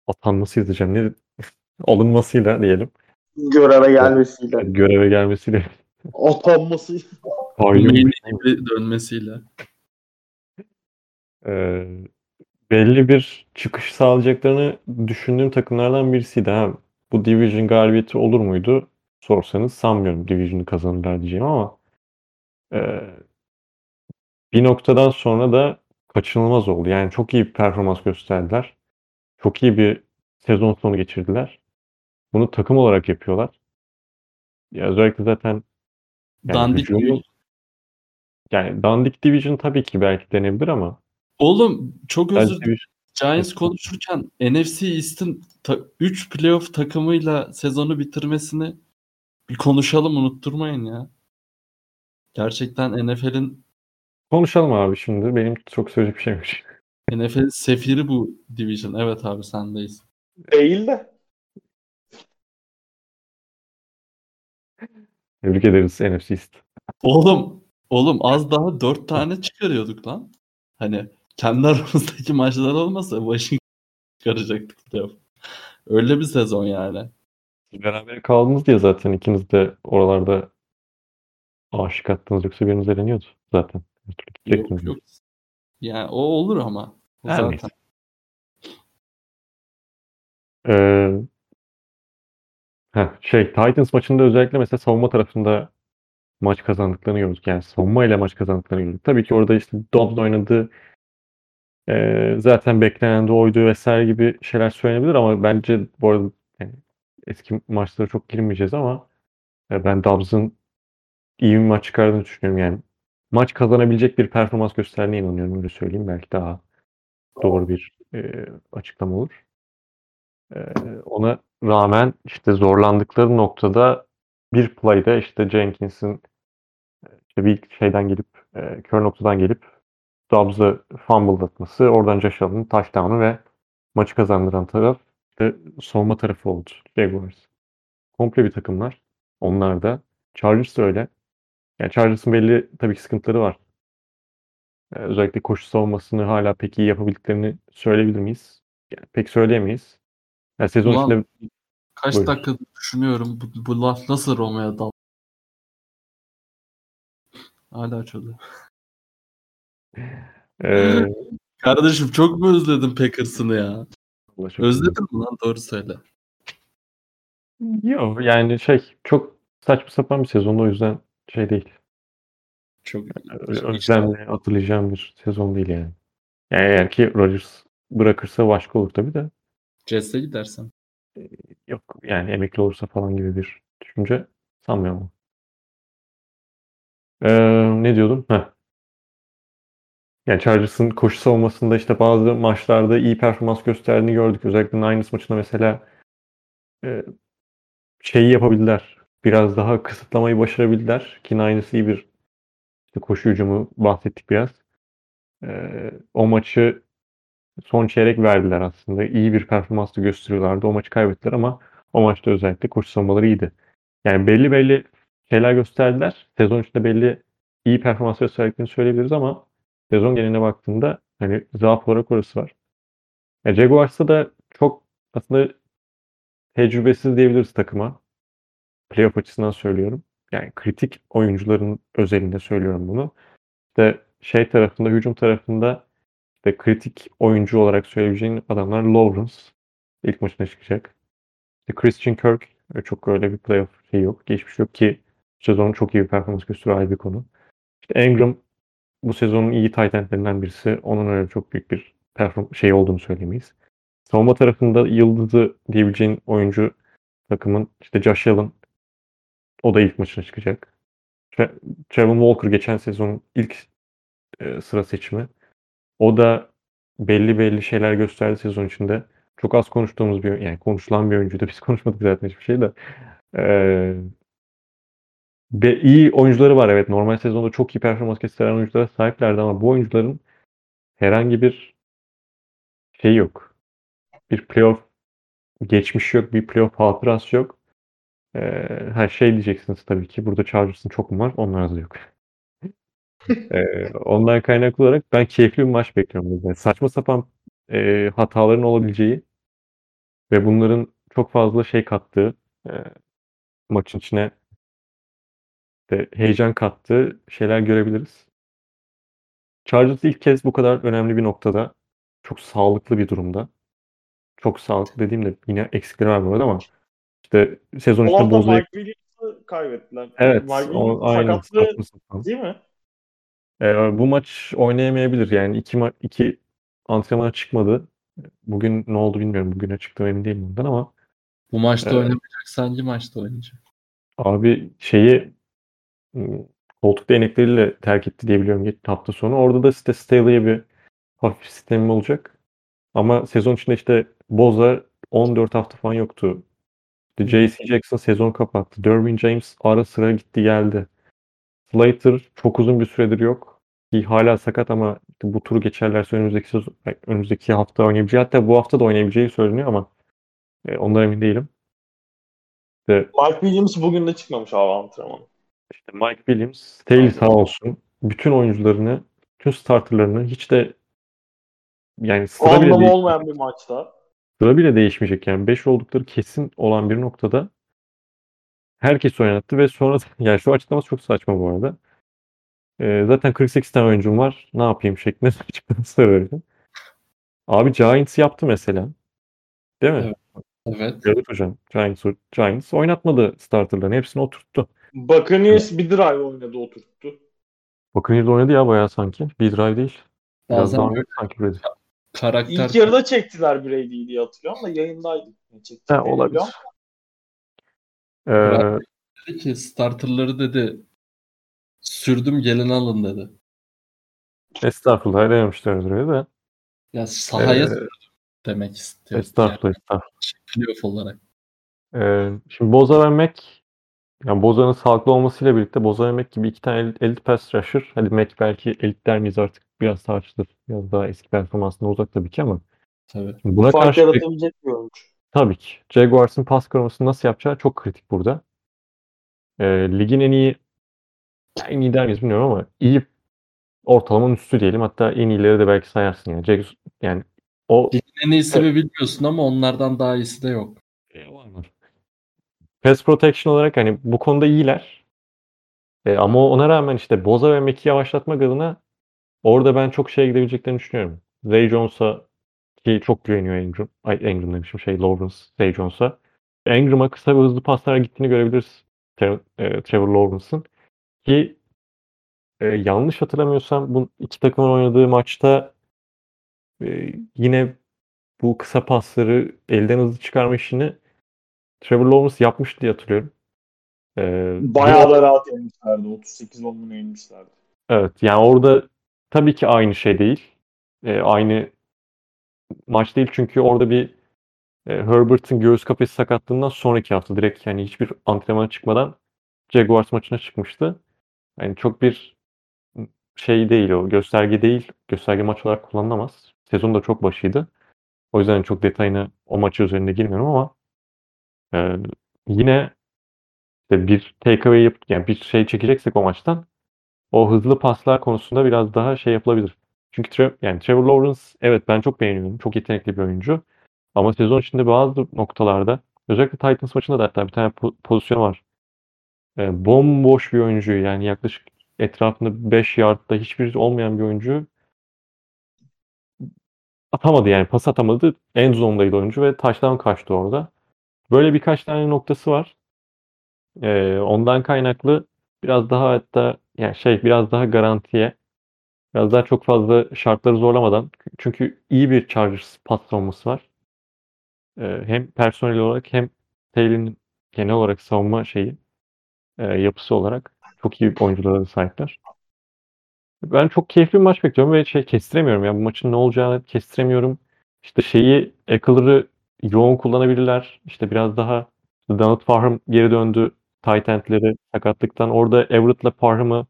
Speaker 2: atanması diyeceğim. Ne <laughs> alınmasıyla diyelim.
Speaker 3: Göreve gelmesiyle.
Speaker 2: Göreve gelmesiyle <laughs>
Speaker 3: Atanması.
Speaker 2: kayyum
Speaker 1: dönmesiyle.
Speaker 2: e, belli bir çıkış sağlayacaklarını düşündüğüm takımlardan birisiydi. Ha, bu Division galibiyeti olur muydu? Sorsanız sanmıyorum Division'ı kazanırlar diyeceğim ama e, bir noktadan sonra da kaçınılmaz oldu. Yani çok iyi bir performans gösterdiler. Çok iyi bir sezon sonu geçirdiler. Bunu takım olarak yapıyorlar. Ya özellikle zaten yani
Speaker 1: Dandik
Speaker 2: hücumun- yani Dandik Division tabii ki belki denebilir ama
Speaker 1: Oğlum çok özür
Speaker 2: Division-
Speaker 1: Giants konuşurken NFC East'in 3 playoff takımıyla sezonu bitirmesini bir konuşalım unutturmayın ya. Gerçekten NFL'in
Speaker 2: konuşalım abi şimdi. Benim çok söyleyecek bir şeyim yok.
Speaker 1: NFL'in sefiri bu division. Evet abi sendeyiz.
Speaker 3: Değil de.
Speaker 2: Tebrik ederiz NFC East.
Speaker 1: Oğlum oğlum az daha 4 tane çıkarıyorduk lan. Hani kendi aramızdaki maçlar olmasa Washington çıkaracaktık playoff. Öyle bir sezon yani.
Speaker 2: Beraber kaldınız diye zaten ikiniz de oralarda aşık attınız yoksa biriniz eleniyordu zaten.
Speaker 1: Yok yok. Yani o olur ama. O
Speaker 2: Her
Speaker 1: zaten.
Speaker 2: neyse. Ee, heh, şey Titans maçında özellikle mesela savunma tarafında maç kazandıklarını gördük. Yani savunma ile maç kazandıklarını gördük. Tabii ki orada işte Dobbs oynadı. Ee, zaten beklenen de oydu vesaire gibi şeyler söylenebilir ama bence bu arada yani eski maçlara çok girmeyeceğiz ama e, ben Dobbs'ın iyi bir maç çıkardığını düşünüyorum yani. Maç kazanabilecek bir performans gösterdiğine inanıyorum öyle söyleyeyim. Belki daha doğru bir e, açıklama olur. E, ona rağmen işte zorlandıkları noktada bir play'da işte Jenkins'in e, işte bir şeyden gelip e, kör noktadan gelip Dobbs'ı fumble'datması, oradan Josh Allen'ın touchdown'u ve maçı kazandıran taraf işte savunma tarafı oldu. Jaguars. Komple bir takımlar. Onlar da. Chargers da öyle. Yani Chargers'ın belli tabii ki sıkıntıları var. Ee, özellikle koşu savunmasını hala pek iyi yapabildiklerini söyleyebilir miyiz? yani pek söyleyemeyiz. Yani sezon
Speaker 1: Ulan-
Speaker 2: içinde
Speaker 1: Kaç
Speaker 2: Buyurun.
Speaker 1: dakika düşünüyorum bu, bu laf nasıl Roma'ya dal. Hala çözüm.
Speaker 2: E, <laughs>
Speaker 1: Kardeşim çok mu özledin Packers'ını ya? Özledin mi lan? Doğru söyle.
Speaker 2: Yok yani şey çok saçma sapan bir sezon o yüzden şey değil.
Speaker 1: Çok
Speaker 2: Özlemle hatırlayacağım bir sezon değil yani. Yani eğer ki Rodgers bırakırsa başka olur tabii de.
Speaker 1: Jets'e gidersen.
Speaker 2: Yok yani emekli olursa falan gibi bir düşünce sanmıyorum. Ee, ne diyordum? Heh. Yani Chargers'ın koşu savunmasında işte bazı maçlarda iyi performans gösterdiğini gördük. Özellikle Niners maçında mesela e, şeyi yapabildiler. Biraz daha kısıtlamayı başarabildiler. Ki Niners iyi bir işte koşu hücumu bahsettik biraz. Ee, o maçı son çeyrek verdiler aslında. İyi bir performans da gösteriyorlardı. O maçı kaybettiler ama o maçta özellikle koşu savunmaları iyiydi. Yani belli belli şeyler gösterdiler. Sezon içinde belli iyi performans gösterdiklerini söyleyebiliriz ama sezon geneline baktığında hani zaaf olarak orası var. Ya Jaguars'ta da çok aslında tecrübesiz diyebiliriz takıma. Playoff açısından söylüyorum. Yani kritik oyuncuların özelinde söylüyorum bunu. İşte şey tarafında, hücum tarafında işte kritik oyuncu olarak söyleyebileceğin adamlar Lawrence ilk maçına çıkacak. İşte Christian Kirk e, çok öyle bir playoff şey yok. Geçmiş yok ki sezon çok iyi bir performans ayrı bir konu. İşte Ingram bu sezonun iyi tight endlerinden birisi. Onun öyle çok büyük bir perform şey olduğunu söylemeyiz. Savunma tarafında yıldızı diyebileceğin oyuncu takımın işte Josh Allen o da ilk maçına çıkacak. Trevor Walker geçen sezonun ilk e, sıra seçimi. O da belli belli şeyler gösterdi sezon içinde. Çok az konuştuğumuz bir yani konuşulan bir oyuncuydu. Biz <laughs> konuşmadık zaten hiçbir şey de. Ee, ve iyi oyuncuları var evet. Normal sezonda çok iyi performans gösteren oyunculara sahiplerdi ama bu oyuncuların herhangi bir şey yok. Bir playoff geçmiş yok. Bir playoff hatırası yok. Ee, her şey diyeceksiniz tabii ki. Burada Chargers'ın çok mu var? Onlar da yok. <laughs> Ee, ondan kaynaklı olarak ben keyifli bir maç bekliyorum. burada. Saçma sapan e, hataların olabileceği ve bunların çok fazla şey kattığı e, maçın içine de heyecan kattığı şeyler görebiliriz. Chargers ilk kez bu kadar önemli bir noktada çok sağlıklı bir durumda. Çok sağlıklı dediğimde yine eksikleri var bu arada ama işte sezon içinde Boza'yı
Speaker 3: Mike Williams'ı kaybettiler.
Speaker 2: evet
Speaker 3: Mike
Speaker 2: o, aynen sapan.
Speaker 3: değil mi?
Speaker 2: Ee, bu maç oynayamayabilir. Yani iki, ma- iki antrenmana çıkmadı. Bugün ne oldu bilmiyorum. Bugüne çıktı emin değilim bundan ama
Speaker 1: Bu maçta
Speaker 2: Evet.
Speaker 1: oynamayacak. Hangi maçta oynayacak?
Speaker 2: abi şeyi ım, koltuk değnekleriyle terk etti diye biliyorum geçen hafta sonu. Orada da işte Staley'e bir hafif sistemi olacak. Ama sezon içinde işte Boza 14 hafta falan yoktu. İşte J.C. Jackson sezon kapattı. Derwin James ara sıra gitti geldi. Slater çok uzun bir süredir yok. Ki hala sakat ama işte bu turu geçerlerse önümüzdeki sezon, önümüzdeki hafta oynayabileceği hatta bu hafta da oynayabileceği söyleniyor ama e, ondan emin değilim. İşte,
Speaker 3: Mike Williams bugün de çıkmamış abi antrenmana.
Speaker 2: İşte Mike Williams, Staley sağ olsun. Bütün oyuncularını, bütün starterlarını hiç de yani sıra bile,
Speaker 3: Anlamı
Speaker 2: değiş-
Speaker 3: olmayan bir maçta.
Speaker 2: sıra bile değişmeyecek. Yani 5 oldukları kesin olan bir noktada herkes oynattı ve sonra <laughs> yani şu açıklaması çok saçma bu arada. Ee, zaten 48 tane oyuncum var. Ne yapayım şeklinde <laughs> açıklaması verdi. Abi Giants yaptı mesela. Değil mi?
Speaker 1: Evet. Evet.
Speaker 2: Evet hocam. Giants, Giants oynatmadı starterlarını. Hepsini oturttu.
Speaker 3: Buccaneers bir drive oynadı oturttu.
Speaker 2: Buccaneers oynadı ya bayağı sanki. Bir drive değil. Biraz
Speaker 1: Bazen
Speaker 2: daha sanki Brady.
Speaker 1: karakter
Speaker 3: İlk yarıda çektiler Brady'yi diye hatırlıyorum da yayındaydı. Ne çektiklerini
Speaker 2: Ha, olabilir. Ee,
Speaker 1: dedi ki starterları dedi sürdüm gelin alın dedi.
Speaker 2: estağfurullah öyle de.
Speaker 1: Ya sahaya
Speaker 2: Ee,
Speaker 1: demek istiyor.
Speaker 2: Estağfurullah estağfurullah.
Speaker 1: Yani playoff olarak.
Speaker 2: Ee, şimdi Boza ve Mac yani Boza'nın sağlıklı olmasıyla birlikte Boza ve Mac gibi iki tane elit, elit pass rusher. Hadi Mac belki elit der miyiz artık biraz tartışılır. Biraz daha eski performansına uzak tabii ki ama
Speaker 1: Tabii.
Speaker 2: buna
Speaker 3: Fark
Speaker 2: karşı
Speaker 3: yaratabilecek bir oyuncu.
Speaker 2: tabii ki Jaguars'ın pas korumasını nasıl yapacağı çok kritik burada. Ee, ligin en iyi en iyi der miyiz bilmiyorum ama iyi ortalamanın üstü diyelim. Hatta en iyileri de belki sayarsın yani. Jags, yani O
Speaker 1: Ligin en iyisi mi bilmiyorsun ama onlardan daha iyisi de yok.
Speaker 2: E, var var. Pass protection olarak hani bu konuda iyiler. E, ama ona rağmen işte Boza ve Mac'i yavaşlatmak adına orada ben çok şeye gidebileceklerini düşünüyorum. Zay Jones'a ki çok güveniyor Ingram. Ay Ingram demişim şey Lawrence Zay Jones'a. Ingram'a kısa ve hızlı paslara gittiğini görebiliriz. Tra- e, Trevor Lawrence'ın. Ki e, yanlış hatırlamıyorsam bu iki takımın oynadığı maçta e, yine bu kısa pasları elden hızlı çıkarma işini Trevor Lawrence yapmış diye hatırlıyorum. Ee,
Speaker 3: Bayağı da rahat yenmişlerdi. 38 10 yenmişlerdi.
Speaker 2: Evet yani orada tabii ki aynı şey değil. Ee, aynı maç değil çünkü orada bir e, Herbert'ın göğüs kafesi sakatlığından sonraki hafta direkt yani hiçbir antrenmana çıkmadan Jaguars maçına çıkmıştı. Yani çok bir şey değil o gösterge değil. Gösterge maç olarak kullanılamaz. Sezon da çok başıydı. O yüzden çok detayına o maçı üzerinde girmiyorum ama e, yine işte bir takeaway yap yani bir şey çekeceksek o maçtan o hızlı paslar konusunda biraz daha şey yapılabilir. Çünkü Trev, yani Trevor Lawrence evet ben çok beğeniyorum. Çok yetenekli bir oyuncu. Ama sezon içinde bazı noktalarda özellikle Titans maçında da hatta bir tane po- pozisyon var. E, bomboş bir oyuncu yani yaklaşık etrafında 5 yardta hiçbir olmayan bir oyuncu atamadı yani pas atamadı. En zonundaydı oyuncu ve taştan kaçtı orada. Böyle birkaç tane noktası var. Ee, ondan kaynaklı biraz daha hatta yani şey biraz daha garantiye biraz daha çok fazla şartları zorlamadan çünkü iyi bir Chargers pas savunması var. Ee, hem personel olarak hem Taylor'ın genel olarak savunma şeyi e, yapısı olarak çok iyi oyunculara sahipler. Ben çok keyifli bir maç bekliyorum ve şey kestiremiyorum ya bu maçın ne olacağını kestiremiyorum. İşte şeyi Eckler'ı yoğun kullanabilirler. İşte biraz daha Donald Parham geri döndü. Tight end'leri sakatlıktan. Orada Everett'la Parham'ı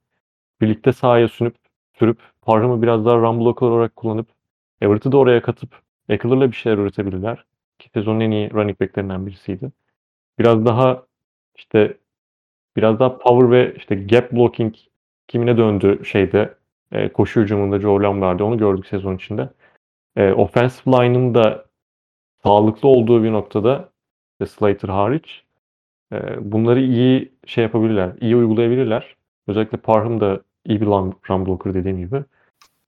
Speaker 2: birlikte sahaya sürüp sürüp Parham'ı biraz daha run blocker olarak kullanıp Everett'ı da oraya katıp Eckler'la bir şeyler üretebilirler. Ki sezonun en iyi running back'lerinden birisiydi. Biraz daha işte biraz daha power ve işte gap blocking kimine döndü şeyde e, koşu hücumunda Joe Lombardi onu gördük sezon içinde. E, offensive line'ın da sağlıklı olduğu bir noktada işte Slater hariç e, bunları iyi şey yapabilirler, iyi uygulayabilirler. Özellikle Parham da iyi bir run, run blocker dediğim gibi.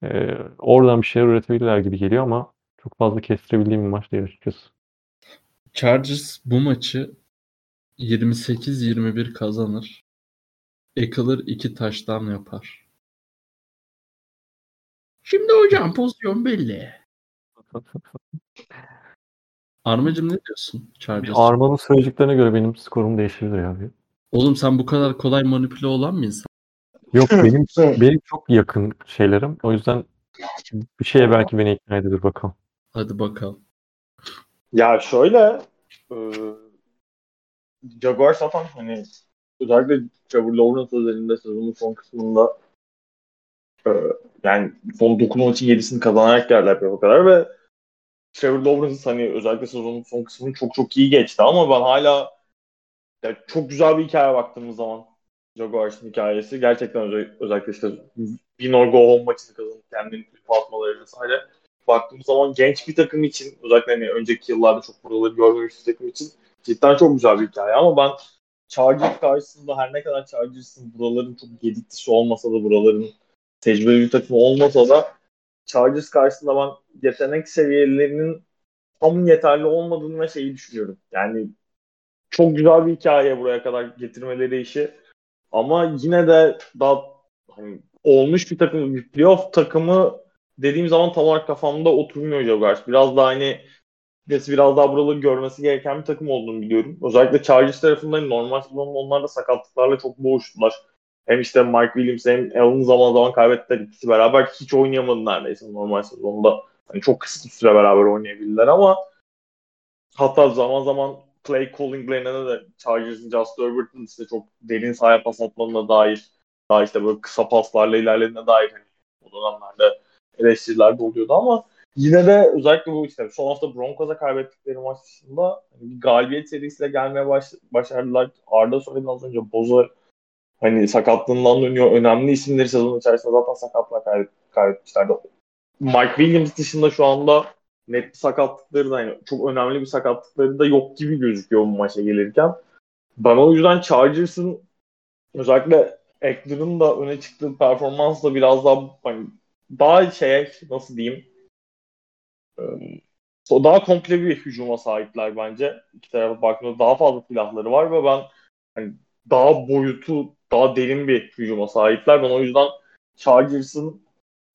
Speaker 2: E, oradan bir şeyler üretebilirler gibi geliyor ama çok fazla kestirebildiğim bir maç değil açıkçası.
Speaker 1: Chargers bu maçı 28-21 kazanır. Eckler iki taştan yapar. Şimdi hocam pozisyon belli. <laughs> Armacım ne diyorsun Chargers?
Speaker 2: Arman'ın söyleyeceklerine göre benim skorum değişebilir ya. Bir-
Speaker 1: Oğlum sen bu kadar kolay manipüle olan bir insan.
Speaker 2: Yok benim benim çok yakın şeylerim. O yüzden bir şeye belki beni ikna edebilir bakalım.
Speaker 1: Hadi bakalım.
Speaker 3: Ya şöyle e, Jaguar zaten hani özellikle Trevor Lawrence özelinde sezonun son kısmında e, yani son 9 maçın 7'sini kazanarak geldiler o kadar ve Trevor Lawrence hani özellikle sezonun son kısmını çok çok iyi geçti ama ben hala ya çok güzel bir hikaye baktığımız zaman Jaguars'ın hikayesi gerçekten özel, özellikle işte bir no go home maçını kazanıp kendini flip atmaları vesaire baktığımız zaman genç bir takım için özellikle hani önceki yıllarda çok buraları görmemiş bir takım için cidden çok güzel bir hikaye ama ben Chargers karşısında her ne kadar Chargers'ın buraların çok gediklisi olmasa da buraların tecrübeli bir takım olmasa da Chargers karşısında ben yetenek seviyelerinin tam yeterli olmadığını ve şeyi düşünüyorum. Yani çok güzel bir hikaye buraya kadar getirmeleri işi. Ama yine de daha hani olmuş bir takım, bir playoff takımı dediğim zaman tam olarak kafamda oturmuyor Jaguars. Biraz daha hani biraz daha buraları görmesi gereken bir takım olduğunu biliyorum. Özellikle Chargers tarafından normal sezonunda onlar da sakatlıklarla çok boğuştular. Hem işte Mike Williams hem Allen zaman zaman kaybettiler. İkisi beraber hiç oynayamadı neredeyse normal sezonda. Hani çok kısıtlı süre beraber oynayabildiler ama hatta zaman zaman play calling'lerine de Chargers'ın Just Herbert'ın işte çok derin sahaya pas atmanına dair daha işte böyle kısa paslarla ilerlediğine dair hani o dönemlerde eleştiriler de ama yine de özellikle bu işte son hafta Broncos'a kaybettikleri maç dışında hani galibiyet serisiyle gelmeye baş, başardılar. Arda söyledi az önce Boza hani sakatlığından dönüyor. Önemli isimleri sezon içerisinde zaten kaybet, kaybetmişlerdi. Mike Williams dışında şu anda net bir sakatlıkları da yani çok önemli bir sakatlıkları da yok gibi gözüküyor bu maça gelirken. Ben o yüzden Chargers'ın özellikle Eckler'ın da öne çıktığı performansla biraz daha hani daha şeye nasıl diyeyim daha komple bir hücuma sahipler bence. İki tarafa baktığında daha fazla silahları var ve ben hani daha boyutu, daha derin bir hücuma sahipler. Ben o yüzden Chargers'ın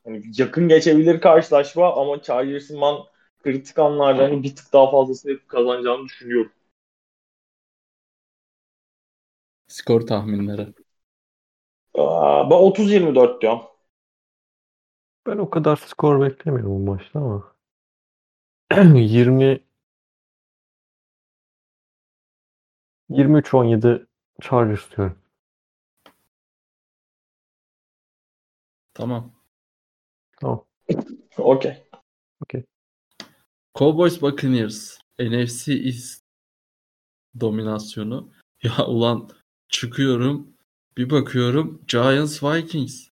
Speaker 3: hani yakın geçebilir karşılaşma ama Chargers'ın ben kritik anlarda bir tık daha fazlasını yapıp kazanacağını düşünüyorum.
Speaker 1: Skor tahminleri.
Speaker 3: Aa, ben 30-24 diyorum.
Speaker 2: Ben o kadar skor beklemiyorum bu maçta ama <clears throat> 20 23-17 Chargers diyorum.
Speaker 1: Tamam.
Speaker 2: Tamam.
Speaker 3: Okey.
Speaker 1: Cowboys Buccaneers NFC East dominasyonu. Ya ulan çıkıyorum bir bakıyorum Giants Vikings.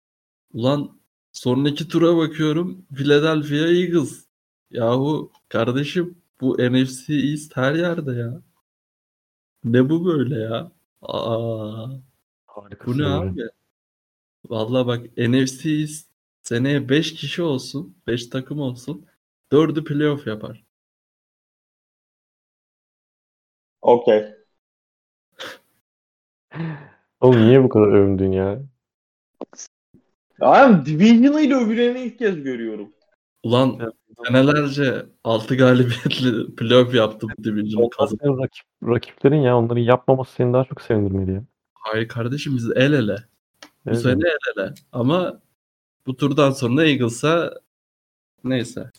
Speaker 1: Ulan sonraki tura bakıyorum Philadelphia Eagles. Yahu kardeşim bu NFC East her yerde ya. Ne bu böyle ya? Aa, bu
Speaker 2: Harikasın
Speaker 1: ne
Speaker 2: hocam.
Speaker 1: abi? Vallahi bak NFC seneye 5 kişi olsun, 5 takım olsun. 4'ü playoff yapar.
Speaker 3: Okey. <laughs>
Speaker 2: Oğlum niye bu kadar övündün ya?
Speaker 3: Yani Division'ıyla öbürlerini ilk kez görüyorum.
Speaker 1: Ulan senelerce 6 galibiyetli <laughs> playoff yaptı bu division'ı
Speaker 2: Onlar
Speaker 1: kazan.
Speaker 2: senin rakip, rakiplerin ya onların yapmaması seni daha çok sevindirmeli ya.
Speaker 1: Hayır kardeşim biz el ele. Bu
Speaker 2: Evet.
Speaker 1: sene el ele. Ama bu turdan sonra Eagles'a neyse.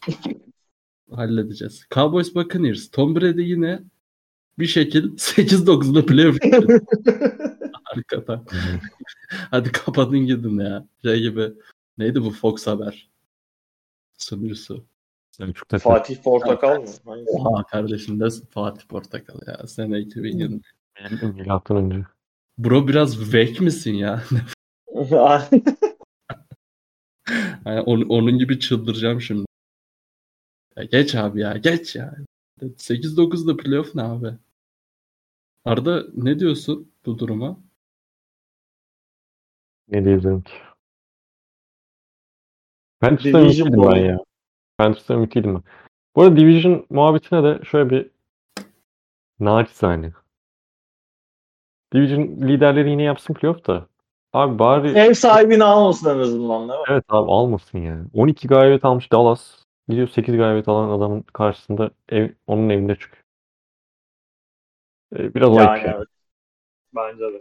Speaker 1: <laughs> Halledeceğiz. Cowboys Buccaneers. Tom Brady yine bir şekil <laughs> 8-9'da playoff. <laughs> Harika. Hadi kapatın gidin ya. Şey gibi. Neydi bu Fox Haber? Sunucusu.
Speaker 2: Selçuk'ta
Speaker 3: Fatih Portakal mı?
Speaker 1: Oha kardeşim nasıl Fatih Portakal ya. Sene 2020.
Speaker 2: Bildim milattan önce.
Speaker 1: Bro biraz vek misin ya? <laughs> Yani onun, onun gibi çıldıracağım şimdi. Ya geç abi ya geç ya. 8-9'da playoff ne abi? Arda ne diyorsun bu duruma?
Speaker 2: Ne diyebilirim ki? Panthers'ta
Speaker 3: Division
Speaker 2: ümitliydim ben ya. Panthers'ta ümitliydim ben. Bu arada Division muhabbetine de şöyle bir naçizane. Division liderleri yine yapsın playoff da. Abi bari
Speaker 3: Ev sahibini almasın en azından değil mi?
Speaker 2: evet abi almasın yani. 12 galibiyet almış Dallas. Gidiyor 8 galibiyet alan adamın karşısında ev, onun evinde çıkıyor. Ee, biraz
Speaker 3: Yani
Speaker 2: ayıp ya.
Speaker 3: evet. Bence de.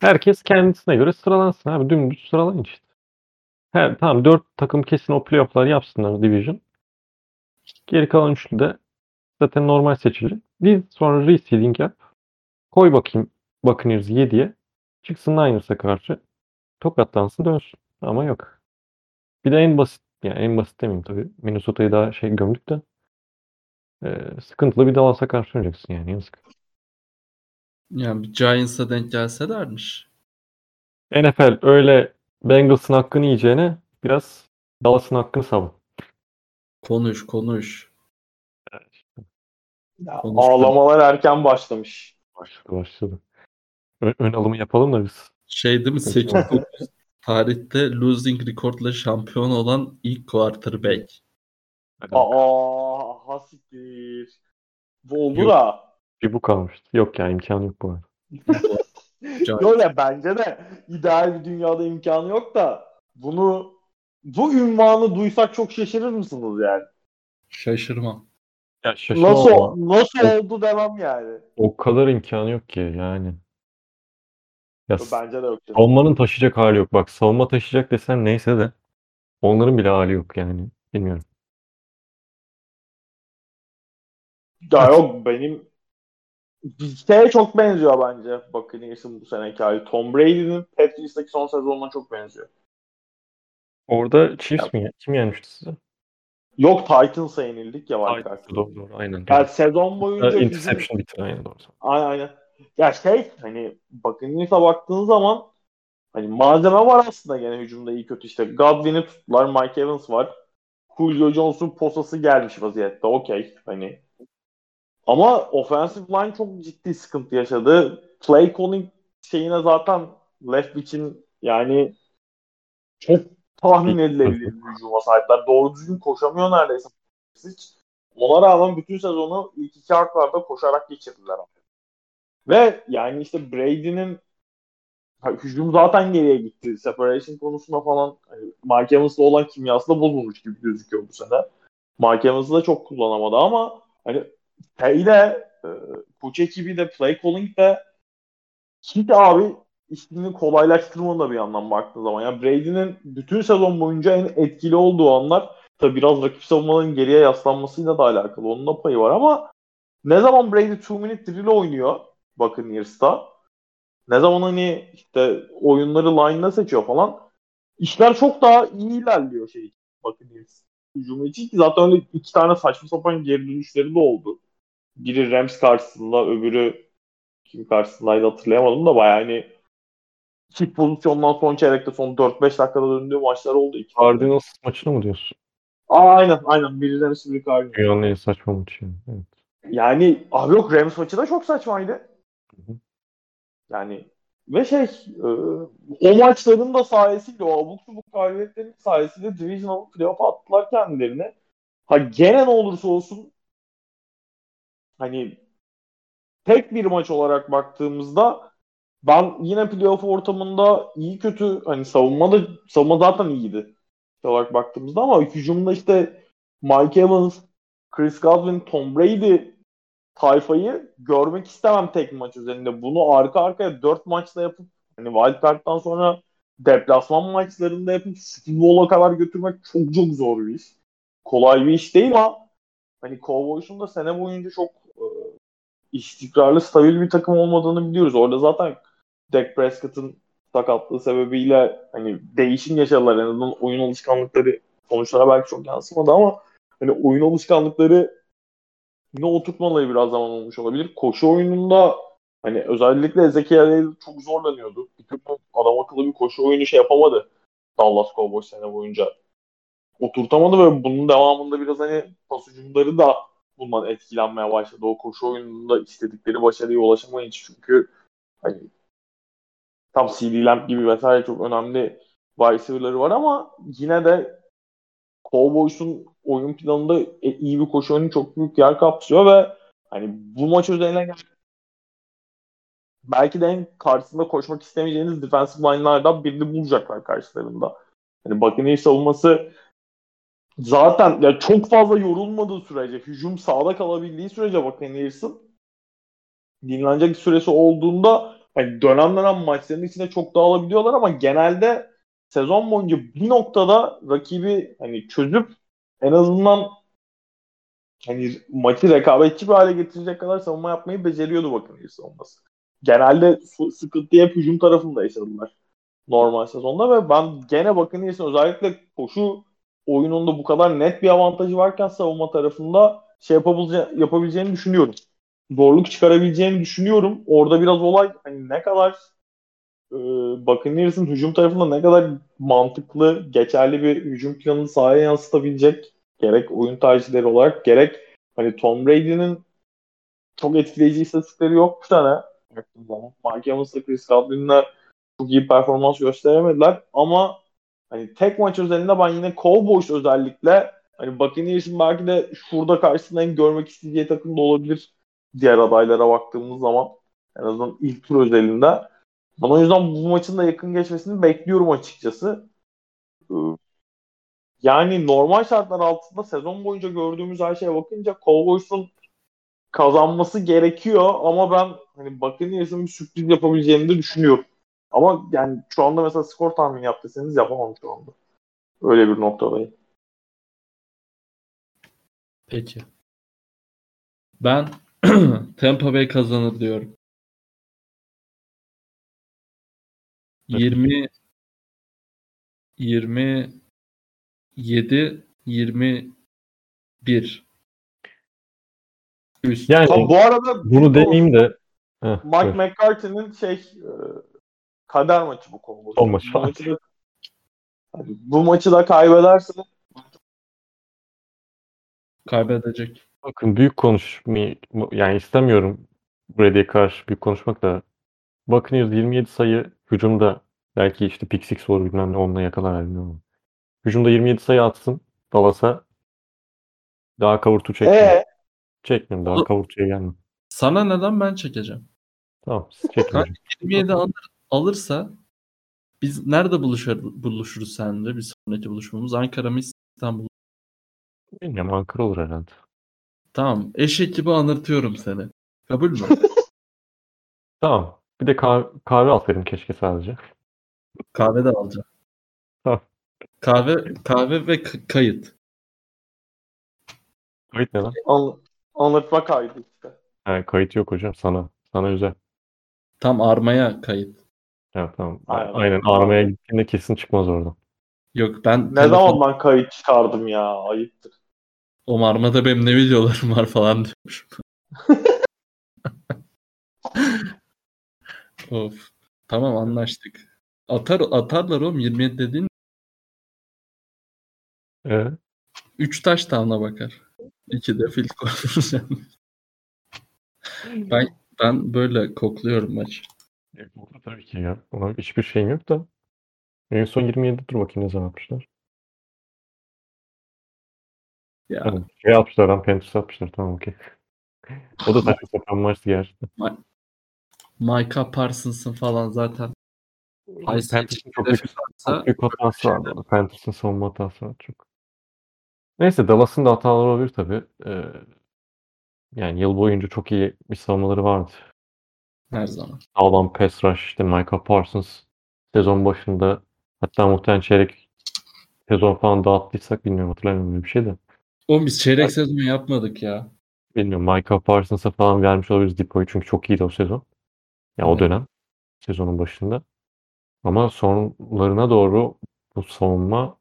Speaker 2: Herkes kendisine göre sıralansın abi. Dümdüz sıralayın işte. Her, tamam 4 takım kesin o playoff'lar yapsınlar Division. Geri kalan üçlü de zaten normal seçilir. Biz sonra reseeding yap. Koy bakayım Buccaneers 7'ye. Çıksın Niners'a karşı. Tokatlansın dönsün. Ama yok. Bir de en basit yani en basit demeyeyim tabii. Minnesota'yı daha şey gömdük de. Ee, sıkıntılı bir Dallas'a karşı oynayacaksın yani yazık.
Speaker 1: Yani bir Giants'a denk gelselermiş.
Speaker 2: NFL öyle Bengals'ın hakkını yiyeceğine biraz Dallas'ın hakkını savun.
Speaker 1: Konuş konuş.
Speaker 3: Ya,
Speaker 1: Konuştum.
Speaker 3: ağlamalar erken başlamış.
Speaker 2: Başladı başladı. Ön, ön alımı yapalım da biz.
Speaker 1: Şey değil mi? 8-9 tarihte losing record'la şampiyon olan ilk quarterback.
Speaker 3: Aa, hasiktir. Bu olur
Speaker 2: Yok.
Speaker 3: ha.
Speaker 2: Bir bu kalmıştı. Yok ya imkanı yok bu arada.
Speaker 3: Yok ya bence de ideal bir dünyada imkanı yok da bunu bu ünvanı duysak çok şaşırır mısınız yani?
Speaker 1: Şaşırmam.
Speaker 2: Ya şaşırma
Speaker 3: Nasıl
Speaker 2: ama
Speaker 3: nasıl oldu demem yani.
Speaker 2: o kadar imkanı yok ki yani. Ya
Speaker 3: Bence de yok. canım.
Speaker 2: savunmanın taşıyacak hali yok. Bak savunma taşıyacak desen neyse de onların bile hali yok yani. Bilmiyorum.
Speaker 3: Ya yok benim şeye çok benziyor bence Buccaneers'ın bu seneki hali. Tom Brady'nin Patriots'taki son sezonuna çok benziyor.
Speaker 2: Orada Chiefs mi? Kim yenmişti size?
Speaker 3: Yok Titans'a yenildik ya var
Speaker 2: Doğru doğru aynen.
Speaker 3: Yani sezon boyunca bizim
Speaker 2: Interception bitti aynen doğru.
Speaker 3: Aynen aynen. Ya şey hani Buccaneers'a baktığın zaman hani malzeme var aslında gene hücumda iyi kötü işte. Godwin'i tuttular, Mike Evans var. Julio Jones'un posası gelmiş vaziyette. Okey. Hani ama offensive line çok ciddi sıkıntı yaşadı. Play calling şeyine zaten Leftwich'in yani çok tahmin edilebilir bir hücuma sahipler. Doğru düzgün koşamıyor neredeyse. Hiç. Ona rağmen bütün sezonu ilk iki harflarda koşarak geçirdiler. Ve yani işte Brady'nin hücum zaten geriye gitti. Separation konusunda falan hani Mike Evans'la olan kimyası da bozulmuş gibi gözüküyor bu sene. Mike Evans'ı da çok kullanamadı ama hani şeyde e, koç ekibi de play calling de hiç abi işini kolaylaştırmadı da bir yandan baktığın zaman. Yani Brady'nin bütün sezon boyunca en etkili olduğu anlar tabi biraz rakip savunmaların geriye yaslanmasıyla da alakalı. Onun da payı var ama ne zaman Brady 2 minute drill oynuyor Buccaneers'ta ne zaman hani işte oyunları line'la seçiyor falan işler çok daha iyi ilerliyor şey Buccaneers hücumu için ki zaten öyle iki tane saçma sapan geri dönüşleri de oldu. Biri Rams karşısında öbürü kim karşısındaydı hatırlayamadım da bayağı hani çift pozisyondan son çeyrekte son 4-5 dakikada döndüğü maçlar oldu. İki
Speaker 2: Cardinals maçını mı diyorsun?
Speaker 3: Aa, aynen aynen. Biri Rams biri Cardinals.
Speaker 2: Dünyanın en saçma maçı. Evet.
Speaker 3: Yani abi yok Rams maçı da çok saçmaydı. Yani ve şey e, o maçların da sayesinde o abuk subuk galibiyetlerin sayesinde Divisional playoff attılar kendilerine. Ha gene ne olursa olsun hani tek bir maç olarak baktığımızda ben yine playoff ortamında iyi kötü hani savunma da savunma zaten iyiydi olarak baktığımızda ama hücumda işte Mike Evans, Chris Godwin, Tom Brady tayfayı görmek istemem tek maç üzerinde. Bunu arka arkaya dört maçta yapıp hani Wildcard'dan sonra deplasman maçlarında yapıp Super Bowl'a kadar götürmek çok çok zor bir iş. Kolay bir iş değil ama hani Cowboys'un da sene boyunca çok e, istikrarlı, stabil bir takım olmadığını biliyoruz. Orada zaten Dak Prescott'ın sakatlığı sebebiyle hani değişim yaşadılar. En azından oyun alışkanlıkları sonuçlara belki çok yansımadı ama hani oyun alışkanlıkları yine oturtmaları biraz zaman olmuş olabilir. Koşu oyununda hani özellikle Ezekiel çok zorlanıyordu. Bir türlü adam akıllı bir koşu oyunu şey yapamadı. Dallas Cowboys sene boyunca. Oturtamadı ve bunun devamında biraz hani pas hücumları da bundan etkilenmeye başladı. O koşu oyununda istedikleri başarıya ulaşamayınca çünkü hani tam CD Lamb gibi vesaire çok önemli receiver'ları var ama yine de Cowboys'un oyun planında e, iyi bir koşu oyunu çok büyük yer kapsıyor ve hani bu maç özeline belki de en karşısında koşmak istemeyeceğiniz defensive line'lardan birini bulacaklar karşılarında. Hani Buccaneers savunması zaten ya çok fazla yorulmadığı sürece, hücum sağda kalabildiği sürece Buccaneers'ın dinlenecek süresi olduğunda hani dönem dönem maçların içinde çok dağılabiliyorlar ama genelde sezon boyunca bir noktada rakibi hani çözüp en azından hani maçı rekabetçi bir hale getirecek kadar savunma yapmayı beceriyordu bakın savunması. Genelde sıkıntı hep hücum tarafında yaşadılar normal sezonda ve ben gene bakın özellikle koşu oyununda bu kadar net bir avantajı varken savunma tarafında şey yapabilece yapabileceğini düşünüyorum. Zorluk çıkarabileceğini düşünüyorum. Orada biraz olay hani ne kadar e, Buccaneers'ın hücum tarafında ne kadar mantıklı, geçerli bir hücum planını sahaya yansıtabilecek gerek oyun tercihleri olarak gerek hani Tom Brady'nin çok etkileyici istatistikleri yok bu sene. Mike Evans'la Chris Godwin'le çok iyi performans gösteremediler ama hani tek maç özelinde ben yine Cowboys özellikle hani Buccaneers'in belki de şurada karşısında en görmek isteyeceği takım da olabilir diğer adaylara baktığımız zaman en azından ilk tur özelinde. Ben o yüzden bu maçın da yakın geçmesini bekliyorum açıkçası. Ee, yani normal şartlar altında sezon boyunca gördüğümüz her şeye bakınca Cowboys'un kazanması gerekiyor ama ben hani Buccaneers'ın bir sürpriz yapabileceğini de düşünüyorum. Ama yani şu anda mesela skor tahmini yaptıysanız yapamam şu anda. Öyle bir noktadayım.
Speaker 1: Peki. Ben <clears throat> Tampa Bay kazanır diyorum. 20 27 21 Üst.
Speaker 2: Yani
Speaker 3: Ha, bu arada
Speaker 2: bunu demeyeyim de Heh,
Speaker 3: Mike
Speaker 2: buyur.
Speaker 3: McCarthy'nin şey e, kader maçı bu konu.
Speaker 2: Son maçı.
Speaker 3: Bu maçı da, bu maçı da kaybederse
Speaker 1: Kaybedecek.
Speaker 2: Bakın büyük konuşmayı yani istemiyorum Brady'ye karşı büyük konuşmak da Buccaneers 27 sayı hücumda belki işte pick six olur bilmem ne onunla yakalar bilmiyorum. ama. Hücumda 27 sayı atsın Dallas'a daha kavurtu çekmiyor.
Speaker 3: Ee,
Speaker 2: Çekmiyorum daha kavurtuya gelme.
Speaker 1: Sana neden ben çekeceğim?
Speaker 2: Tamam siz çekin
Speaker 1: Kaç?
Speaker 2: hocam.
Speaker 1: 27 alır, alırsa biz nerede buluşur, buluşuruz seninle bir sonraki buluşmamız? Ankara mı İstanbul?
Speaker 2: Bilmiyorum Ankara olur herhalde.
Speaker 1: Tamam. Eşek gibi anırtıyorum seni. Kabul mü? <laughs>
Speaker 2: Tamam. Bir de kahve, kahve alsaydım keşke sadece.
Speaker 1: Kahve de alacağım.
Speaker 2: Tamam.
Speaker 1: Kahve kahve ve k- kayıt.
Speaker 2: Kayıt ne lan?
Speaker 3: an, anlatma kaydı işte.
Speaker 2: Ha, kayıt yok hocam sana. Sana özel.
Speaker 1: Tam armaya kayıt.
Speaker 2: Ya, tamam.
Speaker 3: Aynen.
Speaker 2: Aynen. Armaya gittiğinde kesin çıkmaz oradan.
Speaker 1: Yok ben
Speaker 3: Ne
Speaker 1: telefon-
Speaker 3: zaman ben kayıt çıkardım ya ayıptır.
Speaker 1: o armada benim ne videolarım var falan diyormuş. <laughs> of. Tamam anlaştık. Atar atarlar oğlum 27 dediğin
Speaker 2: Ee,
Speaker 1: 3 taş tavana bakar. 2 de fil koyacağım. ben ben böyle kokluyorum maçı.
Speaker 2: e, burada tabii ki ya. Ona hiçbir şeyim yok da. En son 27 dur bakayım ne zaman yapmışlar.
Speaker 1: Ya
Speaker 2: Tamam. Şey yapmışlar lan Panthers atmışlar. Tamam okey. O da saçma sapan maçtı gerçekten.
Speaker 1: Micah Parsons'ın falan zaten
Speaker 2: Panthers'ın çok büyük, çok büyük hatası var. Panthers'ın savunma hatası var çok. Neyse Dallas'ın da hataları olabilir tabii. Ee, yani yıl boyunca çok iyi bir savunmaları vardı.
Speaker 1: her zaman.
Speaker 2: Sağlam pass rush işte Micah Parsons sezon başında hatta muhtemelen çeyrek sezon falan dağıttıysak bilmiyorum hatırlamıyorum bir şey de.
Speaker 1: Oğlum biz çeyrek sezon yapmadık ya.
Speaker 2: Bilmiyorum Micah Parsons'a falan vermiş olabiliriz Depo'yu çünkü çok iyiydi o sezon. Ya o
Speaker 1: Evet.
Speaker 2: dönem sezonun başında. Ama sonlarına doğru bu savunma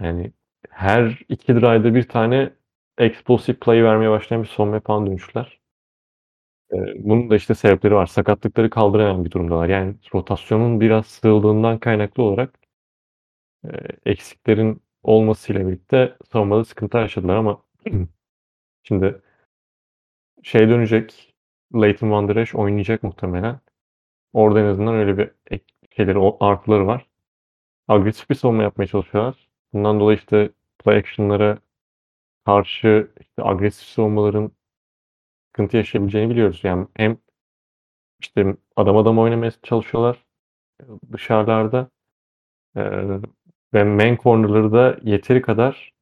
Speaker 2: yani her iki drive'da bir tane explosive play vermeye başlayan bir savunma falan dönüştüler. Bunun da işte sebepleri var. Sakatlıkları kaldıramayan bir durumdalar. Yani rotasyonun biraz sığıldığından kaynaklı olarak e, eksiklerin olmasıyla birlikte savunmada sıkıntı yaşadılar ama <clears throat> şimdi şey dönecek. Leighton Van Der Esch oynayacak muhtemelen. Orada en azından öyle bir ek, şeyleri, artıları var. Agresif bir savunma yapmaya çalışıyorlar. Bundan dolayı işte play action'lara karşı işte agresif savunmaların sıkıntı yaşayabileceğini biliyoruz. Yani hem işte adam adam oynamaya çalışıyorlar dışarılarda e, ve man corner'ları da yeteri kadar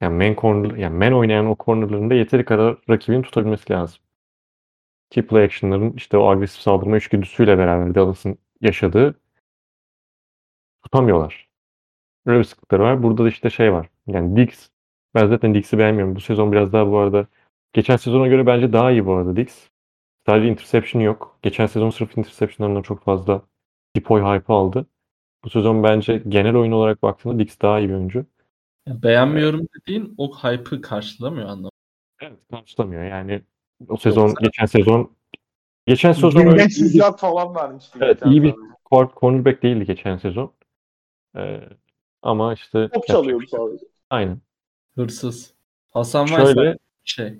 Speaker 2: yani man corner yani man oynayan o corner'larında yeteri kadar rakibini tutabilmesi lazım. Ki play action'ların işte o agresif saldırma içgüdüsüyle beraber Dallas'ın yaşadığı tutamıyorlar. Öyle bir sıkıntıları var. Burada da işte şey var. Yani Diggs ben zaten Diggs'i beğenmiyorum. Bu sezon biraz daha bu arada geçen sezona göre bence daha iyi bu arada Diggs. Sadece interception yok. Geçen sezon sırf interceptionlarından çok fazla Depoy hype aldı. Bu sezon bence genel oyun olarak baktığında Diggs daha iyi bir oyuncu.
Speaker 1: Beğenmiyorum dediğin o hype'ı karşılamıyor anlamı.
Speaker 2: Evet karşılamıyor. Yani o sezon geçen sezon geçen sezon öyle
Speaker 3: 1500 yard falan vermişti.
Speaker 2: Evet,
Speaker 3: geçen
Speaker 2: iyi bir-
Speaker 3: sene.
Speaker 2: cor- cornerback değildi geçen sezon. Ee, ama işte
Speaker 3: Top çalıyordu sadece.
Speaker 2: Aynen.
Speaker 1: Hırsız. Hasan
Speaker 2: Şöyle
Speaker 1: şey.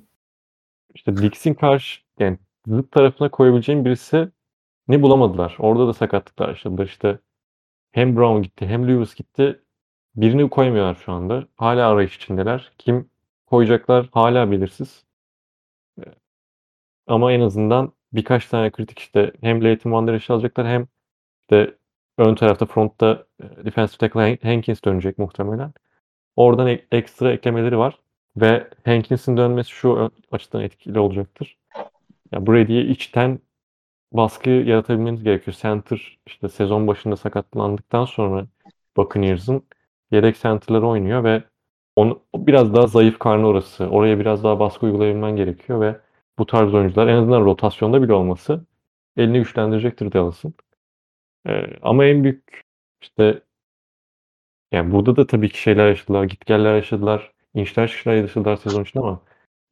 Speaker 2: işte Dix'in karşı yani zıt tarafına koyabileceğim birisi ne bulamadılar. Orada da sakatlıklar yaşadılar. İşte hem Brown gitti hem Lewis gitti. Birini koyamıyorlar şu anda. Hala arayış içindeler. Kim koyacaklar hala belirsiz. Ama en azından birkaç tane kritik işte hem Leighton Van Der Esch'i alacaklar hem de ön tarafta frontta e, defensive tackle Han- Hankins dönecek muhtemelen. Oradan ek- ekstra eklemeleri var. Ve Hankins'in dönmesi şu açıdan etkili olacaktır. Ya Brady'ye içten baskı yaratabilmeniz gerekiyor. Center işte sezon başında sakatlandıktan sonra Buccaneers'ın yedek center'ları oynuyor ve onu biraz daha zayıf karnı orası. Oraya biraz daha baskı uygulayabilmen gerekiyor ve tarz oyuncular en azından rotasyonda bile olması elini güçlendirecektir Dallas'ın. Ee, ama en büyük işte yani burada da tabii ki şeyler yaşadılar, gitgeller yaşadılar, inişler çıkışlar yaşadılar sezon içinde ama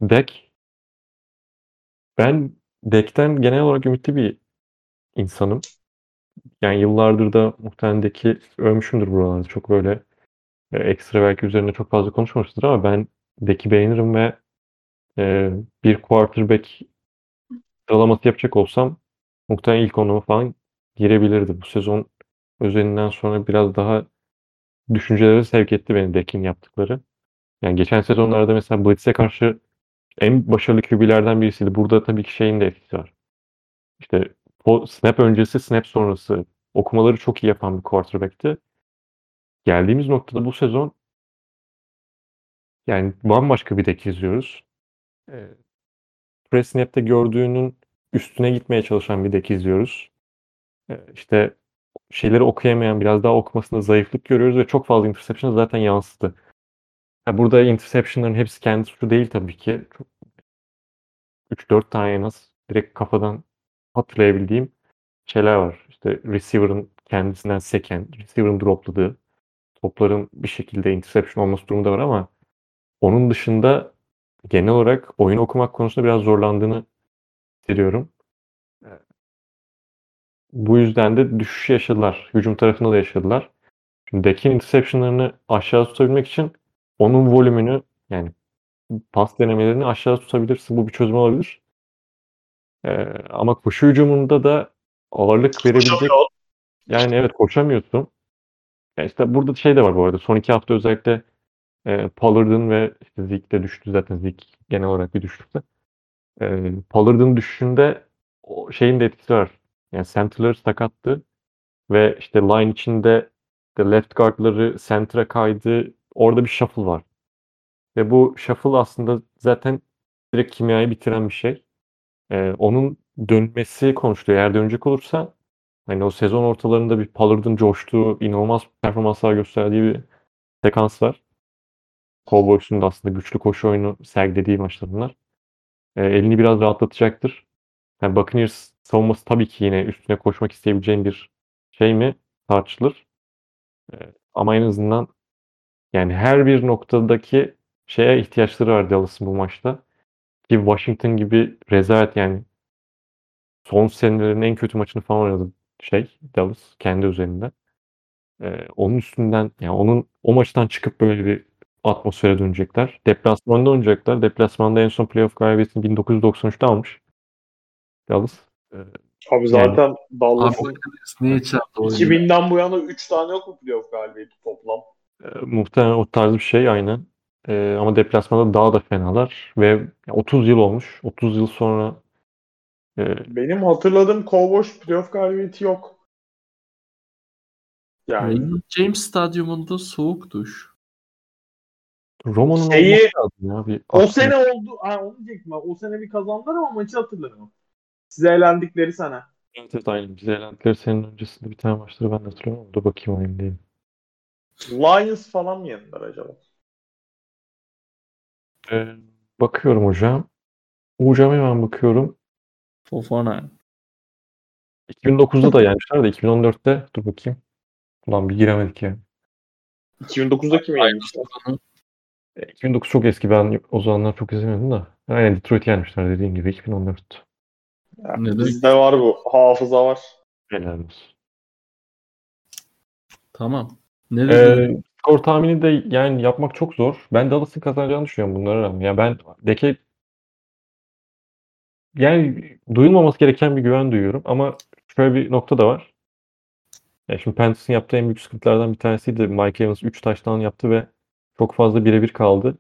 Speaker 2: Dak ben Dak'ten genel olarak ümitli bir insanım. Yani yıllardır da muhtemelen Dak'i övmüşümdür buralarda. Çok böyle e, ekstra belki üzerine çok fazla konuşmamıştır ama ben deki beğenirim ve e, bir quarterback sıralaması yapacak olsam muhtemelen ilk onuma falan girebilirdi. Bu sezon özelinden sonra biraz daha düşüncelere sevk etti beni Dek'in yaptıkları. Yani geçen sezonlarda mesela Blitz'e karşı en başarılı QB'lerden birisiydi. Burada tabii ki şeyin de etkisi var. İşte snap öncesi, snap sonrası okumaları çok iyi yapan bir quarterback'ti. Geldiğimiz noktada bu sezon yani bambaşka bir dek izliyoruz. Eee press snap'te gördüğünün üstüne gitmeye çalışan bir dek izliyoruz. Eee, işte şeyleri okuyamayan, biraz daha okumasında zayıflık görüyoruz ve çok fazla interception zaten yansıdı. Ha, burada interception'ların hepsi kendi suçu değil tabii ki. Çok 3-4 tane en az direkt kafadan hatırlayabildiğim şeyler var. İşte receiver'ın kendisinden seken, receiver'ın dropladığı topların bir şekilde interception olması durumu da var ama onun dışında genel olarak oyun okumak konusunda biraz zorlandığını hissediyorum. Bu yüzden de düşüş yaşadılar. Hücum tarafında da yaşadılar. Şimdi Dak'in interception'larını aşağı tutabilmek için onun volümünü yani pas denemelerini aşağı tutabilirsin. Bu bir çözüm olabilir. Eee, ama koşu hücumunda da ağırlık verebilecek. Yani evet koşamıyorsun. Ya işte burada şey de var bu arada. Son 2 hafta özellikle eee Pollard'ın ve işte Zeke de düştü zaten. Zeke genel olarak bir düşüşte. Eee Pollard'ın düşüşünde o şeyin de etkisi var. Yani center'ları sakattı ve işte line içinde işte left guard'ları center'a kaydı. Orada bir shuffle var. Ve bu shuffle aslında zaten direkt kimyayı bitiren bir şey. Eee, onun dönmesi konuşuluyor. Eğer dönecek olursa hani o sezon ortalarında bir Pollard'ın coştuğu, inanılmaz performanslar gösterdiği bir sekans var. Cowboys'un da aslında güçlü koşu oyunu sergilediği maçlar bunlar. Eee, elini biraz rahatlatacaktır. Yani Buccaneers savunması tabii ki yine üstüne koşmak isteyebileceğin bir şey mi tartışılır. Eee, ama en azından yani her bir noktadaki şeye ihtiyaçları var Dallas'ın bu maçta. Ki Washington gibi rezalet yani son senelerin en kötü maçını falan oynadı şey Dallas kendi üzerinde. Eee, onun üstünden yani onun o maçtan çıkıp böyle bir atmosfere dönecekler. Deplasmanda oynayacaklar. Deplasmanda en son playoff galibiyetini 1993'te almış Dallas. Eee,
Speaker 3: Abi
Speaker 2: yani
Speaker 3: zaten
Speaker 1: Abi
Speaker 3: Dallas'ın
Speaker 1: Buccaneers niye içeride oynuyor?
Speaker 3: 2000'den bu yana 3 tane yok mu playoff galibiyeti toplam?
Speaker 2: eee, muhtemelen o tarz bir şey aynen. Eee, ama deplasmanda daha da fenalar ve 30 yıl olmuş. 30 yıl sonra eee
Speaker 3: Benim hatırladığım Cowboys playoff galibiyeti yok. Yani
Speaker 1: James Stadyumunda soğuk duş.
Speaker 2: Roma'nın
Speaker 3: Şeyi-
Speaker 2: ya. Bir
Speaker 3: o
Speaker 2: aklım-
Speaker 3: sene oldu. Ha, onu diyecektim. O sene bir kazandılar ama maçı hatırlamıyorum. Size elendikleri sene.
Speaker 2: Evet, evet aynen. Bize elendikleri senin öncesinde bir tane maçları ben de hatırlıyorum. Dur bakayım oyun değil.
Speaker 3: Lions falan mı yendiler acaba?
Speaker 2: Ee, bakıyorum hocam. Hocam hemen bakıyorum.
Speaker 1: Fofana.
Speaker 2: 2009'da da yenmişler de 2014'te dur bakayım. Ulan bir giremedik ya.
Speaker 3: 2009'da kimi yenmişler?
Speaker 2: E, 2009 çok eski. Ben o zamanlar çok izlemedim de. Aynen Detroit yenmişler dediğin gibi 2014.
Speaker 3: Yani bizde var bu. Hafıza var.
Speaker 2: Helal olsun.
Speaker 1: Tamam. Ne dedin?
Speaker 2: Ee, skor tahmini de yani yapmak çok zor. Ben Dallas'ın kazanacağını düşünüyorum bunlara rağmen. Ya ben Deke yani duyulmaması gereken bir güven duyuyorum ama şöyle bir nokta da var. Ya şimdi Panthers'ın yaptığı en büyük sıkıntılardan bir tanesiydi. Mike Evans 3 taştan yaptı ve çok fazla birebir kaldı.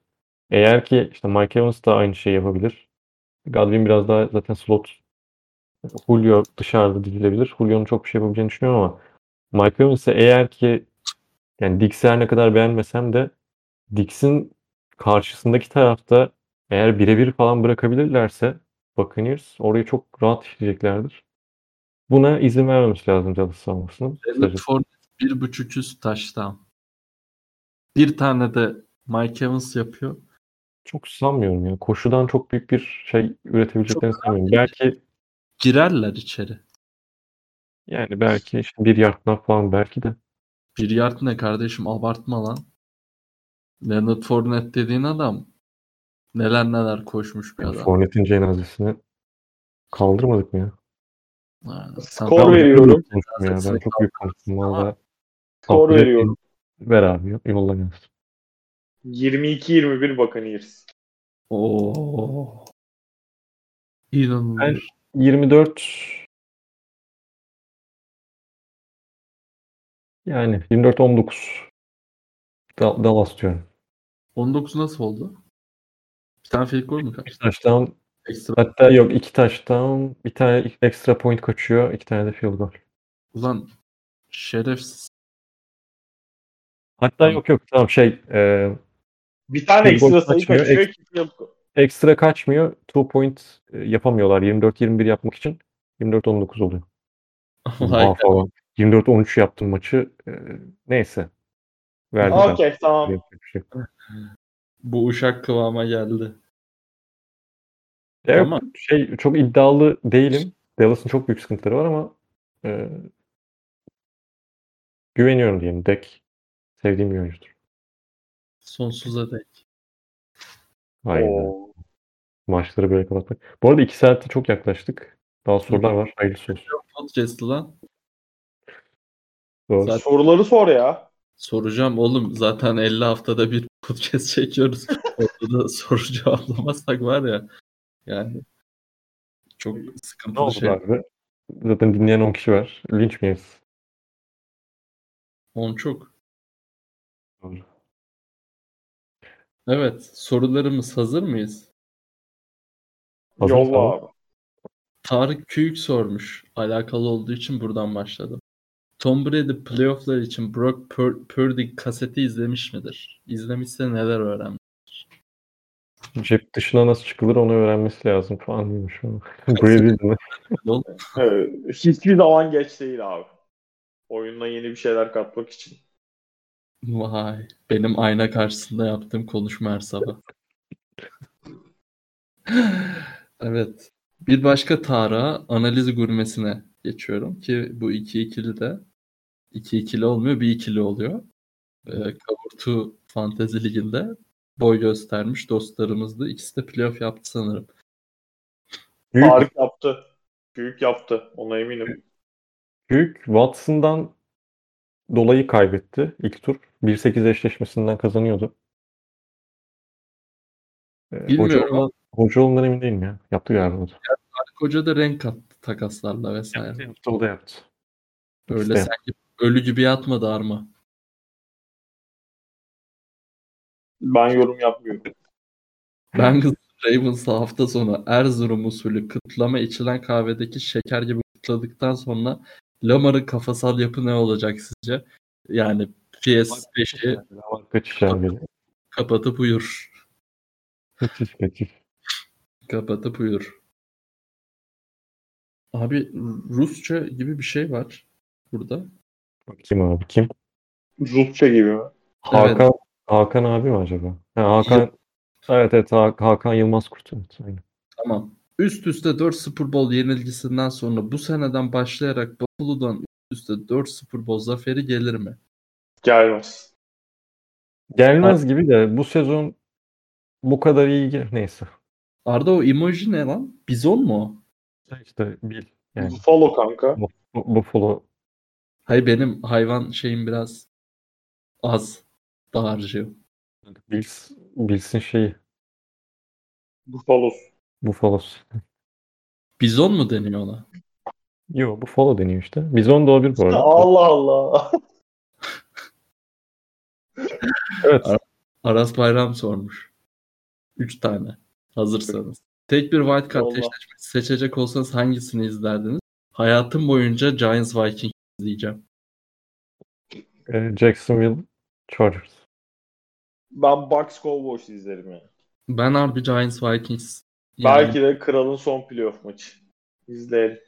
Speaker 2: Eğer ki işte Mike Evans da aynı şeyi yapabilir. Godwin biraz daha zaten slot Julio dışarıda dizilebilir. Julio'nun çok bir şey yapabileceğini düşünüyorum ama Mike Evans'ı eğer ki yani Dix'i ne kadar beğenmesem de Dix'in karşısındaki tarafta eğer birebir falan bırakabilirlerse Buccaneers orayı çok rahat işleyeceklerdir. Buna izin vermemiş lazım Dallas savunmasının.
Speaker 1: Bir buçuk üst taştan. Bir tane de Mike Evans yapıyor.
Speaker 2: Çok sanmıyorum ya. Koşudan çok büyük bir şey üretebileceklerini
Speaker 1: Çok
Speaker 2: sanmıyorum. Belki
Speaker 1: Girerler içeri.
Speaker 2: yani belki işte bir yardlar falan belki de.
Speaker 1: Bir yard ne kardeşim abartma lan. Leonard Fournette dediğin adam neler neler koşmuş bir adam.
Speaker 2: Fournette'in cenazesini kaldırmadık mı ya?
Speaker 1: Yani
Speaker 3: Skor veriyorum.
Speaker 2: ya. Ben çok büyük konuştum valla.
Speaker 3: Skor veriyorum.
Speaker 2: Ver abi yolla gelsin.
Speaker 3: 22-21 Buccaneers.
Speaker 1: Oo. İnanılmaz.
Speaker 2: Ben 24 yani 24-19 Da- Dallas diyorum.
Speaker 1: 19 nasıl oldu? Bir tane field goal mu kaçtı?
Speaker 2: Bir touchdown
Speaker 1: Ekstra.
Speaker 2: hatta yok iki touchdown bir tane ekstra point kaçıyor iki tane de field goal.
Speaker 1: Ulan şerefsiz.
Speaker 2: Hatta
Speaker 1: Tamam.
Speaker 2: yok yok tamam şey e,
Speaker 3: Bir tane
Speaker 2: Field goal
Speaker 3: ekstra sayı
Speaker 2: kaçmıyor,
Speaker 3: kaçıyor. goal.
Speaker 2: ekstra kaçmıyor. Two point e, yapamıyorlar 24-21 yapmak için. 24-19 oluyor. <laughs> Aa, falan. 24-13 yaptım maçı. E, neyse. Verdiler.
Speaker 3: Okey tamam.
Speaker 2: Yapacak bir şey yok.
Speaker 1: Bu uşak kıvama geldi.
Speaker 2: Ya yok,
Speaker 1: Ama-
Speaker 2: şey çok iddialı değilim. Dallas'ın çok büyük sıkıntıları var ama e, güveniyorum diyeyim. Dek sevdiğim bir oyuncudur.
Speaker 1: Sonsuza dek.
Speaker 2: Aynen.
Speaker 3: Oo.
Speaker 2: Maçları böyle kapatmak. Bu arada 2 saatte çok yaklaştık. Daha sorular var. Hayırlısı olsun.
Speaker 1: Podcast'ı lan.
Speaker 2: Doğru.
Speaker 1: Zaten-
Speaker 3: Soruları sor ya.
Speaker 1: Soracağım oğlum. Zaten 50 haftada bir <laughs> podcast çekiyoruz. Orada da soru cevaplamazsak var ya. Yani çok
Speaker 2: Ne
Speaker 1: sıkıntılı
Speaker 2: oldu
Speaker 1: şey.
Speaker 2: abi? Zaten dinleyen 10 kişi var. Linç miyiz?
Speaker 1: On çok. Evet. Sorularımız hazır mıyız?
Speaker 2: Hazır
Speaker 3: Yolla abi.
Speaker 1: Tarık Küyük sormuş. Alakalı olduğu için buradan başladım. Tom Brady playofflar için Brock Pur- Purdy kaseti izlemiş midir? İzlemişse neler öğrenmiş?
Speaker 2: Cep dışına nasıl çıkılır onu öğrenmesi lazım falan diyormuş. <laughs> Brady mi?
Speaker 3: Evet, hiçbir zaman geç değil abi. Oyununa yeni bir şeyler katmak için.
Speaker 1: Vay. Benim ayna karşısında yaptığım konuşma her sabah. <laughs> Evet. Bir başka Tarık'a analiz gurmesine geçiyorum ki bu iki ikili de iki ikili olmuyor bir ikili oluyor. Ee, Kavurtu Fantezi Ligi'nde boy göstermiş dostlarımızdı. İkisi de playoff yaptı sanırım.
Speaker 2: Büyük,
Speaker 3: Tarık yaptı. Büyük yaptı. Ona eminim.
Speaker 2: büyük Watson'dan dolayı kaybetti ilk tur. 1-8 eşleşmesinden kazanıyordu. Ee,
Speaker 1: Bilmiyorum
Speaker 2: hoca,
Speaker 1: ama
Speaker 2: hoca olduğundan emin değilim ya. Yaptı galiba da.
Speaker 1: Koca da renk kattı takaslarla vesaire.
Speaker 2: Yaptı, o da yaptı.
Speaker 1: Öyle
Speaker 2: İşte.
Speaker 1: sanki ölü gibi yatmadı Arma.
Speaker 3: Ben yorum yapmıyorum.
Speaker 1: Bengals Ravens hafta sonu Erzurum usulü kıtlama içilen kahvedeki şeker gibi kıtladıktan sonra Lamar'ın kafasal yapı ne olacak sizce? Yani PS5'i
Speaker 2: Kaçışlar gibi.
Speaker 1: kapatıp uyur.
Speaker 2: Kaçış kaçış.
Speaker 1: Kapatıp uyur. Abi Rusça gibi bir şey var burada.
Speaker 2: Kim abi kim?
Speaker 3: Rusça gibi mi?
Speaker 2: Hakan Hakan abi mi acaba? Ha, Hakan evet evet Ha- Hakan Yılmaz Kurt. Evet, aynen.
Speaker 1: Tamam. Üst üste 4 Super Bowl yenilgisinden sonra bu seneden başlayarak Buffalo'dan üst üste 4 Super Bowl zaferi gelir mi?
Speaker 3: Gelmez.
Speaker 2: Gelmez gibi de bu sezon bu kadar iyi ge- neyse.
Speaker 1: Arda o emoji ne lan? Bizon mu o?
Speaker 2: İşte bil. Yani
Speaker 3: Follow kanka.
Speaker 2: bu, Buffalo
Speaker 1: Hayır benim hayvan şeyim biraz az dağarcığı.
Speaker 2: Bills, Bills'in şeyi
Speaker 3: Buffalo.
Speaker 2: Buffalo's.
Speaker 1: Bizon mu deniyor ona?
Speaker 2: Yo Buffalo deniyor işte. Bizon da olabilir bu arada.
Speaker 3: Allah Allah.
Speaker 2: Evet.
Speaker 1: Aras Bayram sormuş. 3 tane. Hazırsanız. Tek bir wild card eşleşmesi seçecek olsanız hangisini izlerdiniz? Hayatım boyunca Giants Vikings izleyeceğim.
Speaker 2: Ee, Jacksonville Chargers.
Speaker 3: Ben Bucks Cowboys izlerim yani.
Speaker 1: Ben harbi Giants Vikings. Yani,
Speaker 3: Belki de kralın son playoff maçı. İzleyelim.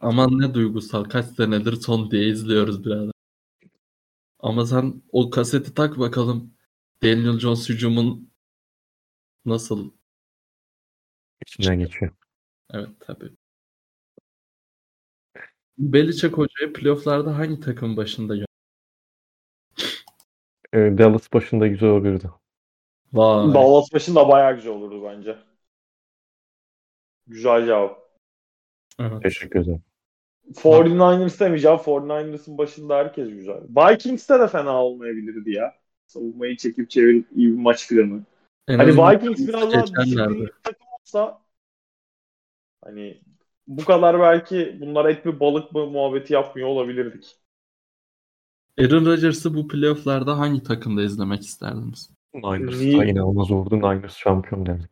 Speaker 1: aman ne duygusal. Kaç senedir son diye izliyoruz birader. Ama sen o kaseti tak bakalım. Daniel Jones hücumun nasıl?
Speaker 2: İçinden geçiyor.
Speaker 1: Evet tabii. Belichick hocayı playofflarda hangi takım başında gö-
Speaker 2: Ee, Dallas başında güzel olurdu.
Speaker 1: Vay.
Speaker 3: Dallas başında bayağı güzel olurdu bence. Güzel cevap.
Speaker 1: Evet.
Speaker 2: Teşekkür ederim.
Speaker 3: 49ers demeyeceğim. 49ers'ın başında herkes güzel. Vikings'te de fena olmayabilirdi ya. Savunmayı çekip çevirip iyi bir maç planı.
Speaker 1: En
Speaker 3: Hani Vikings biraz daha bir takım olsa hani bu kadar belki bunlar et mi balık mı muhabbeti yapmıyor olabilirdik.
Speaker 1: Aaron Rodgers'ı bu playofflarda hangi takımda izlemek isterdiniz?
Speaker 2: Niners
Speaker 3: Niye?
Speaker 2: da inanılmaz olurdu. Niners şampiyon derdik.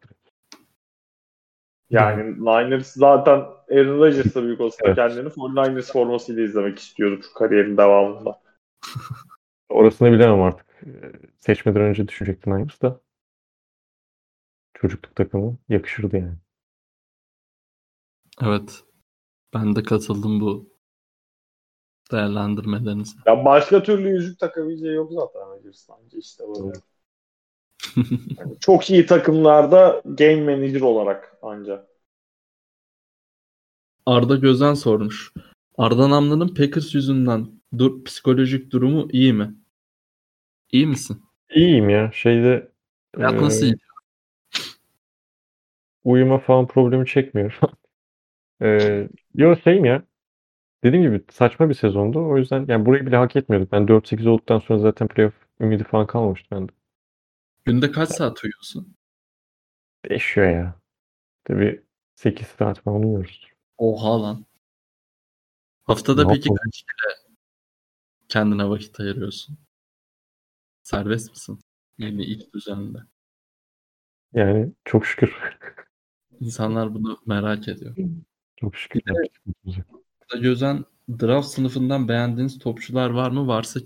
Speaker 3: Yani Niners zaten Aaron Rodgers da büyük olsa
Speaker 2: Evet.
Speaker 3: kendini 49ers formasıyla izlemek istiyordu kariyerin devamında. <laughs>
Speaker 2: Orasını bilemem artık. Ee, Seçmeden önce düşünecektim Niners da. Çocukluk takımı yakışırdı yani.
Speaker 1: Evet. Ben de katıldım bu değerlendirmelerinize.
Speaker 3: Ya başka türlü yüzük takabileceği yok zaten Rodgers bence işte böyle. Yani çok iyi takımlarda game manager olarak ancak.
Speaker 1: Arda Gözen sormuş. Arda Namlı'nın Packers yüzünden dur, psikolojik durumu iyi mi? İyi misin?
Speaker 2: İyiyim ya. Şeyde
Speaker 1: Hayat
Speaker 2: e,
Speaker 1: nasıl iyi?
Speaker 2: uyuma falan problemi çekmiyor. <laughs> ee, yo şeyim ya. Dediğim gibi saçma bir sezondu. O yüzden yani burayı bile hak etmiyorduk. Ben 4-8 olduktan sonra zaten playoff ümidi falan kalmamıştı bende.
Speaker 1: Günde kaç saat uyuyorsun?
Speaker 2: Değişiyor ya. Tabii 8 saat falan uyuyoruz.
Speaker 1: Oha lan. Haftada
Speaker 2: Ne
Speaker 1: peki
Speaker 2: yapalım?
Speaker 1: kaç kere kendine vakit ayırıyorsun? Serbest misin? Yeni iş düzeninde.
Speaker 2: Yani çok şükür.
Speaker 1: İnsanlar bunu merak ediyor.
Speaker 2: Çok şükür.
Speaker 1: Arda Gözen draft sınıfından beğendiğiniz topçular var mı? Varsa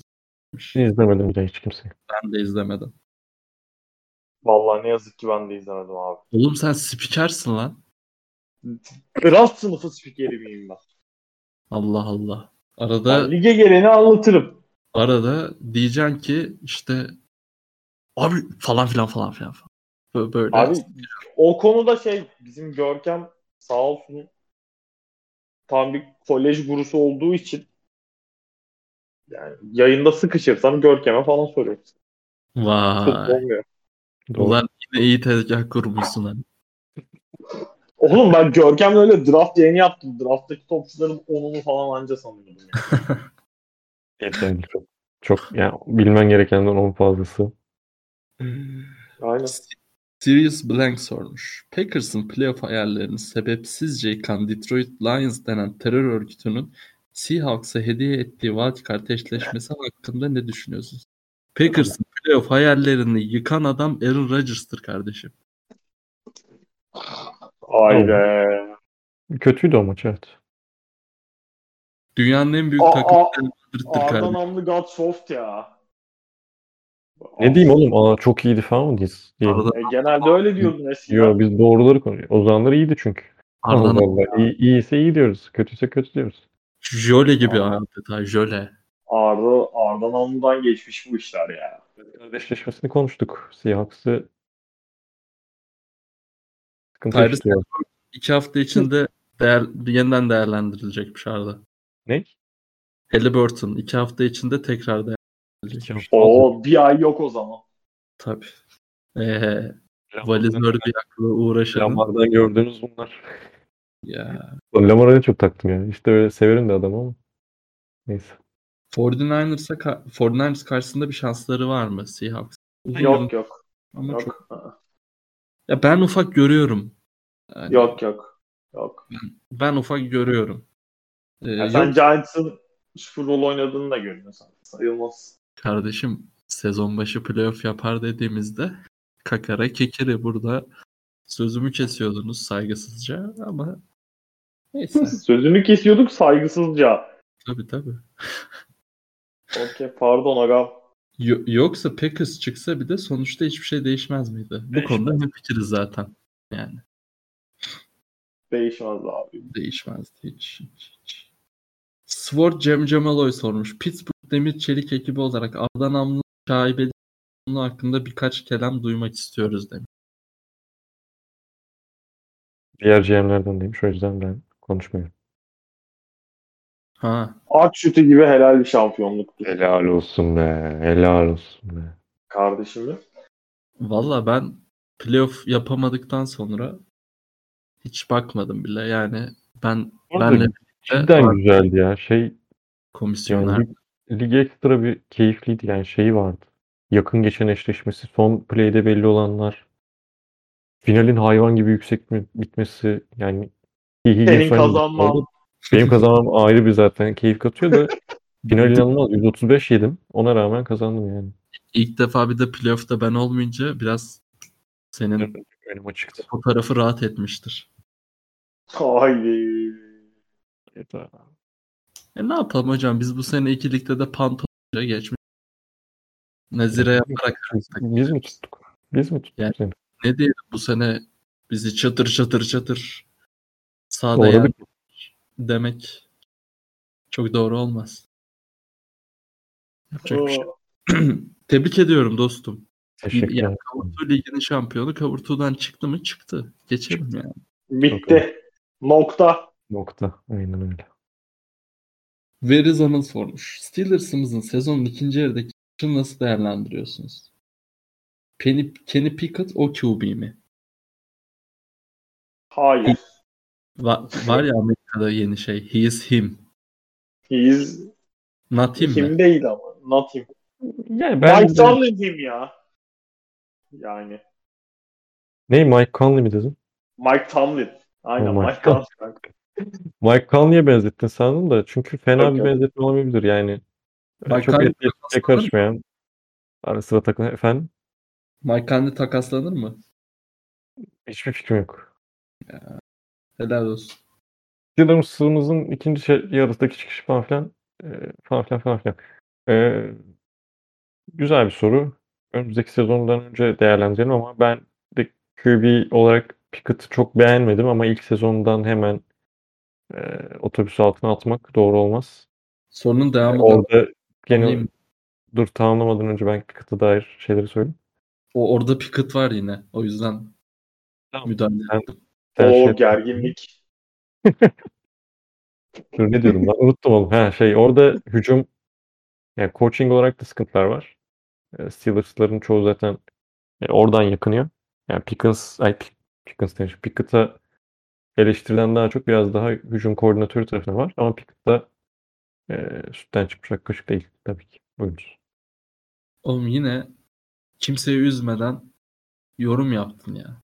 Speaker 1: kimmiş?
Speaker 2: İzlemedim bile hiç kimseyi.
Speaker 1: Ben de izlemedim.
Speaker 3: Vallahi ne yazık ki ben de izlemedim abi.
Speaker 1: Oğlum sen spikersin lan.
Speaker 3: Draft sınıfı spikeri miyim ben?
Speaker 1: Allah Allah. Arada
Speaker 3: Ben lige geleni anlatırım.
Speaker 1: arada diyeceksin ki işte abi falan filan falan filan. falan. Böyle.
Speaker 3: Abi o konuda şey bizim Görkem sağ olsun tam bir kolej gurusu olduğu için yani yayında sıkışırsam Görkem'e falan soruyorum.
Speaker 1: Vay.
Speaker 3: Olmuyor.
Speaker 2: Doğru.
Speaker 1: Ulan yine iyi tezgah kurmuşsun hani.
Speaker 3: Oğlum ben Görkem'le öyle draft yayını yaptım. Draft'taki topçuların onunu falan anca sanıyordum. Yani. <laughs>
Speaker 2: Yeterli çok. Çok yani bilmen gerekenden 10 fazlası.
Speaker 3: Aynen.
Speaker 1: Sirius Blank sormuş. Packers'ın playoff hayallerini sebepsizce yıkan Detroit Lions denen terör örgütünün Seahawks'a hediye ettiği wildcard eşleşmesi hakkında ne düşünüyorsunuz? Packers'ın playoff hayallerini yıkan adam Aaron Rodgers'tır kardeşim.
Speaker 3: Haydi.
Speaker 2: Kötüydü o maç evet.
Speaker 1: Dünyanın en büyük
Speaker 3: Arda
Speaker 1: kardeşim.
Speaker 3: namlı God soft ya.
Speaker 2: Ne diyeyim oğlum? Aa çok iyiydi falan mı diyiz?
Speaker 3: E, genelde öyle diyordun eskiden.
Speaker 2: Yo biz doğruları konuşuyoruz. O zamanlar iyiydi çünkü. Allah
Speaker 1: Arda'nın
Speaker 2: Allah. İyi, iyiyse iyi diyoruz. Kötüyse kötü diyoruz.
Speaker 1: jöle gibi adeta jöle.
Speaker 3: Arda, Arda namludan geçmiş bu işler ya.
Speaker 2: Kardeşleşmesini konuştuk. Seahawks'ı sıkıntı
Speaker 1: Tyrese. İki hafta içinde değer, yeniden değerlendirilecekmiş Arda.
Speaker 2: Ne?
Speaker 1: Halliburton iki hafta içinde tekrar değerlendirilecek.
Speaker 3: Oo bir ay yok o zaman.
Speaker 1: Tabii. Ee, valizör bir akla uğraşanın.
Speaker 2: Lamar'dan gördüğünüz bunlar.
Speaker 1: Ya.
Speaker 2: Lamar'a ne çok taktım yani. İşte öyle severim de adamı ama. Neyse.
Speaker 1: 49ers'a ka- 49ers karşısında bir şansları var mı Seahawks? Uzun
Speaker 3: Yok yok.
Speaker 1: Ama
Speaker 3: Yok.
Speaker 1: çok. Ya ben ufak görüyorum. Yani
Speaker 3: Yok yok. Yok.
Speaker 1: Ben ufak görüyorum. Ee,
Speaker 3: Ya
Speaker 1: yok
Speaker 3: sen Giants'ın Super Bowl oynadığını da görüyorsun. Sayılmaz.
Speaker 1: kardeşim sezon başı playoff yapar dediğimizde kakara kekiri burada sözümü kesiyordunuz saygısızca ama neyse. <laughs>
Speaker 3: Sözünü kesiyorduk saygısızca.
Speaker 1: tabii tabii. <laughs>
Speaker 3: Okey pardon agam.
Speaker 1: Yo- yoksa Packers çıksa bir de sonuçta hiçbir şey değişmez miydi? Bu
Speaker 3: Değişmez.
Speaker 1: konuda hemfikiriz zaten. Yani
Speaker 3: Değişmez abi.
Speaker 1: değişmezdi hiç. hiç, hiç. Sword Cem Cemaloy sormuş. Pittsburgh Demir Çelik ekibi olarak Arda Namlı şaibeli hakkında birkaç kelam duymak istiyoruz demiş.
Speaker 2: Diğer GM'lerden demiş. O yüzden ben konuşmuyorum.
Speaker 1: Ha,
Speaker 3: Ak şutu gibi helal bir şampiyonluktu.
Speaker 2: Helal olsun be. Helal olsun be.
Speaker 3: Kardeşim.
Speaker 1: valla ben playoff yapamadıktan sonra hiç bakmadım bile. Yani ben
Speaker 2: Orada
Speaker 1: benle
Speaker 2: Cidden güzeldi ya. Şey
Speaker 1: komisyoner
Speaker 2: yani lig, lig ekstra bir keyifliydi. Yani şeyi vardı. yakın geçen eşleşmesi, son play'de belli olanlar, finalin hayvan gibi yüksek mi bitmesi yani
Speaker 3: Senin kazanman.
Speaker 2: Benim kazanmam ayrı bir zaten keyif katıyor da final <laughs> inanılmaz. 135 yedim. Ona rağmen kazandım yani.
Speaker 1: İlk defa bir de playoff'ta ben olmayınca biraz senin
Speaker 2: Benim açıktı.
Speaker 1: fotoğrafı rahat etmiştir.
Speaker 3: Haydi.
Speaker 2: Yeter.
Speaker 1: E ne yapalım hocam biz bu sene ikilikte de pantolonca geçmiş. Nazire yaparak
Speaker 2: Biz, biz mi tuttuk? Biz mi tuttuk
Speaker 1: Yani-
Speaker 2: seni?
Speaker 1: ne diyelim bu sene bizi çatır çatır çatır sağda
Speaker 2: Doğradık.
Speaker 1: Demek çok doğru olmaz. Yapacak bir şey. <clears throat> Tebrik ediyorum dostum.
Speaker 2: Teşekkürler.
Speaker 1: Yani Kavurtu Ligi'nin şampiyonu Kavurtu'dan çıktı mı çıktı. Geçelim yani.
Speaker 3: Bitti. Nokta.
Speaker 2: Nokta. Aynen öyle.
Speaker 1: Verizon'un sormuş. Steelers'ımızın sezonun ikinci yarıdaki maçını nasıl değerlendiriyorsunuz? Penny, Kenny Pickett o QB mi?
Speaker 3: Hayır.
Speaker 1: Va- var ya Amerika'da yeni şey. He is him.
Speaker 3: He is
Speaker 1: Not him mi?
Speaker 3: him değil ama. Not him.
Speaker 2: Yani ben
Speaker 3: Mike Tomlin him ya. Yani.
Speaker 2: ne Mike Conley mi dedin?
Speaker 3: Mike Tomlin. Aynen
Speaker 2: Oh,
Speaker 3: Mike Tomlin.
Speaker 2: Mike Conley'e benzettin sandım da çünkü fena
Speaker 3: Yok,
Speaker 2: bir
Speaker 3: yok.
Speaker 2: benzetme olamayabilir yani.
Speaker 1: Mike
Speaker 2: çok
Speaker 1: Conley takaslanır mı?
Speaker 2: karışmayan ara sıra takılan efendim
Speaker 1: Mike Conley takaslanır mı?
Speaker 2: hiçbir fikrim yok.
Speaker 1: Helal olsun.
Speaker 2: Steelers'ımızın ikinci şey, yarısındaki çıkışı falan filan e, falan filan falan filan. E, güzel bir soru. Önümüzdeki sezondan önce değerlendirelim ama ben de QB olarak Pickett'ı çok beğenmedim ama ilk sezondan hemen e, otobüs altına atmak doğru olmaz.
Speaker 1: Sorunun devamı da
Speaker 2: Orada gene dur tamamlamadan önce ben Pickett'a dair şeyleri söyleyeyim.
Speaker 1: o orada Pickett var yine. O yüzden
Speaker 2: Tamam.
Speaker 1: müdahale
Speaker 2: Ben-
Speaker 1: ettim.
Speaker 2: Sen
Speaker 3: O
Speaker 2: şey-
Speaker 3: gerginlik.
Speaker 2: Dur ne diyordum ben? Unuttum oğlum. Ha şey orada hücum yani coaching olarak da sıkıntılar var. E, Steelers'ların çoğu zaten oradan yakınıyor. Yani Pickens, ay Pick- Pickens demiş. Pickett'a eleştirilen daha çok biraz daha hücum koordinatörü tarafına var. Ama Pickett da e, sütten çıkmış ak kaşık değil tabii ki. Oyuncu.
Speaker 1: Oğlum yine kimseyi üzmeden yorum yaptın ya.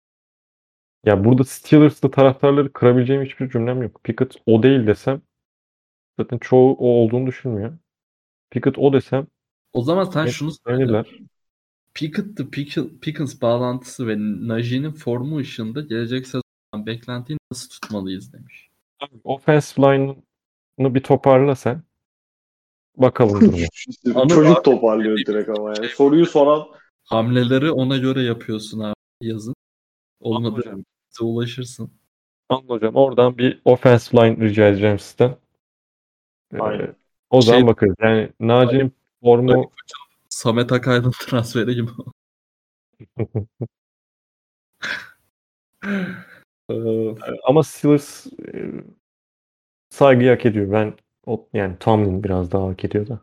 Speaker 2: Ya burada Steelers'ta taraftarları kırabileceğim hiçbir cümlem yok. Pickett o değil desem zaten çoğu o olduğunu düşünmüyor. Pickett o desem
Speaker 1: O zaman sen şunu söyle. Pickett'ı Pick- Pickens bağlantısı ve Najee'nin formu ışığında gelecek sezondan beklentiyi nasıl tutmalıyız demiş.
Speaker 2: Abi, Offensive line'ını bir toparla sen. Bakalım. <laughs>
Speaker 1: Ama
Speaker 3: Çocuk
Speaker 1: abi-
Speaker 3: toparlıyor direkt ama yani. Soruyu soran
Speaker 1: Hamleleri ona göre yapıyorsun abi yazın. Olmadı
Speaker 2: hocam.
Speaker 1: Bize ulaşırsın.
Speaker 2: Anladım hocam. Oradan bir offensive line rica edeceğim sizden. Ee,
Speaker 3: Aynen.
Speaker 2: o zaman
Speaker 1: Şey-
Speaker 2: bakarız. Yani Naci'nin formu
Speaker 1: Samet Akaydın <laughs> transferi gibi. Ee, <laughs>
Speaker 2: ama Steelers e, saygıyı hak ediyor. Ben o, yani Tomlin biraz daha hak ediyor da.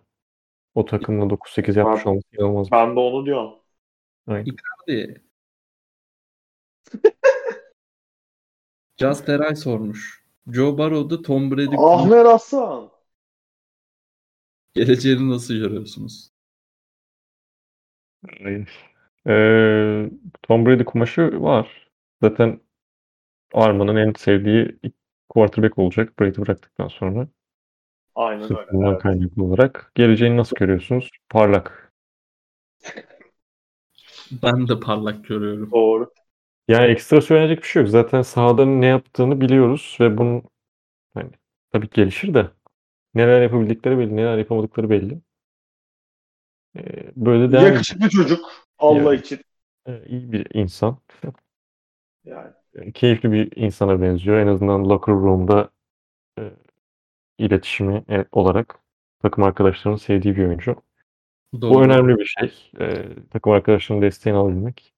Speaker 2: O takımla 9-8 yapmış olması inanılmaz.
Speaker 3: ben de onu diyorum.
Speaker 1: Hadi. Just Eray sormuş. Joe Burrow'da Tom Brady
Speaker 3: Ahmet Hasan.
Speaker 1: geleceğini nasıl görüyorsunuz?
Speaker 2: Ee, Tom Brady kumaşı var. Zaten Arman'ın en sevdiği quarterback olacak Brady bıraktıktan sonra.
Speaker 3: Aynen
Speaker 2: Sırf
Speaker 3: öyle.
Speaker 2: bundan
Speaker 3: evet.
Speaker 2: kaynaklı olarak. Geleceğini nasıl görüyorsunuz? Parlak.
Speaker 1: Ben de parlak görüyorum.
Speaker 3: Doğru.
Speaker 2: Yani ekstra söylenecek bir şey yok. Zaten sahada ne yaptığını biliyoruz ve bunun hani, tabii ki gelişir de neler yapabildikleri belli, neler yapamadıkları belli. Ee, böyle devam.
Speaker 3: Yakışıklı çocuk. Allah
Speaker 2: Yani.
Speaker 3: için.
Speaker 2: Ee, iyi bir insan.
Speaker 3: Yani.
Speaker 2: Keyifli bir insana benziyor. En azından locker room'da e, iletişimi e, olarak takım arkadaşlarının sevdiği bir oyuncu.
Speaker 1: Doğru.
Speaker 2: Bu önemli bir şey. Ee, takım arkadaşlarının desteğini alabilmek.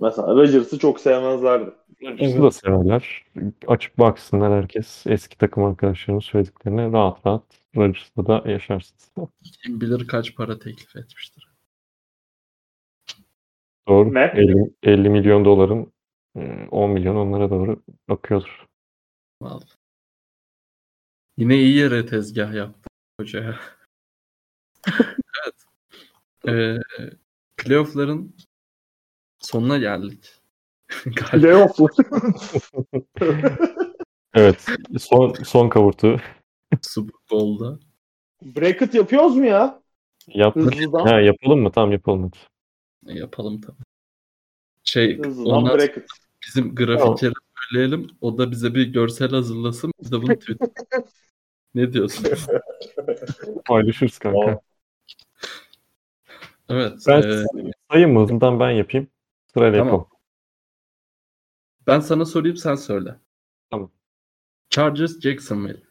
Speaker 3: Mesela Rodgers'ı çok sevmezlerdi.
Speaker 2: Bizi da severler. Açıp baksınlar herkes eski takım arkadaşlarının söylediklerini rahat rahat Rodgers'ta da yaşarsınız.
Speaker 1: Kim bilir kaç para teklif etmiştir.
Speaker 2: Doğru.
Speaker 3: Ne?
Speaker 2: 50, 50 milyon doların e, 10 milyon onlara doğru bakıyordur.
Speaker 1: Vallahi. Yine iyi yere tezgah yaptı hocaya. <laughs> evet. Ee, playoff'ların sonuna geldik. <laughs> Galiba
Speaker 3: Playoff. <laughs>
Speaker 2: Evet. Son son kavurtu
Speaker 1: Super Bowl'da.
Speaker 3: Bracket yapıyoruz mu ya?
Speaker 2: yaptık.
Speaker 3: Hızlıdan.
Speaker 2: Ha, yapalım mı? Tamam yapalım hadi.
Speaker 1: E, yapalım tabii. Şey,
Speaker 3: Hızlıdan
Speaker 1: ondan
Speaker 3: bracket.
Speaker 1: bizim grafikeri söyleyelim. O da bize bir görsel hazırlasın. Biz de bunu <laughs> tweet. ne diyorsun?
Speaker 2: Paylaşırız kanka.
Speaker 3: Tamam.
Speaker 1: Evet.
Speaker 2: Ben
Speaker 1: e,
Speaker 2: sayayım mı? Hızlıdan ben yapayım. Sırayla
Speaker 1: Tamam.
Speaker 2: yapalım.
Speaker 1: ben sana sorayım sen söyle.
Speaker 2: Tamam.
Speaker 1: Chargers Jacksonville.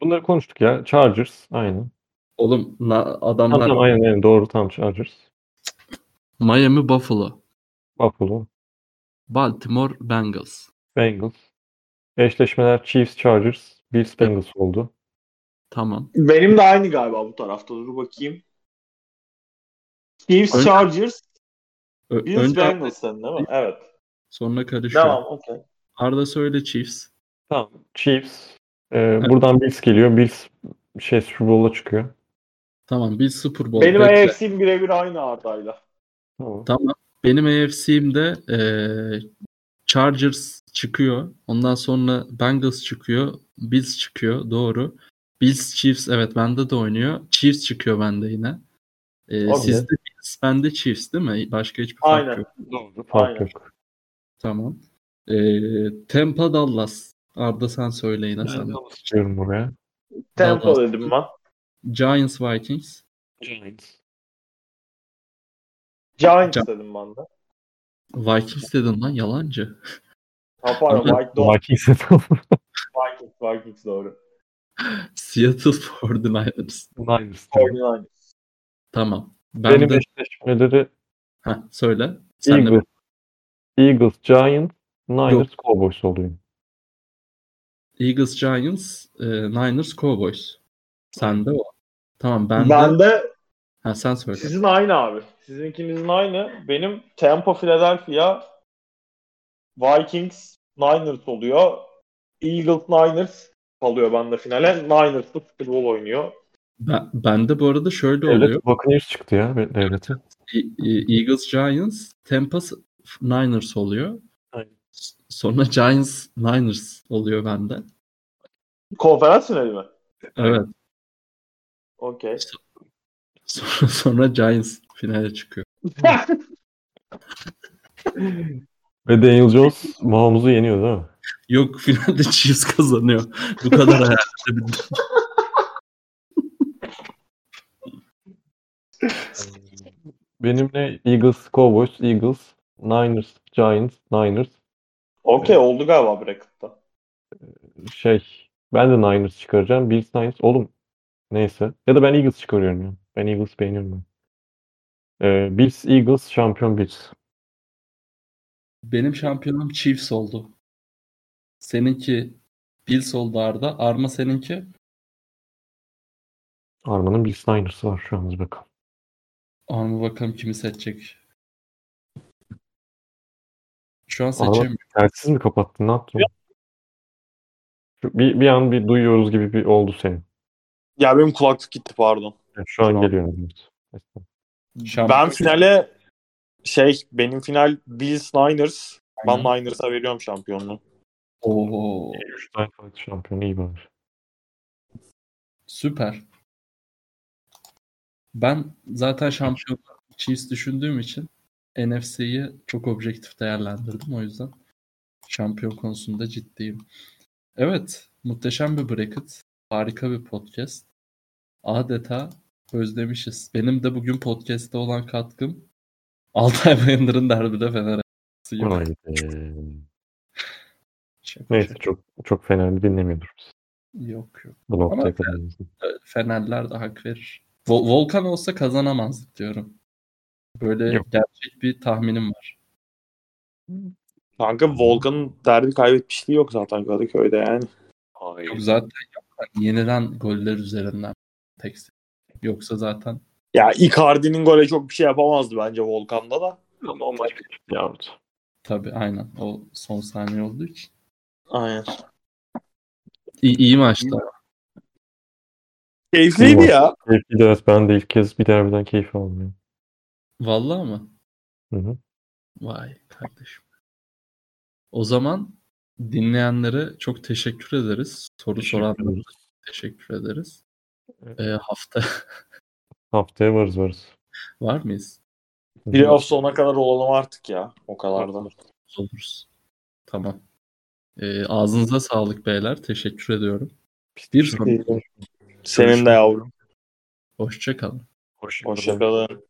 Speaker 2: Bunları konuştuk ya. Chargers. Aynen.
Speaker 1: Oğlum na- adamlar
Speaker 2: tamam, aynen, aynen. Doğru tam Chargers.
Speaker 1: Miami Buffalo.
Speaker 2: Buffalo.
Speaker 1: Baltimore Bengals.
Speaker 2: Bengals. Eşleşmeler Chiefs Chargers. Bills Bengals oldu.
Speaker 1: Tamam.
Speaker 3: Benim de aynı galiba bu tarafta. Dur bakayım. Chiefs
Speaker 1: Ön-
Speaker 3: Chargers, Bills
Speaker 1: önce
Speaker 3: Bengals sen değil mi? Evet.
Speaker 1: sonra karışıyor.
Speaker 3: Devam, okey.
Speaker 1: Arda söyle Chiefs.
Speaker 2: Tamam. Chiefs. Ee, buradan Bills geliyor. Bills şey Super Bowl'a çıkıyor.
Speaker 1: Tamam biz Super Bowl.
Speaker 3: Benim
Speaker 1: Bekle.
Speaker 3: AFC'm birebir aynı Arda'yla.
Speaker 2: Tamam.
Speaker 1: Tamam. Benim AFC'imde eee Chargers çıkıyor. Ondan sonra Bengals çıkıyor. Bills çıkıyor. Doğru. Bills Chiefs evet bende de oynuyor. Chiefs çıkıyor bende yine. Eee
Speaker 3: Okey.
Speaker 1: sizde Bills bende Chiefs değil mi? Başka hiçbir fark
Speaker 3: Aynen.
Speaker 1: yok.
Speaker 2: Doğru. Fark
Speaker 3: Aynen.
Speaker 2: yok.
Speaker 1: Tamam. Eee Tampa Dallas. Arda sen söyle yine sen.
Speaker 2: Ben istiyorum buraya.
Speaker 3: Tampa
Speaker 1: Dallas.
Speaker 3: dedim ben.
Speaker 1: Giants Vikings.
Speaker 2: Giants.
Speaker 3: Giants
Speaker 1: Gi-
Speaker 3: dedim ben de.
Speaker 1: Vikings dedin lan yalancı.
Speaker 3: Ha pardon, Vikings, doğru.
Speaker 2: Vikings.
Speaker 3: Vikings, Vikings doğru.
Speaker 1: Seattle <laughs> 49ers.
Speaker 2: Niners.
Speaker 3: 49ers.
Speaker 1: Tamam. Ben
Speaker 2: Benim
Speaker 1: de
Speaker 2: eşleşmeleri
Speaker 1: Heh, söyle. Sen de
Speaker 2: Eagles. Eagles, Giants, Niners, Cowboys oluyor.
Speaker 1: Eagles, Giants, e, Niners, Cowboys. Sende o. Tamam ben,
Speaker 3: Ben
Speaker 1: de...
Speaker 3: de
Speaker 1: Ha, sen söyle.
Speaker 3: sizin aynı abi. Sizin ikinizin aynı. Benim Tampa, Philadelphia, Vikings, Niners oluyor. Eagles, Niners kalıyor bende finale. Niners da Super Bowl oynuyor.
Speaker 1: Ben, bende bu arada şöyle oluyor.
Speaker 2: Devlet Buccaneers çıktı ya devleti.
Speaker 1: E- e- Eagles, Giants, Tampa, Niners oluyor.
Speaker 2: Aynen.
Speaker 1: Sonra Giants, Niners oluyor bende.
Speaker 3: Konferans finali mi?
Speaker 1: Evet.
Speaker 3: Okey.
Speaker 1: Sonra, sonra Giants finale çıkıyor. <laughs>
Speaker 2: Ve Daniel Jones Mahomuz'u yeniyor değil mi?
Speaker 1: Yok finalde Chiefs kazanıyor. Bu kadar <laughs> hayal <laughs> edebildim.
Speaker 2: Benim ne Eagles, Cowboys, Eagles, Niners, Giants, Niners.
Speaker 3: Okey oldu galiba bracket'ta.
Speaker 2: Şey ben de Niners çıkaracağım. Bills, Niners. Oğlum neyse. Ya da ben Eagles çıkarıyorum ya. Ben Eagles beğeniyorum ben. Ee, Bills, Eagles, şampiyon Bills.
Speaker 1: Benim şampiyonum Chiefs oldu. Seninki Bills oldu Arda. Arma seninki?
Speaker 2: Arman'ın Bills Niners'ı var şu an bakalım.
Speaker 1: Arma bakalım kimi seçecek. Şu an seçemiyorum.
Speaker 2: telsiz mi kapattın? Ne yaptın? Şu- Bir, bir an bir duyuyoruz gibi bir oldu senin.
Speaker 5: Ya benim kulaklık gitti pardon.
Speaker 2: Yani şu an
Speaker 5: Tamam.
Speaker 2: geliyor. Evet.
Speaker 1: Şampiyon-
Speaker 5: Ben finale şey benim final Bills Niners. Ben. Niners'a veriyorum şampiyonluğu.
Speaker 1: Oo,
Speaker 2: 3 tane farklı şampiyon iyi var.
Speaker 1: süper. Ben zaten şampiyon Chiefs düşündüğüm için NFC'yi çok objektif değerlendirdim. O yüzden şampiyon konusunda ciddiyim. Evet, muhteşem bir bracket. Harika bir podcast. Adeta özlemişiz. Benim de bugün podcast'te olan katkım Altay Bayındır'ın derbide Fener'e. Şaka
Speaker 2: Neyse çok çok fena dinlemiyordur biz.
Speaker 1: Yok yok.
Speaker 2: Bu noktaya kadar.
Speaker 1: Fenerler de hak verir. Vol- Volkan olsa kazanamazdık diyorum. Böyle
Speaker 2: Yok.
Speaker 1: gerçek bir tahminim var.
Speaker 5: Kanka Volkan'ın derbi kaybetmişliği yok zaten Kadıköy'de yani.
Speaker 1: Yok zaten yok. Hani Yenilen goller üzerinden tek Yoksa zaten
Speaker 5: Ya Icardi'nin gole çok bir şey yapamazdı bence Volkan'da da.
Speaker 2: Ama o maç bitmişti ya.
Speaker 1: tabii aynen o son saniye olduğu için.
Speaker 5: Aynen.
Speaker 1: İyi, iyi maçtı.
Speaker 5: Keyifliydi ya.
Speaker 2: Keyifliydi evet. Ben de ilk kez bir derbiden keyif aldım.
Speaker 1: Vallahi mı?
Speaker 2: Hı hı.
Speaker 1: Vay kardeşim. O zaman dinleyenlere çok teşekkür ederiz. Soru
Speaker 2: Teşekkür
Speaker 1: soranlara
Speaker 2: ederiz.
Speaker 1: teşekkür ederiz.
Speaker 2: Evet.
Speaker 1: Ee, hafta <laughs>
Speaker 2: Haftaya varız varız.
Speaker 1: var mıyız?
Speaker 3: Playoff sonuna kadar olalım artık ya. O kadar da.
Speaker 1: Oluruz. Tamam. Ee, ağzınıza sağlık beyler. Teşekkür ediyorum. Bir sonraki.
Speaker 3: Senin de yavrum.
Speaker 1: Hoşça kalın.
Speaker 2: Hoşçakalın.
Speaker 3: Hoşçakalın.